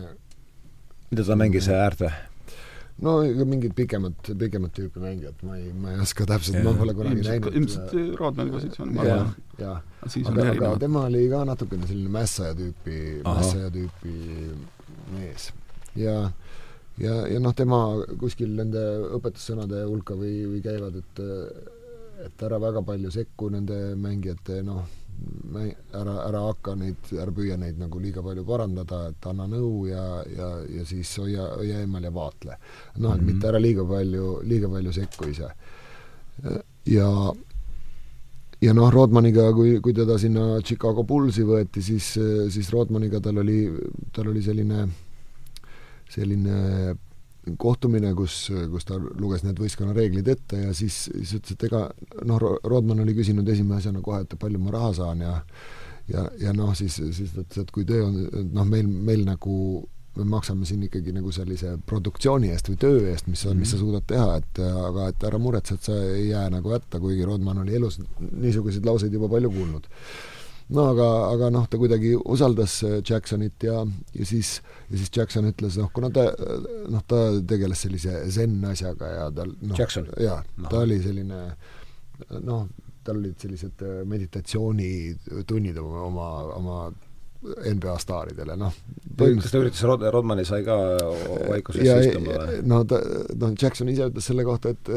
mida ta mängis, äärt või? no mingid pikemat, pikemat tüüpi mängijat, ma ei, ma ei oska täpselt, ma pole kunagi näinud. ilmselt Rodmani positsioon, ma arvan. jah, aga, aga tema oli ka natukene selline mässaja tüüpi, mässaja tüüpi mees. ja äh, ja, ja noh, tema kuskil nende õpetussõnade hulka või, või käivad, et et ära väga palju sekku nende mängijate noh, ära, ära hakka neid, ära püüa neid nagu liiga palju parandada, et anna nõu ja, ja, ja siis hoia, hoia eemal ja vaatle. noh, et mm -hmm. mitte ära liiga palju, liiga palju sekku ise. ja ja noh, Rodmaniga, kui, kui teda sinna Chicago Bullsi võeti, siis, siis Rodmaniga tal oli, tal oli selline selline kohtumine, kus, kus ta luges need võistkonna reeglid ette ja siis, siis ütles, et ega noh, Rodman oli küsinud esimese asjana kohe, et palju ma raha saan ja ja, ja noh, siis, siis ta ütles, et kui töö on, noh, meil, meil nagu me maksame siin ikkagi nagu sellise produktsiooni eest või töö eest, mis sa mm, -hmm. mis sa mhm. suudad teha, et aga et ära muretse, et sa ei jää nagu hätta, kuigi Rodman oli elus niisuguseid lauseid juba palju kuulnud no aga, aga noh, ta kuidagi usaldas äh, Jacksonit ja, ja siis, ja siis Jackson ütles, noh, kuna ta, noh, ta tegeles sellise zen asjaga ja tal noh, jaa, ta oli selline noh, tal olid sellised äh, meditatsioonitunnid oma, oma, oma NBA staaridele, noh. kas ta üritas Rod-, Rodmani sai ka vaikuses istuma või? no ta, noh, Jackson ise ütles selle kohta, et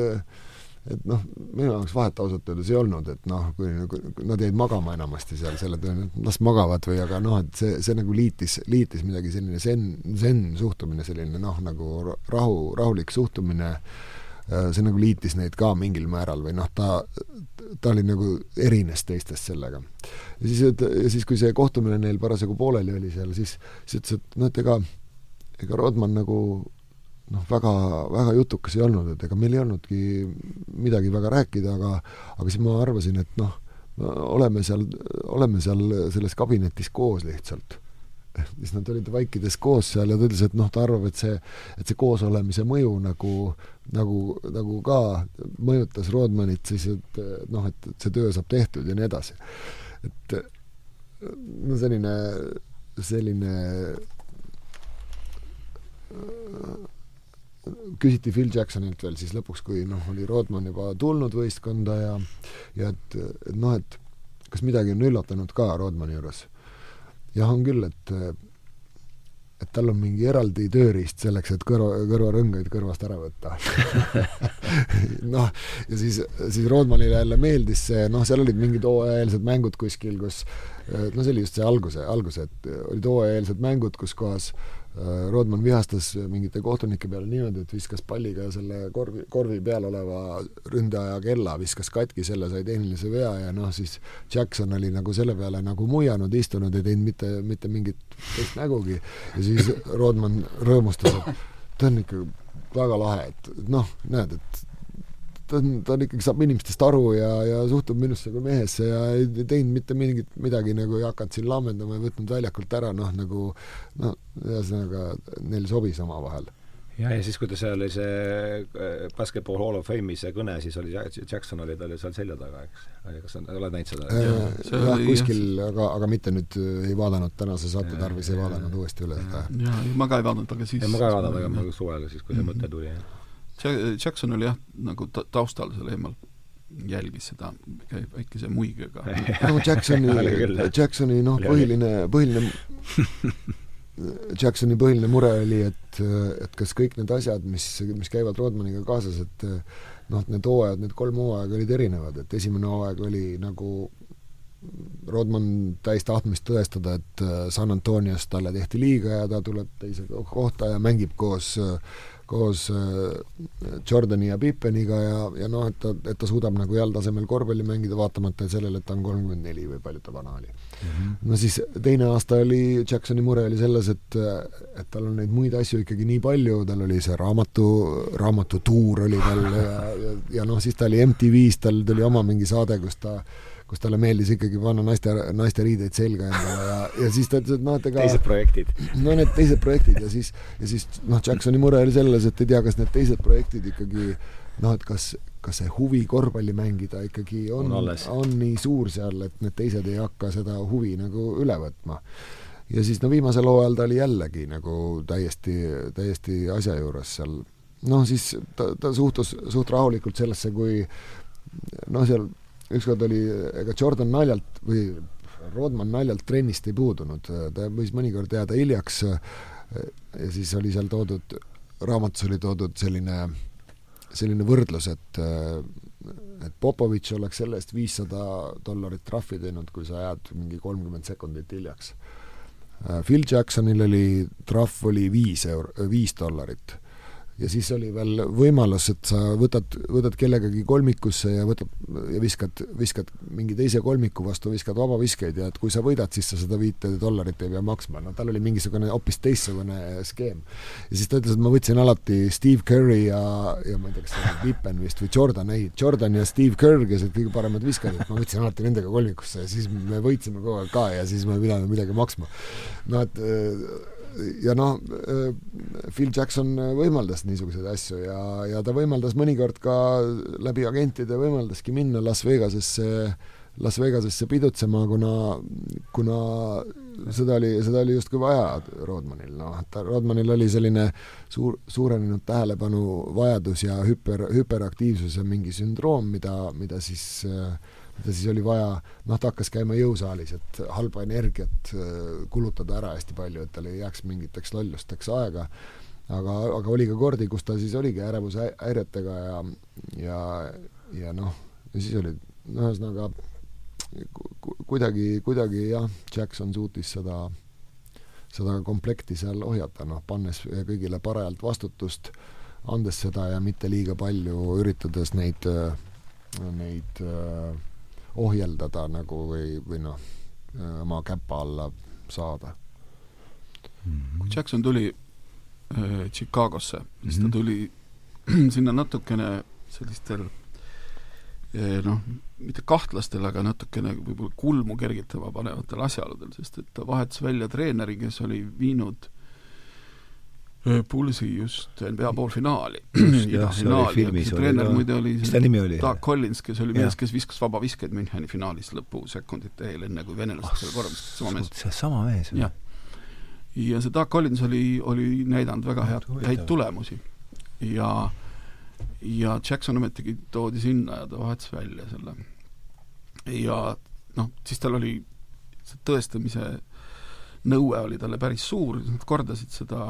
et noh, minu jaoks vahet ausalt öeldes ei olnud, et noh, kui nagu nad jäid magama enamasti seal selle et las magavad või aga noh, et see, see nagu liitis, liitis midagi selline zen, zen suhtumine, selline noh, nagu rahu, rahulik suhtumine, äh, see nagu liitis neid ka mingil määral või noh, ta, ta oli nagu, erines teistest sellega. ja siis, et ja siis, kui see kohtumine neil parasjagu pooleli oli seal, siis, siis ütles, et noh, et ega ega Rodman nagu noh, väga, väga jutukas ei olnud, et ega meil ei olnudki midagi väga rääkida, aga aga siis ma arvasin, et noh, oleme seal, oleme seal selles kabinetis koos lihtsalt. siis nad olid vaikides koos seal ja ta ütles, et noh, ta arvab, et see, et see koosolemise mõju nagu, nagu, nagu ka mõjutas Rodmanit siis, et noh, et, et see töö saab tehtud ja nii edasi. et no selline, selline küsiti Phil Jacksonilt veel siis lõpuks, kui noh, oli Rodman juba tulnud võistkonda ja ja et, et noh, et kas midagi on üllatanud ka Rodmani juures. jah, on küll, et et tal on mingi eraldi tööriist selleks, et kõrva, kõrvarõngaid kõrvast ära võtta noh, ja siis, siis Rodmanile jälle meeldis see, noh, seal olid mingid hooajaeelsed mängud kuskil, kus no see oli just see alguse, alguse, et olid hooajaeelsed mängud, kus kohas äh, Rodman vihastas mingite kohtunike peale niimoodi, et viskas palliga selle korvi, korvi peal oleva ründaja kella, viskas katki selle, sai tehnilise vea ja noh, siis Jackson oli nagu selle peale nagu muianud, istunud, ei teinud mitte, mitte mingit teist nägugi. Ja siis Rodman rõõmustas, et ta on ikka väga lahe, et noh, näed, et ta on, ta on ikkagi, saab inimestest aru ja, ja suhtub minusse kui mehesse ja ei teinud mitte mingit midagi nagu ei hakanud siin laamendama ja võtnud väljakult ära, noh nagu noh, ühesõnaga neil sobis omavahel ja, ja siis, kui ta seal oli see äh, Basketball Hall of Fame'i see kõne, siis oli Jackson oli tal ju seal selja taga, eks? kas sa oled näinud seda? Äh, jah, kuskil, aga, aga mitte nüüd ei vaadanud tänase saate tarvis, ei vaadanud uuesti üle seda. jaa, ma ka ei vaadanud, aga siis ja ma ka ei vaadanud, aga mul suvel siis, kui see mõte tuli, jah Jackson oli jah, nagu ta-, taustal seal eemal jälgis seda väikese muigega. no Jacksoni, Jacksoni noh, põhiline, põhiline Jacksoni põhiline mure oli, et, et kas kõik need asjad, mis, mis käivad Rodmaniga kaasas, et noh, need hooajad, need kolm hooaega olid erinevad, et esimene hooaeg oli nagu Rodman täis tahtmist tõestada, et San Antonios talle tehti liiga ja ta tuleb teise kohta ja mängib koos koos Jordani ja Pippeniga ja, ja noh, et ta, et ta suudab nagu heal tasemel korvpalli mängida, vaatamata sellele, et ta on kolmkümmend neli või palju ta vana oli mm. -hmm. no siis teine aasta oli, Jacksoni mure oli selles, et et tal on neid muid asju ikkagi nii palju, tal oli see raamatu, raamatutuur oli tal ja, ja, ja noh, siis ta oli MTV-s, tal tuli oma mingi saade, kus ta kus talle meeldis ikkagi panna naiste, naiste riideid selga endale ja, ja siis ta ütles, et noh, et ega teised projektid. no need teised projektid ja siis, ja siis noh, Jacksoni mure oli selles, et ei tea, kas need teised projektid ikkagi noh, et kas, kas see huvi korvpalli mängida ikkagi on, on, on nii suur seal, et need teised ei hakka seda huvi nagu üle võtma. ja siis no viimasel hooajal ta oli jällegi nagu täiesti, täiesti asja juures seal. noh, siis ta, ta suhtus suht rahulikult sellesse, kui noh, seal ükskord oli, ega Jordan naljalt või Rodman naljalt trennist ei puudunud, ta võis mõnikord jääda hiljaks ja siis oli seal toodud, raamatus oli toodud selline selline võrdlus, et et Popovitš oleks selle eest viissada dollarit trahvi teinud, kui sa jääd mingi kolmkümmend sekundit hiljaks. Phil Jacksonil oli, trahv oli viis euro, viis dollarit ja siis oli veel võimalus, et sa võtad, võtad kellegagi kolmikusse ja võtad ja viskad, viskad mingi teise kolmiku vastu, viskad vabaviskeid ja et kui sa võidad, siis sa seda viite dollarit ei pea maksma, no tal oli mingisugune hoopis teistsugune skeem. ja siis ta ütles, et ma võtsin alati Steve Curry ja, ja ma ei tea, kas see oli Pippen vist või Jordan, ei, Jordan ja Steve Kerr, kes olid kõige paremad viskajad, ma võtsin alati nendega kolmikusse ja siis me võitsime kogu aeg ka ja siis ma ei pidanud midagi maksma. no et ja noh, äh, Phil Jackson võimaldas niisuguseid asju ja, ja ta võimaldas mõnikord ka läbi agentide võimaldaski minna Las Vegasesse, Las Vegasesse pidutsema, kuna, kuna seda oli, seda oli justkui vaja Rodmanil, noh, ta, Rodmanil oli selline suur, suurenenud tähelepanuvajadus ja hüper, hüperaktiivsuse mingi sündroom, mida, mida siis äh, mida siis oli vaja, noh, ta hakkas käima jõusaalis, et halba energiat äh, kulutada ära hästi palju, et tal ei jääks mingiteks lollusteks aega, aga, aga oli ka kordi, kus ta siis oligi ärevushäiretega ja, ja, ja noh, ja siis oli, no ühesõnaga kuidagi, kuidagi jah, Jackson suutis seda, seda komplekti seal ohjata, noh, pannes kõigile parajalt vastutust, andes seda ja mitte liiga palju üritades neid, neid äh, ohjeldada nagu või, või noh, oma käpa alla saada mm. -hmm. kui Jackson tuli äh, Chicagosse, siis mm -hmm. ta mhm. tuli sinna natukene sellistel äh, noh, mitte kahtlastel, aga natukene võib-olla kulmu kergitama panevatel asjaoludel, sest et ta vahetas välja treeneri, kes oli viinud Pulsi just NBA poolfinaali. treener muide oli mis ta nimi oli? Doug Collins, kes oli mees, kes viskas vabaviskeid Müncheni finaalis lõpusekundite eel, enne kui venelased ah, selle korra viskasid, sama mees. see sama mees? jah. ja see Doug Collins oli, oli näidanud väga head, häid tulemusi. ja, ja Jackson ometigi toodi sinna ja ta vahetas välja selle. ja noh, siis tal oli see tõestamise nõue oli talle päris suur, nad kordasid seda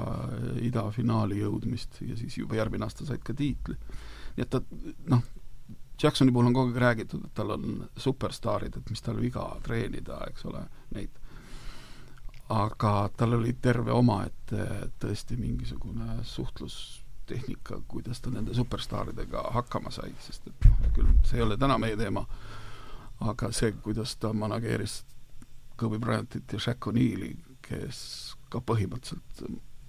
idafinaali jõudmist ja siis juba järgmine aasta said ka tiitli. nii et ta noh, Jacksoni puhul on kogu aeg räägitud, et tal on superstaarid, et mis tal viga treenida, eks ole, neid. aga tal oli terve omaette tõesti mingisugune suhtlustehnika, kuidas ta nende superstaaridega hakkama sai, sest et noh, küll, see ei ole täna meie teema, aga see, kuidas ta manageeris Kobe Bryantit ja Shaq O'Neali, kes ka põhimõtteliselt,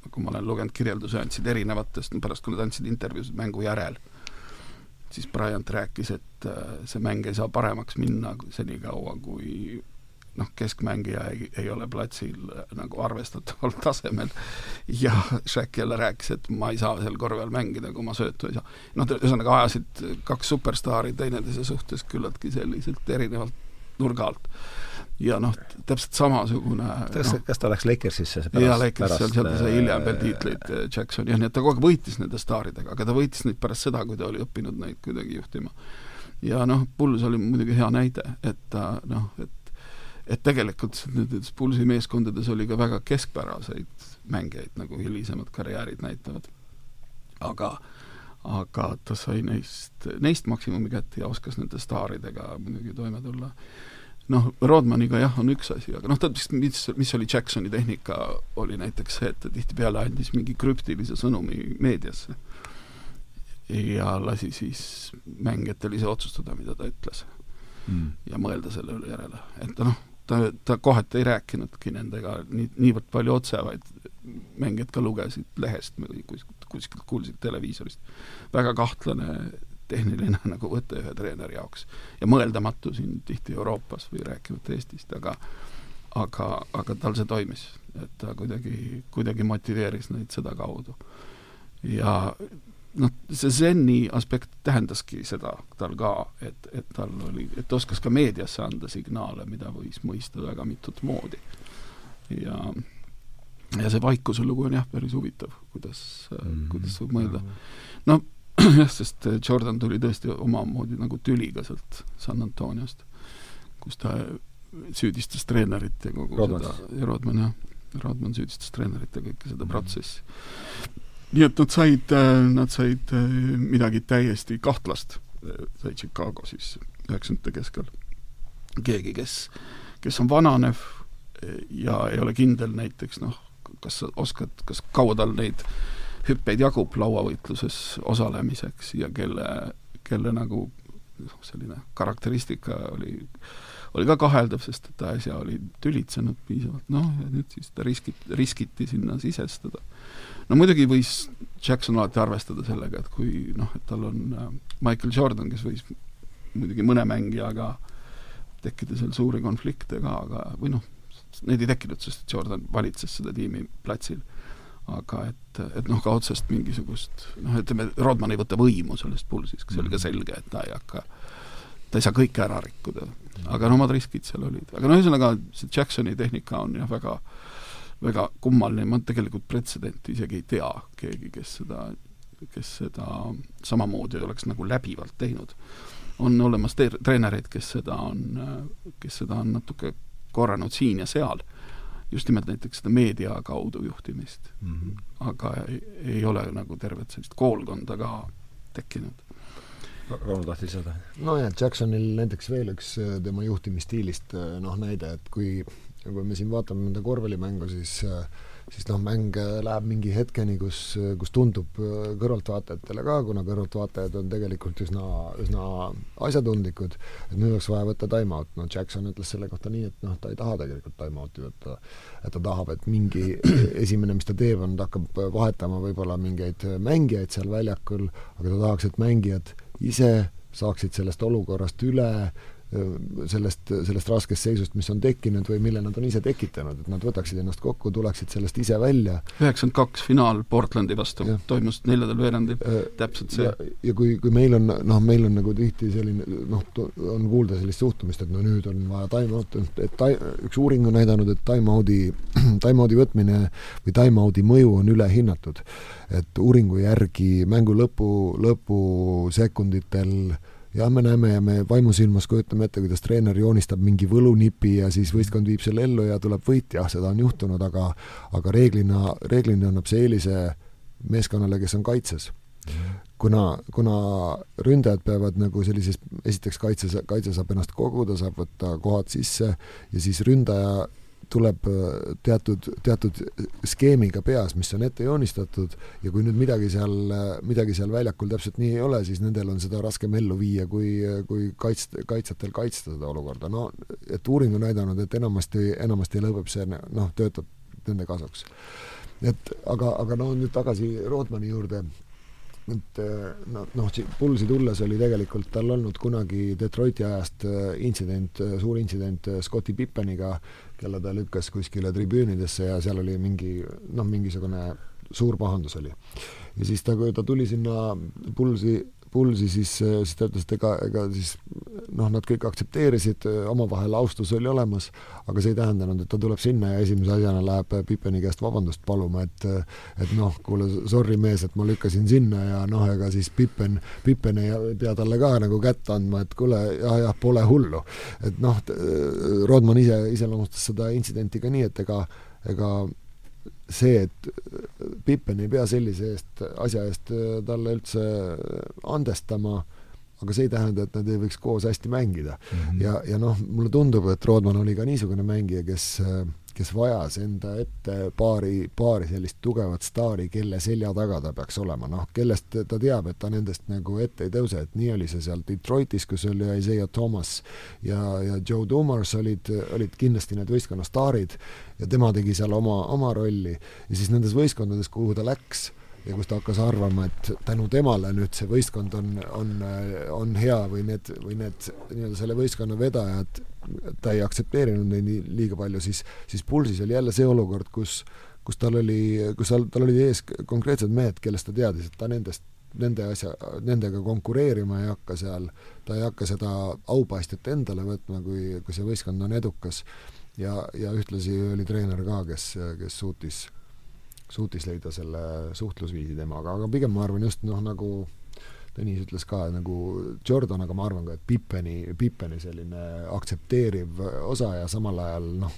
nagu ma olen lugenud kirjeldusi, andsid erinevatest, pärast kui nad andsid intervjuusid mängu järel, siis Bryant rääkis, et äh, see mäng ei saa paremaks minna senikaua, kui noh, keskmängija ei, ei ole platsil äh, nagu arvestataval tasemel ja Shaq jälle rääkis, et ma ei saa seal korvi all mängida, kui ma söötu ei saa. noh, ühesõnaga ajasid kaks superstaari teineteise suhtes küllaltki selliselt erinevalt nurga alt ja noh, täpselt samasugune kas no,, kas ta läks Lakersisse jaa, Lakers, seal, seal ta sai hiljem veel tiitleid, äh, Jackson, jah, nii et ta kogu aeg võitis nende staaridega, aga ta võitis neid pärast seda, kui ta oli õppinud neid kuidagi juhtima. ja noh, Bulls oli muidugi hea näide, et ta noh, et et tegelikult nendes Bullsi meeskondades oli ka väga keskpäraseid mängijaid, nagu hilisemad karjäärid näitavad. aga aga ta sai neist, neist maksimumi kätte ja oskas nende staaridega muidugi toime tulla noh, Rodmaniga jah, on üks asi, aga noh, ta, mis, mis oli Jacksoni tehnika, oli näiteks see, et ta tihtipeale andis mingi krüptilise sõnumi meediasse. ja lasi siis mängijatel ise otsustada, mida ta ütles mm.. ja mõelda selle üle järele, et noh, ta, ta kohati ei rääkinudki nendega nii, niivõrd palju otse, vaid mängijad ka lugesid lehest või kuskilt, kuskilt kuulsid televiisorist. väga kahtlane tehniline nagu võte ühe treeneri jaoks. ja mõeldamatu siin tihti Euroopas või rääkimata Eestist, aga aga, aga tal see toimis, et ta kuidagi, kuidagi motiveeris neid sedakaudu. ja noh, see zen'i aspekt tähendaski seda tal ka, et, et tal oli, et ta oskas ka meediasse anda signaale, mida võis mõista väga mitut moodi. ja ja see vaikuse lugu on jah, päris huvitav, kuidas mm, -hmm. kuidas võib mõelda. no jah, sest äh, Jordan tuli tõesti omamoodi nagu tüliga sealt San Antoniost, kus ta süüdistas treenerit ja kogu Rodman. seda, ja Rodman jah, Rodman süüdistas treenerit ja kõike seda mhm. protsessi. nii et nad said, äh, nad said äh, midagi täiesti kahtlast, sai Chicago siis üheksakümnendate keskel. keegi, kes, kes on vananev ja ei ole kindel näiteks noh, kas sa oskad, kas kaua tal neid äh, hüppeid jagub lauavõitluses osalemiseks ja kelle, kelle nagu noh, selline karakteristika oli, oli ka kaheldav, sest ta äsja oli tülitsenud piisavalt, noh, ja nüüd siis ta riskit-, riskiti sinna sisestada. no muidugi võis Jackson alati arvestada sellega, et kui noh, et tal on äh, Michael Jordan, kes võis muidugi mõne mängijaga tekkida seal suuri konflikte ka, aga või noh, neid ei tekkinud, sest Jordan valitses seda tiimi platsil aga et, et noh, ka otsest mingisugust noh, ütleme, Rodman ei võta võimu sellest pulsist, see oli ka mhm. selge, et ta ei hakka, ta ei saa kõike ära rikkuda. aga no omad riskid seal olid. aga no ühesõnaga, see Jacksoni tehnika on jah, väga väga kummaline, ma tegelikult pretsedenti isegi ei tea, keegi, kes seda, kes seda samamoodi oleks nagu läbivalt teinud. on olemas treenereid, kes seda on, kes seda on natuke korranud siin ja seal just nimelt näiteks seda meedia kaudu juhtimist mm. -hmm. aga ei, ei ole nagu tervet sellist koolkonda ka tekkinud. Rauno tahtis lisada? nojah, Jacksonil näiteks veel üks äh, tema juhtimisstiilist äh, noh, näide, et kui, kui me siin vaatame nende korvpallimängu, siis äh, siis noh, mäng läheb mingi hetkeni, kus, kus tundub äh, kõrvaltvaatajatele ka, kuna kõrvaltvaatajad on tegelikult üsna, üsna asjatundlikud, et nüüd oleks vaja võtta time-out, no Jackson ütles selle kohta nii, et noh, ta ei taha tegelikult time-out'i võtta, et ta tahab, et mingi esimene, mis ta teeb, on, ta hakkab vahetama võib-olla mingeid mängijaid seal väljakul, aga ta tahaks, et mängijad ise saaksid sellest olukorrast üle, sellest, sellest raskest seisust, mis on tekkinud või mille nad on ise tekitanud, et nad võtaksid ennast kokku, tuleksid sellest ise välja. üheksakümmend kaks finaal Portlandi vastu ja. toimus neljandal veerandil äh,, täpselt see. ja kui, kui meil on, noh, meil on nagu tihti selline noh, on kuulda sellist suhtumist, et no nüüd on vaja time-out'i, et ta-, üks uuring on näidanud, et time-out'i, time-out'i võtmine või time-out'i mõju on ülehinnatud. et uuringu järgi mängu lõpu, lõpusekunditel jah, me näeme ja me vaimusilmas kujutame ette, kuidas treener joonistab mingi võlunipi ja siis võistkond viib selle ellu ja tuleb võit, jah, seda on juhtunud, aga aga reeglina, reeglina annab see eelise meeskonnale, kes on kaitses. kuna, kuna ründajad peavad nagu sellises, esiteks kaitses, kaitse saab ennast koguda, saab võtta kohad sisse ja siis ründaja tuleb äh, teatud, teatud skeemiga peas, mis on ette joonistatud ja kui nüüd midagi seal, midagi seal väljakul täpselt nii ei ole, siis nendel on seda raskem ellu viia, kui, kui kaitst-, kaitsjatel kaitsta seda olukorda. no et uuring on näidanud, et enamasti, enamasti lõpeb see noh, töötab nende kasuks. et aga, aga no nüüd tagasi Rootmani juurde et noh, noh, Pulsi tulles oli tegelikult tal olnud kunagi Detroiti ajast äh, intsident, suur intsident Scotti Pippeniga, kelle ta lükkas kuskile tribüünidesse ja seal oli mingi noh, mingisugune suur pahandus oli. ja siis ta, kui ta tuli sinna pulsi, pulsi, siis, siis ta ütles, et ega, ega siis noh, nad kõik aktsepteerisid, omavahel austus oli olemas, aga see ei tähendanud, et ta tuleb sinna ja esimese asjana läheb Pippeni käest vabandust paluma, et et noh, kuule, sorry mees, et ma lükkasin sinna ja noh, ega siis Pippen, Pippen ei pea talle ka nagu kätt andma, et kuule, jah, jah, pole hullu. et noh, Rodman ise iseloomustas seda intsidenti ka nii, et ega, ega see, et Pippen ei pea sellise eest, asja eest talle üldse andestama, aga see ei tähenda, et nad ei võiks koos hästi mängida mm. -hmm. ja, ja noh, mulle tundub, et Rodman oli ka niisugune mängija, kes kes vajas enda ette paari, paari sellist tugevat staari, kelle selja taga ta peaks olema, noh, kellest ta teab, et ta nendest nagu ette ei tõuse, et nii oli see seal Detroitis, kus oli Isaiah Thomas ja, ja Joe Dumars olid, olid kindlasti need võistkonna staarid ja tema tegi seal oma, oma rolli. Ja siis nendes võistkondades, kuhu ta läks ja kus ta hakkas arvama, et tänu temale nüüd see võistkond on, on, on hea või need, või need nii-öelda selle võistkonna vedajad, ta ei aktsepteerinud neid nii liiga palju, siis, siis Pulsis oli jälle see olukord, kus kus tal oli, kus tal, tal olid ees konkreetsed mehed, kellest ta teadis, et ta nendest, nende asja, nendega konkureerima ei hakka seal, ta ei hakka seda aupaistet endale võtma, kui, kui see võistkond on edukas. ja, ja ühtlasi oli treener ka, kes, kes suutis suutis leida selle suhtlusviisi temaga, aga pigem ma arvan just noh, nagu Tõnis ütles ka nagu Jordan, aga ma arvan ka, et Pippeni, Pippeni selline aktsepteeriv osa ja samal ajal noh,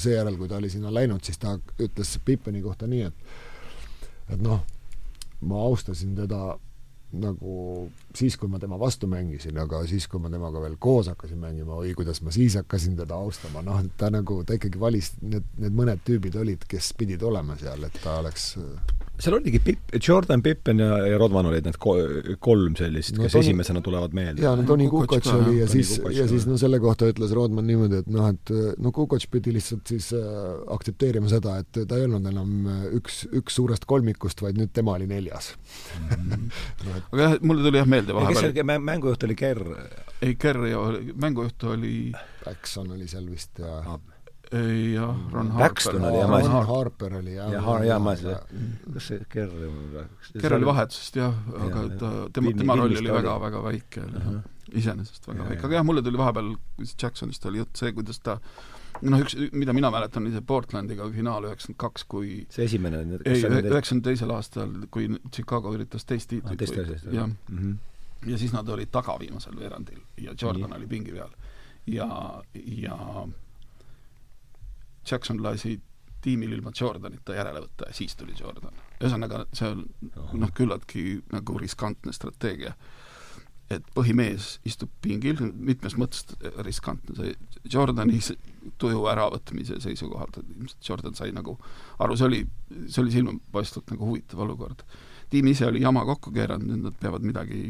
seejärel, kui ta oli sinna läinud, siis ta ütles Pippeni kohta nii, et et noh, ma austasin teda nagu siis, kui ma tema vastu mängisin, aga siis, kui ma temaga veel koos hakkasin mängima, oi, kuidas ma siis hakkasin teda austama, noh, et ta nagu, ta ikkagi valis, need, need mõned tüübid olid, kes pidid olema seal, et ta oleks seal oligi Pip-, Jordan, Pippen ja, ja Rodman olid need ko-, kolm sellist no,, kes Toni, esimesena tulevad meelde. jaa, no Toni Kukoc oli ja siis, ja siis no selle kohta ütles Rodman niimoodi, et noh, et no Kukoc pidi lihtsalt siis äh, aktsepteerima seda, et ta ei olnud enam äh, üks, üks suurest kolmikust, vaid nüüd tema oli neljas mm. -hmm. no, et... aga jah, mulle tuli jah meelde vahepeal kes see mängujuht oli, Kerr? ei, Kerr ja mängujuht oli Paxson oli seal vist ja ah jah, Ron Harper. Ron Harper oli jah. jah, jah, ma seda, kas see Kerr Kerr oli vahetusest jah, aga ta, tema, tema roll oli väga, väga väike uh. -huh. iseenesest väga ja, väike, aga jah, mulle tuli vahepeal Jacksonist oli jutt see, kuidas ta noh, üks, mida mina mäletan, oli see Portlandiga finaal üheksakümmend kaks, kui see esimene ei, üheksakümne teisel aastal, kui Chicago üritas teist tiitlit ah, jah mm, -hmm. ja siis nad olid taga viimasel veerandil ja Jordan Nii. oli pingi peal. ja, ja Jackson lasi tiimil ilma Jordanita järele võtta ja siis tuli Jordan. ühesõnaga, see on noh, küllaltki nagu riskantne strateegia. et põhimees istub pingil, mitmes mõttes riskantne, see Jordani tuju äravõtmise seisukohalt, et ilmselt Jordan sai nagu aru, see oli, see oli silmapaistvalt nagu huvitav olukord. tiim ise oli jama kokku keeranud, nüüd nad peavad midagi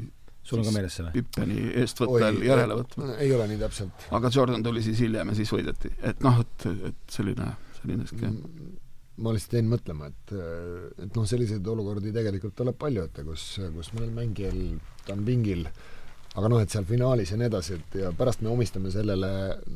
sul on ka meeles see või? Pippeni eestvõttel järele võtma. ei ole nii täpselt. aga Jordan tuli siis hiljem ja siis võideti. et noh, et, et selline, selline skeem. ma lihtsalt jäin mõtlema, et, et noh, selliseid olukordi tegelikult tuleb palju ette, kus, kus mõnel mängijal, ta on pingil äh, aga noh, et seal finaalis ja nii edasi, et ja pärast me omistame sellele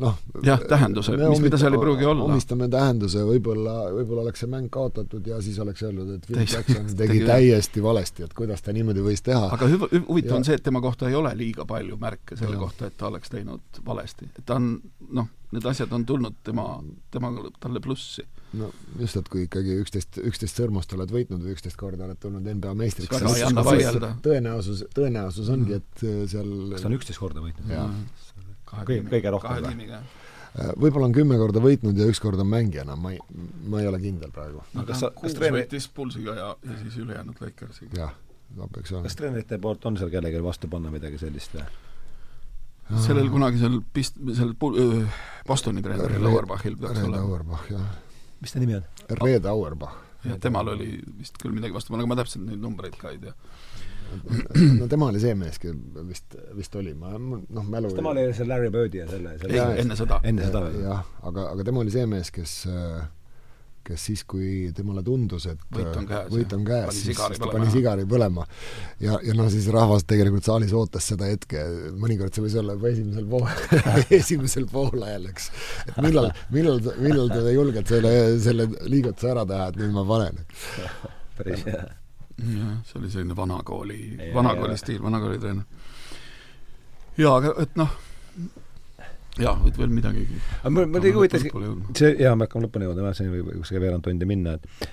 noh jah, tähenduse, mis, mida seal ei pruugi olla. omistame tähenduse, võib-olla, võib-olla oleks see mäng kaotatud ja siis oleks öeldud, et Phil Jackson tegi täiesti valesti, et kuidas ta niimoodi võis teha. aga hüv-, huvitav on see, et tema kohta ei ole liiga palju märke selle ja. kohta, et ta oleks teinud valesti. et ta on noh, need asjad on tulnud tema, tema, talle plussi. no just, et kui ikkagi üksteist, üksteist sõrmust oled võitnud või üksteist korda oled tulnud NBA meistriks, tõenäosus, tõenäosus ongi, et äh, seal kas ta on üksteist korda võitnud? kõige, kõige rohkem või? Võib-olla on kümme korda võitnud ja üks kord on mängijana, ma ei, ma ei ole kindel praegu. no kas sa, kas treener võitis Pulsiga ja, ja siis ülejäänud Lakersiga. jah, no peaks olema. kas treenerite poolt on seal kellelegi vastu panna midagi sellist või? Sellel kunagisel pist-, sellel Bostoni treeneril Auerbachil peaks olema. Auerbach, jah. mis ta nimi on? Red Auerbach. jah, temal oli vist küll midagi vastu aga ma täpselt neid numbreid ka ei tea. no tema oli see mees, kes vist, vist oli, ma noh, mälu tema oli see Larry Birdi ja selle, selle ei, enne seda. enne seda veel? jah, aga, aga tema oli see mees, kes äh, kes siis, kui temale tundus, et võit on käes, võit on käes siis, siis ta pani sigari põlema. ja, ja noh, siis rahvas tegelikult saalis ootas seda hetke, mõnikord see võis olla juba esimesel pool esimesel poolajal, eks. et millal, millal, millal te julgete selle, selle liigutuse ära teha, et nüüd ma panen. päris hea. jah, see oli selline vanakooli, vanakooli stiil, vanakooli treener. jaa, aga et noh, jah, et veel midagi. aga mul, mul tegelikult huvitas, see, jaa, me hakkame lõpuni jõudma, siin võib kuskil veerand tundi minna, et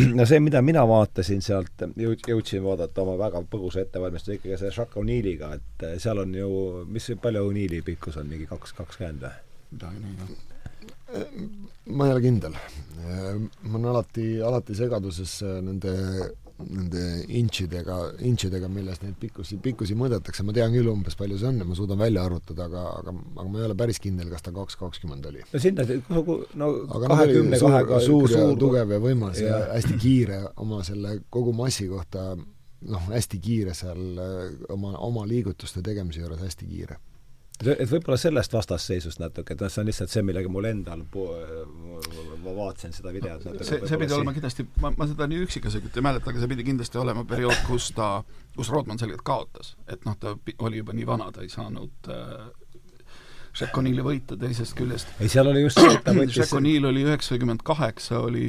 no see, mida mina vaatasin sealt, jõud-, jõudsin vaadata oma väga põgusa ettevalmistuse ikkagi selle Shaka O'Neilliga, et eh, seal on ju, mis, palju O'Neilli pikkus on, mingi kaks, kakskümmend või? midagi nii, jah ma ei ole kindel. ma olen alati, alati segaduses nende nende intšidega, intšidega, milles neid pikkusi, pikkusi mõõdetakse, ma tean küll umbes, palju see on ja ma suudan välja arvutada, aga, aga, aga ma ei ole päris kindel, kas ta kaks kakskümmend oli. no sinna, no kahekümne kahega suur, suur ja tugev ja võimas ja, ja hästi kiire oma selle kogu massi kohta, noh, hästi kiire seal oma, oma liigutuste tegemise juures hästi kiire et võib-olla sellest vastasseisust natuke, et noh, see on lihtsalt see, millega mul endal ma vaatasin seda videot natuke see, see pidi olema kindlasti, ma, ma seda nii üksikasjalikult ei mäleta, aga see pidi kindlasti olema periood, kus ta, kus Rodman selgelt kaotas. et noh, ta oli juba nii vana, ta ei saanud äh, Šekonili võita teisest küljest. ei, seal oli just see, et ta võitis Šekonil oli üheksakümmend kaheksa, oli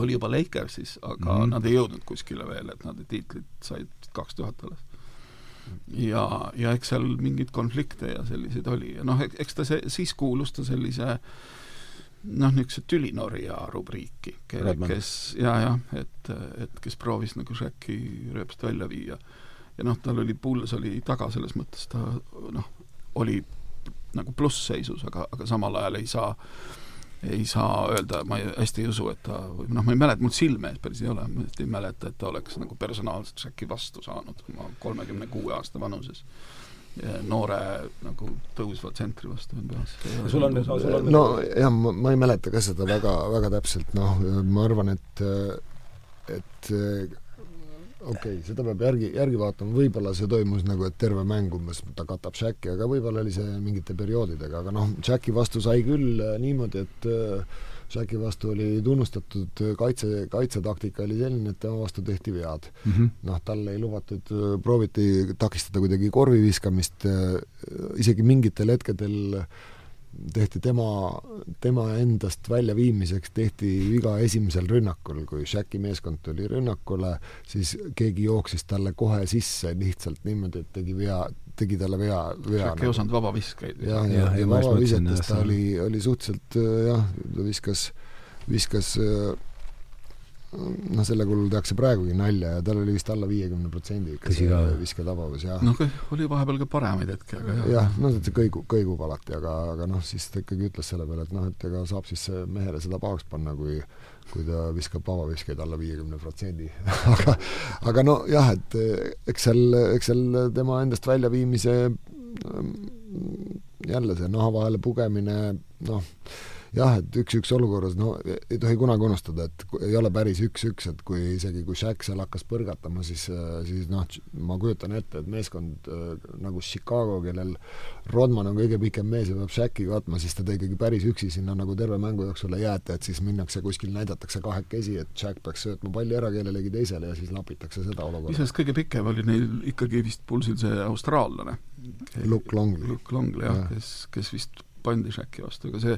oli juba Lakersis, aga mm -hmm. nad ei jõudnud kuskile veel, et nad tiitlit said kaks tuhat alles ja, ja eks seal mingeid konflikte ja selliseid oli ja noh, eks ta see, siis kuulus ta sellise noh, niisuguse tülinorja rubriiki, kes ja, jah, et, et kes proovis nagu Shaqi rööpast välja viia. ja noh, tal oli, Bulls oli taga, selles mõttes ta noh, oli nagu plussseisus, aga, aga samal ajal ei saa ei saa öelda, ma ei, hästi ei usu, et ta, või noh, ma ei mäleta, mul silme ees päris ei ole, ma ei mäleta, et ta oleks nagu personaalselt Jacki vastu saanud oma kolmekümne kuue aasta vanuses noore nagu tõusva tsentri vastu NBA-s. sul on, sul on no jah, ma, ma ei mäleta ka seda väga, väga täpselt, noh, ma arvan, et et okei okay,, seda peab järgi, järgi vaatama, võib-olla see toimus nagu, et terve mäng umbes ta katab Shaqi, aga võib-olla oli see mingite perioodidega, aga noh, Shaqi vastu sai küll äh, niimoodi, et äh, Shaqi vastu oli tunnustatud kaitse, kaitsetaktika oli selline, et tema vastu tehti vead. Mm -hmm.. noh, talle ei lubatud, äh, prooviti takistada kuidagi korvi viskamist, isegi mingitel hetkedel äh, tehti tema, tema endast väljaviimiseks tehti viga esimesel rünnakul, kui Shaqi meeskond tuli rünnakule, siis keegi jooksis talle kohe sisse lihtsalt niimoodi, et tegi vea, tegi talle vea, vea. Shaq ei nagu. osanud vabaviskeid. jah, ja, ja, ja vabavisetes ta oli, oli suhteliselt jah, ta viskas, viskas äh, noh, selle kulul tehakse praegugi nalja ja tal oli vist alla viiekümne protsendi ikka see visketabavus, jah. noh, oli vahepeal ka paremaid hetki, aga jah. jah, et see kõigu, kõigub alati, aga, aga noh, siis ta ikkagi ütles selle peale, et noh, et ega saab siis mehele seda pahaks panna, kui kui ta viskab vabaviskeid alla viiekümne protsendi aga, aga no jah, et eks seal, eks seal tema endast väljaviimise jälle see naha vahele pugemine, noh, jah, et üks-üks olukorras, no ei tohi kunagi unustada, et ei ole päris üks-üks, et kui isegi, kui Shaq seal hakkas põrgatama, siis, siis noh, ma kujutan ette, et meeskond äh, nagu Chicago, kellel Rodman on kõige pikem mees ja peab Shaqi katma, siis teda ikkagi päris üksi sinna nagu terve mängu jooksul ei jäeta, et siis minnakse kuskil, näidatakse kahekesi, et Shaq peaks söötma palli ära kellelegi teisele ja siis lapitakse seda olukorda. iseenesest kõige pikem oli neil ikkagi vist pulsil see austraallane. Luke Longley. Luke Longley jah ja., kes, kes vist pandi Shaqi vastu, aga see,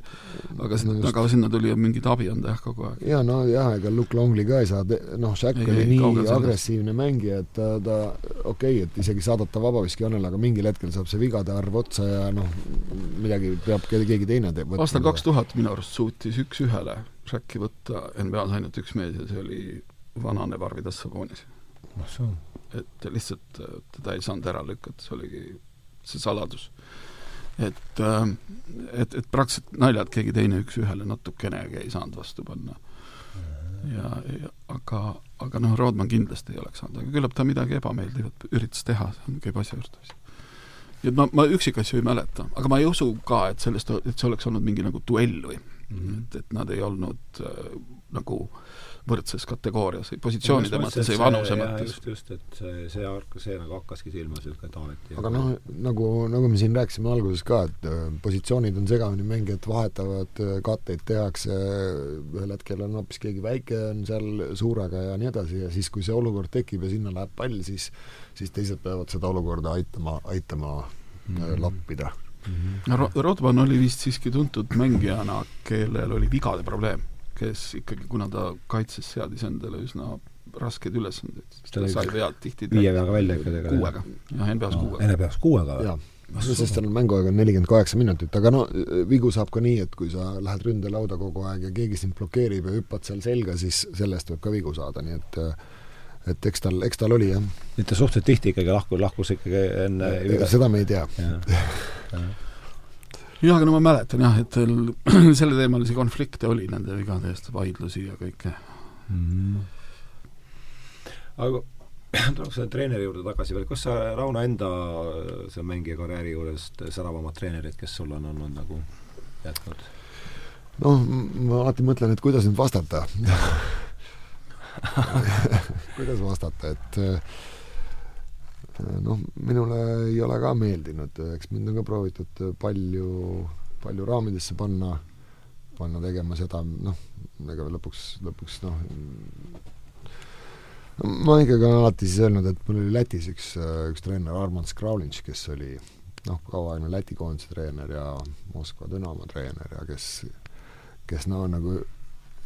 aga just... aga sinna tuli ju mingit abi anda jah, kogu aeg. jaa, no jah, ega Luke Longley ka ei saa, noh, Shaq ei, oli ei, nii agressiivne mängija, et ta, ta okei okay,, et isegi saadata vabaviskijoonele, aga mingil hetkel saab see vigade arv otsa ja noh, midagi peab keegi teine võtma. aastal kaks tuhat minu arust suutis üks-ühele Shaqi võtta NBA-s ainult üks mees ja see oli vananev Arvi Tassaponis. et lihtsalt teda ei saanud ära lükata, see oligi see saladus et, äh, et, et praktiliselt naljalt keegi teine üks-ühele natukenegi ei saanud vastu panna. ja, ja aga, aga noh, Rodman kindlasti ei oleks saanud, aga küllap ta midagi ebameeldivat üritas teha, see käib asja juurde vist. nii et ma, ma üksikasju ei mäleta, aga ma ei usu ka, et sellest, et see oleks olnud mingi nagu duell või mm, -hmm. et, et nad ei olnud äh, nagu äh, võrdses kategoorias, positsioonide mõttes, ei vanuse mõttes. just, just, et see, see, see nagu hakkaski silma, niisugune Taaveti aga noh, nagu, nagu me siin rääkisime alguses ka, et äh, positsioonid on segamini, mängijad vahetavad, äh, katteid tehakse, ühel hetkel on hoopis keegi väike, on seal suurega ja nii edasi ja siis, kui see olukord tekib ja sinna läheb pall, siis siis teised peavad seda olukorda aitama, aitama mm -hmm. lappida mm. -hmm. no Rodman oli vist siiski tuntud mängijana, kellel oli vigade probleem kes ikkagi, kuna ta kaitses, seadis endale üsna raskeid ülesandeid, siis ta sai vead tihti viie veaga välja ikka tegelikult? kuuega, jah, NBA-s no, kuuega. NBA-s kuuega või? sest tal mänguaeg on nelikümmend kaheksa minutit, aga no vigu saab ka nii, et kui sa lähed ründelauda kogu aeg ja keegi sind blokeerib ja hüppad seal selga, siis sellest võib ka vigu saada, nii et et eks tal, eks tal oli jah. et ta suhteliselt tihti ikkagi lahkus, lahkus ikkagi enne seda me ei tea jah, aga no ma mäletan jah, et selleteemalisi konflikte oli nende vigade eest, vaidlusi ja kõike mm. -hmm. aga tuleks selle treeneri juurde tagasi veel, kas sa, Rauno, enda selle mängija karjääri juurest säravamad treenerid, kes sul on olnud nagu jätnud? noh, ma alati mõtlen, et kuidas nüüd vastata kuidas vastata, et noh, minule ei ole ka meeldinud, eks mind on ka proovitud palju, palju raamidesse panna, panna tegema seda, noh, ega lõpuks, lõpuks noh, ma ikkagi olen alati siis öelnud, et mul oli Lätis üks, üks treener, Armand Skraulinš, kes oli noh, kauaaegne Läti koondise treener ja Moskva Dünamo treener ja kes, kes no nagu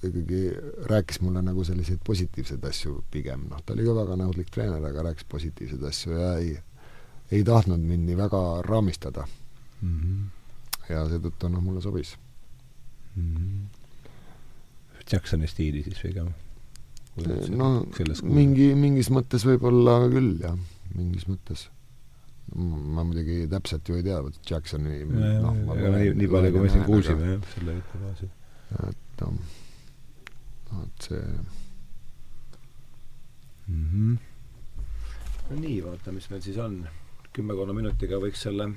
ikkagi rääkis mulle nagu selliseid positiivseid asju pigem, noh, ta oli ka väga nõudlik treener, aga rääkis positiivseid asju ja ei, ei tahtnud mind nii väga raamistada mm. -hmm. ja seetõttu noh, mulle sobis mm. -hmm. Jacksoni stiili siis pigem? no mingi, mingis mõttes võib-olla küll, jah, mingis mõttes ma muidugi täpselt ju ei tea, Jacksoni noh, nii, nii palju, kui me siin kuulsime, jah, selle jutu baasil. et noh et see mm. -hmm. no nii, vaata, mis meil siis on. kümmekonna minutiga võiks selle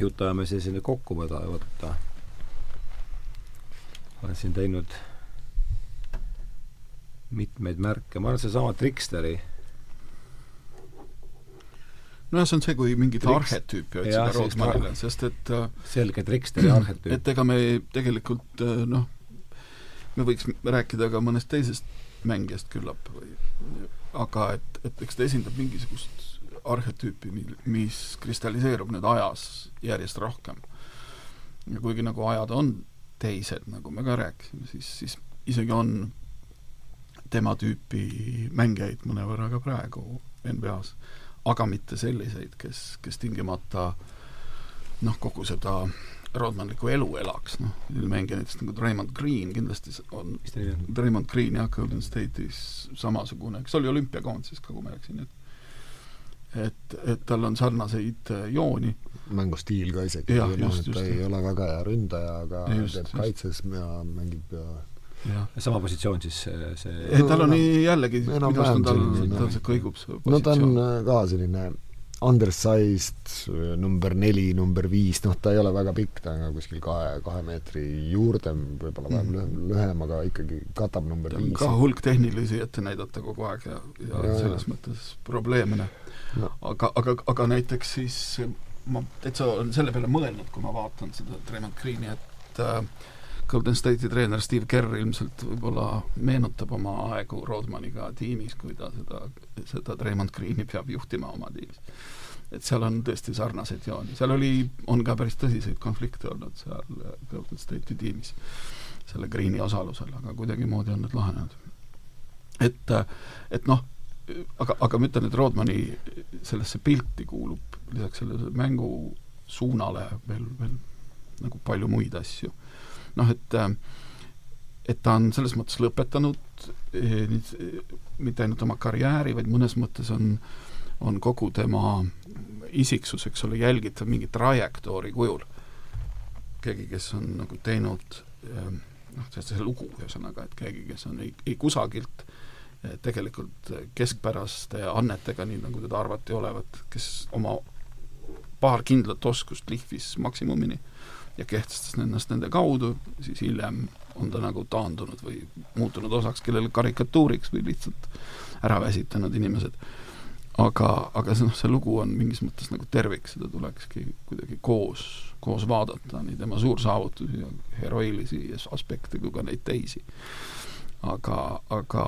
jutuajamise sinna kokku võtta. olen siin teinud mitmeid märke, ma arvan, seesama Triksteri nojah, see on see, kui mingit Triks... arhetüüpi otsida Rootmanile, sest et äh, selge Triksteri arhetüüp. et ega me tegelikult äh, noh, me võiks rääkida ka mõnest teisest mängijast küllap või aga et, et eks ta esindab mingisugust arhetüüpi, mis kristalliseerub nüüd ajas järjest rohkem. ja kuigi nagu ajad on teised, nagu me ka rääkisime, siis, siis isegi on tema tüüpi mängijaid mõnevõrra ka praegu NBA-s, aga mitte selliseid, kes, kes tingimata noh, kogu seda Rodmanlikku elu elaks, noh, mängija näiteks nagu Raymond Green kindlasti on, Raymond Green jah, Golden State'is samasugune, kes oli olümpiakoondises ka, kui ma ei eksi, nii et et, et tal on sarnaseid äh, jooni. mängustiil ka isegi, noh, et ta ei ole väga hea ründaja, aga just, teeb kaitses ja mängib ja Ja. sama positsioon siis see ei, tal on nii jällegi, minu arust on tal, tal see kõigub see positsioon. no ta on äh, ka selline undersized, number neli, number viis, noh, ta ei ole väga pikk, ta on kuskil kahe, kahe meetri juurde, võib-olla vähem mm. lühem, lühem, aga ikkagi katab number viis. ka hulk tehnilisi ette näidata kogu aeg ja, ja, ja selles ja. mõttes probleemne no.. aga, aga, aga näiteks siis ma täitsa olen selle peale mõelnud, kui ma vaatan seda Raymond Greeni, et äh, Golden State'i treener Steve Kerr ilmselt võib-olla meenutab oma aegu Rodmaniga tiimis, kui ta seda, seda Raymond Greeni peab juhtima oma tiimis. et seal on tõesti sarnaseid jooni, seal oli, on ka päris tõsiseid konflikte olnud seal Golden State'i tiimis selle Greeni osalusel, aga kuidagimoodi on need lahenenud. et, et noh, aga, aga ma ütlen, et Rodmani sellesse pilti kuulub lisaks sellele mängu suunale veel, veel nagu palju muid asju noh, et äh, et ta on selles mõttes lõpetanud eh, mitte ainult oma karjääri, vaid mõnes mõttes on, on kogu tema isiksus, eks ole, jälgitav mingi trajektoori kujul. keegi, kes on nagu teinud eh, noh, see lugu ühesõnaga, et keegi, kes on ei, ei kusagilt eh, tegelikult keskpäraste annetega, nii nagu teda arvati olevat, kes oma paar kindlat oskust lihvis maksimumini ja kehtestas ennast nende kaudu, siis hiljem on ta nagu taandunud või muutunud osaks kellele karikatuuriks või lihtsalt ära väsitanud inimesed. aga, aga see noh, see lugu on mingis mõttes nagu tervik, seda tulekski kuidagi koos, koos vaadata, nii tema suursaavutusi ja heroilisi aspekte kui ka neid teisi. aga, aga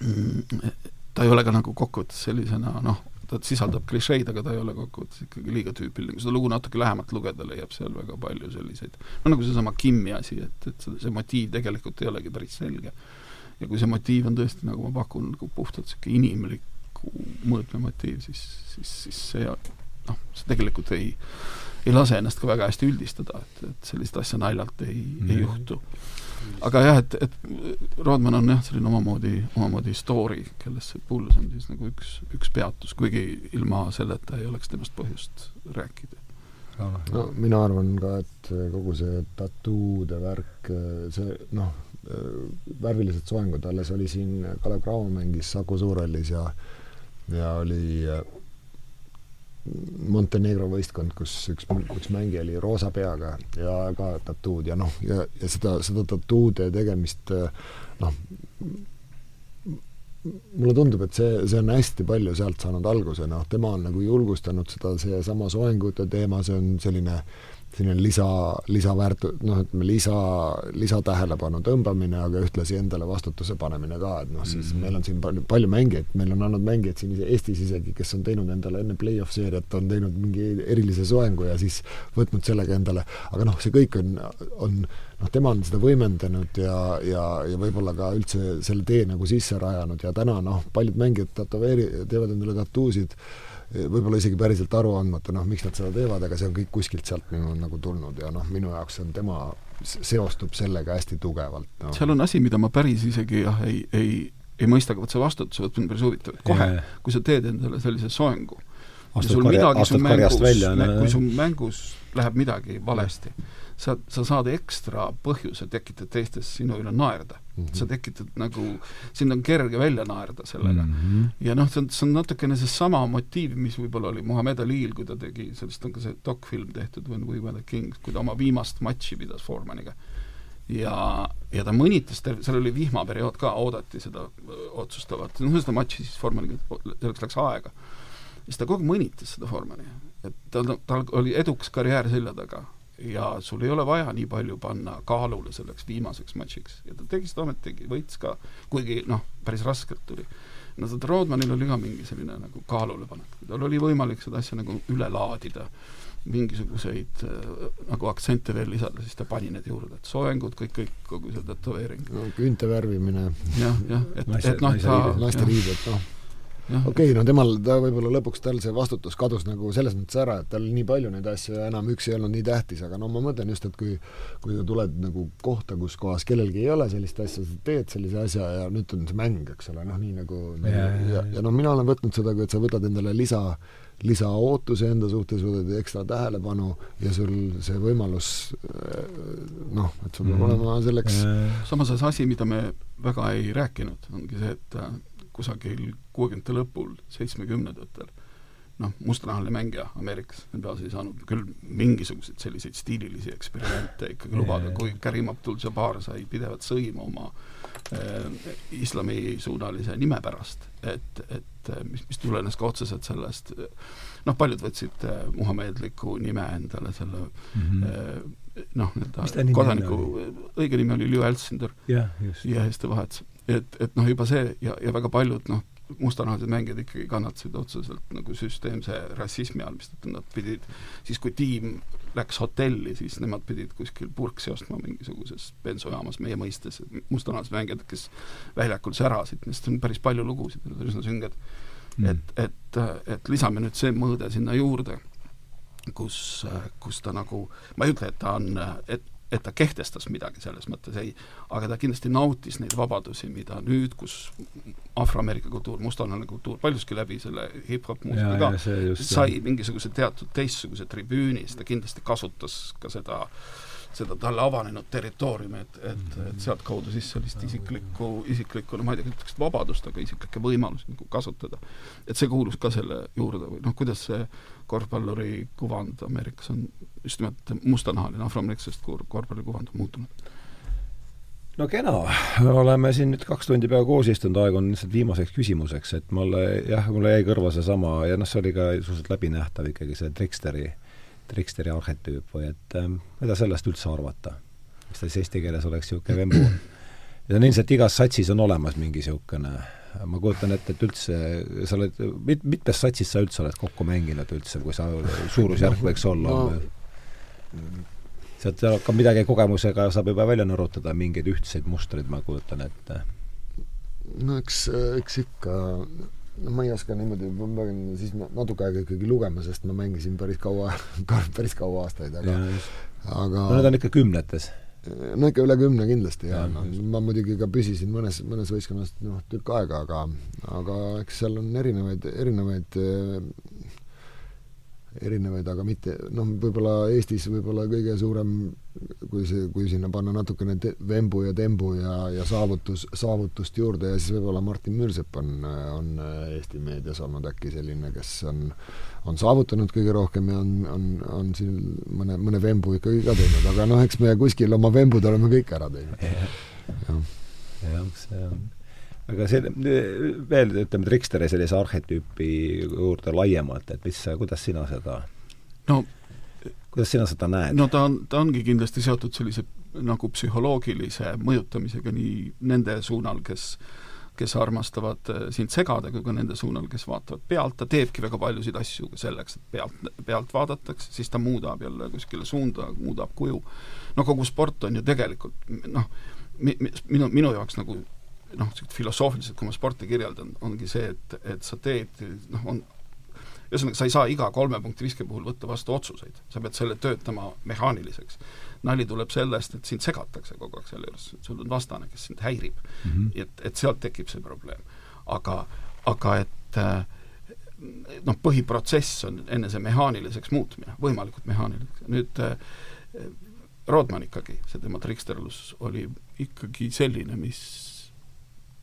mm, ta ei ole ka nagu kokkuvõttes sellisena noh, ta sisaldab klišeid, aga ta ei ole kokkuvõttes ikkagi liiga tüüpiline, kui seda lugu natuke lähemalt lugeda, leiab seal väga palju selliseid, no nagu seesama Kimmi asi, et, et see, motiiv tegelikult ei olegi päris selge. ja kui see motiiv on tõesti, nagu ma pakun, nagu puhtalt niisugune inimliku mõõtme motiiv, siis, siis, siis see noh, see tegelikult ei, ei lase ennast ka väga hästi üldistada, et, et sellist asja naljalt ei mm, -hmm. ei juhtu aga jah, et, et Rodman on jah, selline omamoodi, omamoodi story, kellest see Bulls on siis nagu üks, üks peatus, kuigi ilma selleta ei oleks temast põhjust rääkida. No mina arvan ka, et kogu see tattoo'de värk, see noh, värvilised soengud, alles oli siin, Kalev Cramo mängis Saku Suurhallis ja ja oli Montenegro võistkond, kus üks, üks mängija oli roosa peaga ja ka tattood ja noh, ja, ja seda, seda tattoode tegemist noh, mulle tundub, et see, see on hästi palju sealt saanud alguse, noh, tema on nagu julgustanud seda, seesama soengute teema, see on selline äh, selline lisa, lisaväärtu-, noh, ütleme lisa, lisatähelepanu tõmbamine, aga ühtlasi endale vastutuse panemine ka, et noh, siis mm -hmm. meil on siin palju, palju mängijaid, meil on olnud mängijaid siin Eestis isegi, kes on teinud endale enne play-off seeriat, on teinud mingi erilise soengu ja siis võtnud sellega endale, aga noh, see kõik on, on noh, tema on seda võimendanud ja, ja, ja võib-olla ka üldse selle tee nagu sisse rajanud ja täna noh, paljud mängijad tätoveeri-, teevad endale tattuusid võib-olla isegi päriselt aru andmata, noh, miks nad seda teevad, aga see on kõik kuskilt sealt minu nagu tulnud ja noh, minu jaoks on tema, seostub sellega hästi tugevalt no.. seal on asi, mida ma päris isegi jah, ei, ei, ei mõista, aga vot see vastutuse võtmine on päris huvitav, et kohe, kui sa teed endale sellise soengu, ja sul midagi su mängus, kui su mängus läheb midagi valesti, sa, sa saad ekstra põhjuse tekitada teistes sinu üle naerda mm. -hmm. sa tekitad nagu, sind on kerge välja naerda sellega mm. -hmm. ja noh, see on, see on natukene seesama motiiv, mis võib-olla oli Muhamed Ali'l, kui ta tegi, sellest on ka see dokfilm tehtud, When we were the kings, kui ta oma viimast matši pidas Formaniga. ja, ja ta mõnitas, seal oli vihmaperiood ka, oodati seda otsustavat, noh, seda matši siis Formaniga, selleks läks aega. siis ta kogu aeg mõnitas seda Formani, et tal, tal oli edukas karjäär selja taga ja sul ei ole vaja nii palju panna kaalule selleks viimaseks matšiks ja ta tegi seda ometigi, võitis ka, kuigi noh, päris raskelt tuli. no seda Rodmanil oli ka mingi selline nagu kaalulepanek, tal oli võimalik seda asja nagu üle laadida, mingisuguseid äh, nagu aktsente veel lisada, siis ta pani need juurde, et soengud, kõik, kõik, kogu see tätoveering no,. küünte värvimine. jah, jah, et, et noh, ta naisteriided, noh okei okay,, no temal, ta võib-olla lõpuks tal see vastutus kadus nagu selles mõttes ära, et tal nii palju neid asju enam üks ei olnud nii tähtis, aga no ma mõtlen just, et kui kui sa tuled nagu kohta, kus kohas kellelgi ei ole sellist asja, sa teed sellise asja ja nüüd on see mäng, eks ole, noh nii nagu ja, ja, ja, ja. noh, mina olen võtnud seda, et sa võtad endale lisa lisaootuse enda suhtes, võtad ekstra tähelepanu ja sul see võimalus noh, et sul peab mm. olema selleks samas asi, mida me väga ei rääkinud, ongi see, et kusagil kuuekümnendate lõpul, seitsmekümnendatel, noh, mustanahaline mängija Ameerikas, NBA-s ei saanud küll mingisuguseid selliseid stiililisi eksperimente ikkagi lubada, kui Karim Abdul-Jabbar sai pidevat sõima oma äh, islamisuunalise nime pärast, et, et mis, mis tulenes ka otseselt sellest, noh, paljud võtsid äh, muhamedliku nime endale selle mm -hmm. äh, noh, nii-öelda kodaniku, õige nimi oli Leo Alcindor yeah, ja siis ta vahetas et, et noh, juba see ja, ja väga paljud noh, mustanahalised mängijad ikkagi kannatasid otseselt nagu süsteemse rassismi all, mistõttu nad pidid, siis kui tiim läks hotelli, siis nemad pidid kuskil purksi ostma mingisuguses bensujaamas, meie mõistes, mustanahalised mängijad, kes väljakul särasid, neist on päris palju lugusid, need on üsna sünged. Mm.. et, et, et lisame nüüd see mõõde sinna juurde, kus, kus ta nagu, ma ei ütle, et ta on, et et ta kehtestas midagi selles mõttes, ei, aga ta kindlasti nautis neid vabadusi, mida nüüd, kus afroameerika kultuur, mustanahaline kultuur paljuski läbi selle hip-hop muusika ka sai mingisuguse teatud teistsuguse tribüüni, siis ta kindlasti kasutas ka seda seda talle avanenud territooriumi, et, et, et sealtkaudu siis sellist isiklikku, isiklikku, no ma ei tea, ütleks vabadust, aga isiklikke võimalusi nagu kasutada. et see kuulus ka selle juurde või noh, kuidas see korvpalluri kuvand Ameerikas on just nimelt mustanahaline afroameeriklasest korvpalluri kuvand on muutunud? no kena, oleme siin nüüd kaks tundi peaaegu koos istunud, aeg on lihtsalt viimaseks küsimuseks, et mulle jah, mulle jäi kõrva seesama ja noh, see oli ka suhteliselt läbinähtav ikkagi see Tricksteri, Tricksteri arhetüüp või et ähm, mida sellest üldse arvata? mis ta siis eesti keeles oleks, niisugune vembu ja on ilmselt igas satsis on olemas mingi niisugune ma kujutan ette, et üldse sa oled, mit-, mitmes satsis sa üldse oled kokku mänginud üldse, kui sa, suurusjärk võiks olla no.? sealt hakkab midagi kogemusega, saab juba välja nõrutada mingeid ühtseid mustreid, ma kujutan ette. no eks, eks ikka no ma ei oska niimoodi, ma pean siis natuke aega ikkagi lugema, sest ma mängisin päris kaua päris kaua aastaid, aga aga no need on ikka kümnetes no ikka üle kümne kindlasti ja, ja noh, ma muidugi ka püsisin mõnes, mõnes võistkonnas noh, tükk aega, aga aga eks seal on erinevaid, erinevaid erinevaid, aga mitte noh, võib-olla Eestis võib-olla kõige suurem, kui see, kui sinna panna natukene vembu ja tembu ja, ja saavutus, saavutust juurde ja siis võib-olla Martin Müürsepp on, on Eesti meedias olnud äkki selline, kes on, on saavutanud kõige rohkem ja on, on, on siin mõne, mõne vembu ikkagi ka teinud, aga noh, eks me kuskil oma vembud oleme kõik ära teinud. jah, jah, see on aga see, veel ütleme, Triksteri sellise arhetüüpi juurde laiemalt, et mis, kuidas sina seda no kuidas sina seda näed? no ta on, ta ongi kindlasti seotud sellise nagu psühholoogilise mõjutamisega nii nende suunal, kes kes armastavad äh, sind segada, kui ka nende suunal, kes vaatavad pealt, ta teebki väga paljusid asju selleks, et pealt, pealt vaadatakse, siis ta muudab jälle kuskile suunda, muudab kuju. no kogu sport on ju tegelikult noh, minu, minu jaoks nagu noh, filosoofiliselt, kui ma sporti kirjeldan, ongi see, et, et sa teed, noh, on ühesõnaga, sa ei saa iga kolme punkti viske puhul võtta vastu otsuseid, sa pead selle töötama mehaaniliseks. nali tuleb sellest, et sind segatakse kogu aeg selle juures, sul on vastane, kes sind häirib mm. -hmm. et, et sealt tekib see probleem. aga, aga et noh, põhiprotsess on enne see mehaaniliseks muutmine, võimalikult mehaaniliseks, nüüd Rodman ikkagi, see tema triksterlus oli ikkagi selline, mis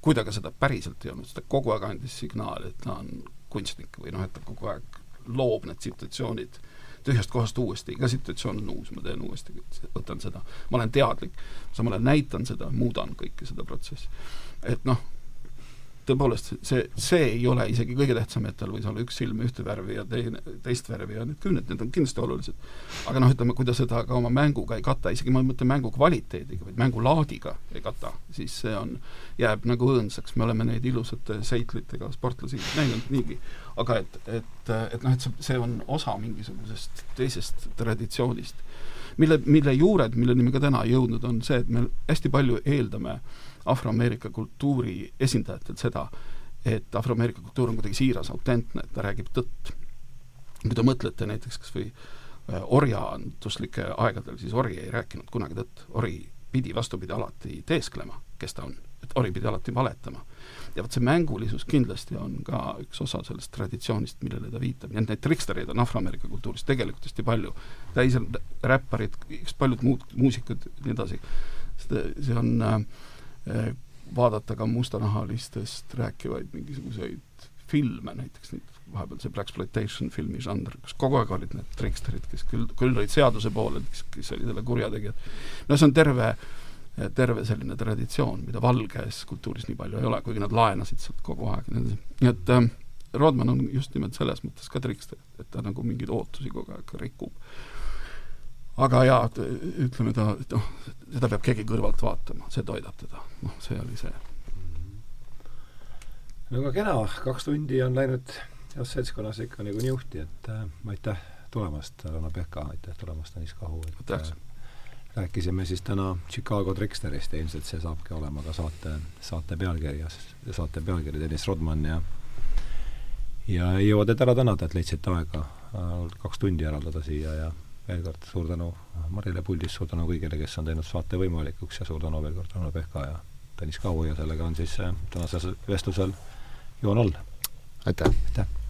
kui ta ka seda päriselt ei olnud, siis ta kogu aeg andis signaali, et ta on kunstnik või noh, et ta kogu aeg loob need situatsioonid tühjast kohast uuesti, iga situatsioon on uus, ma teen uuesti, võtan seda, ma olen teadlik, samal ajal näitan seda, muudan kõike seda protsessi. et noh, tõepoolest, see, see ei ole isegi kõige tähtsam, et tal võis olla üks silm ühte värvi ja teine, teist värvi ja need kümned, need on kindlasti olulised. aga noh, ütleme, kui ta seda ka oma mänguga ei kata, isegi ma ei mõtle mängu kvaliteediga, vaid mängulaadiga ei kata, siis see on, jääb nagu õõnsaks, me oleme neid ilusate seitlitega sportlasi näinud niigi. aga et, et, et noh, et see, see on osa mingisugusest teisest traditsioonist, mille, mille juured, milleni me ka täna jõudnud, on see, et me hästi palju eeldame äh, Afroameerika kultuuri esindajatelt seda, et Afroameerika kultuur on kuidagi siiras, autentne, et ta räägib tõtt. kui te mõtlete näiteks kas või äh, orjanduslike aegadel, siis ori ei rääkinud kunagi tõtt, ori pidi vastupidi alati teesklema, kes ta on, et ori pidi alati valetama. ja vot see mängulisus kindlasti on ka üks osa sellest traditsioonist, millele ta viitab, nii et neid trikstereid on Afroameerika kultuuris tegelikult hästi palju. täis on räpparid, paljud muud muusikud ja nii edasi. see on äh, vaadata ka mustanahalistest rääkivaid mingisuguseid filme, näiteks neid vahepeal see Blaxploitation filmi žanr, kus kogu aeg olid need triksterid, kes küll, küll olid seaduse poolel, kes, kes olid jälle kurjategijad. no see on terve, terve selline traditsioon, mida valges kultuuris nii palju ei ole, kuigi nad laenasid sealt kogu aeg, nii et äh, Rodman on just nimelt selles mõttes ka trikster, et ta nagu mingeid ootusi kogu aeg rikub aga jaa, ütleme ta, noh, seda peab keegi kõrvalt vaatama, see toidab teda, noh, see oli see. aga kena, kaks tundi on läinud heas seltskonnas ikka nagu niuhti, et äh, aitäh tulemast, Ranno Pehka, aitäh tulemast, Tõnis Kahu, et äh, rääkisime siis täna Chicago Tricksterist ja ilmselt see saabki olema ka saate, saate pealkirjas, saate pealkiri Tõnis Rodman ja ja ei jõua teid ära tänada, et leidsite aega äh, kaks tundi eraldada siia ja veel kord suur tänu Marile puldis, suur tänu kõigile, kes on teinud saate võimalikuks ja suur tänu veel kord Rauno Pehka ja Tõnis Kaua ja sellega on siis äh, tänasel vestlusel joon all. aitäh! aitäh!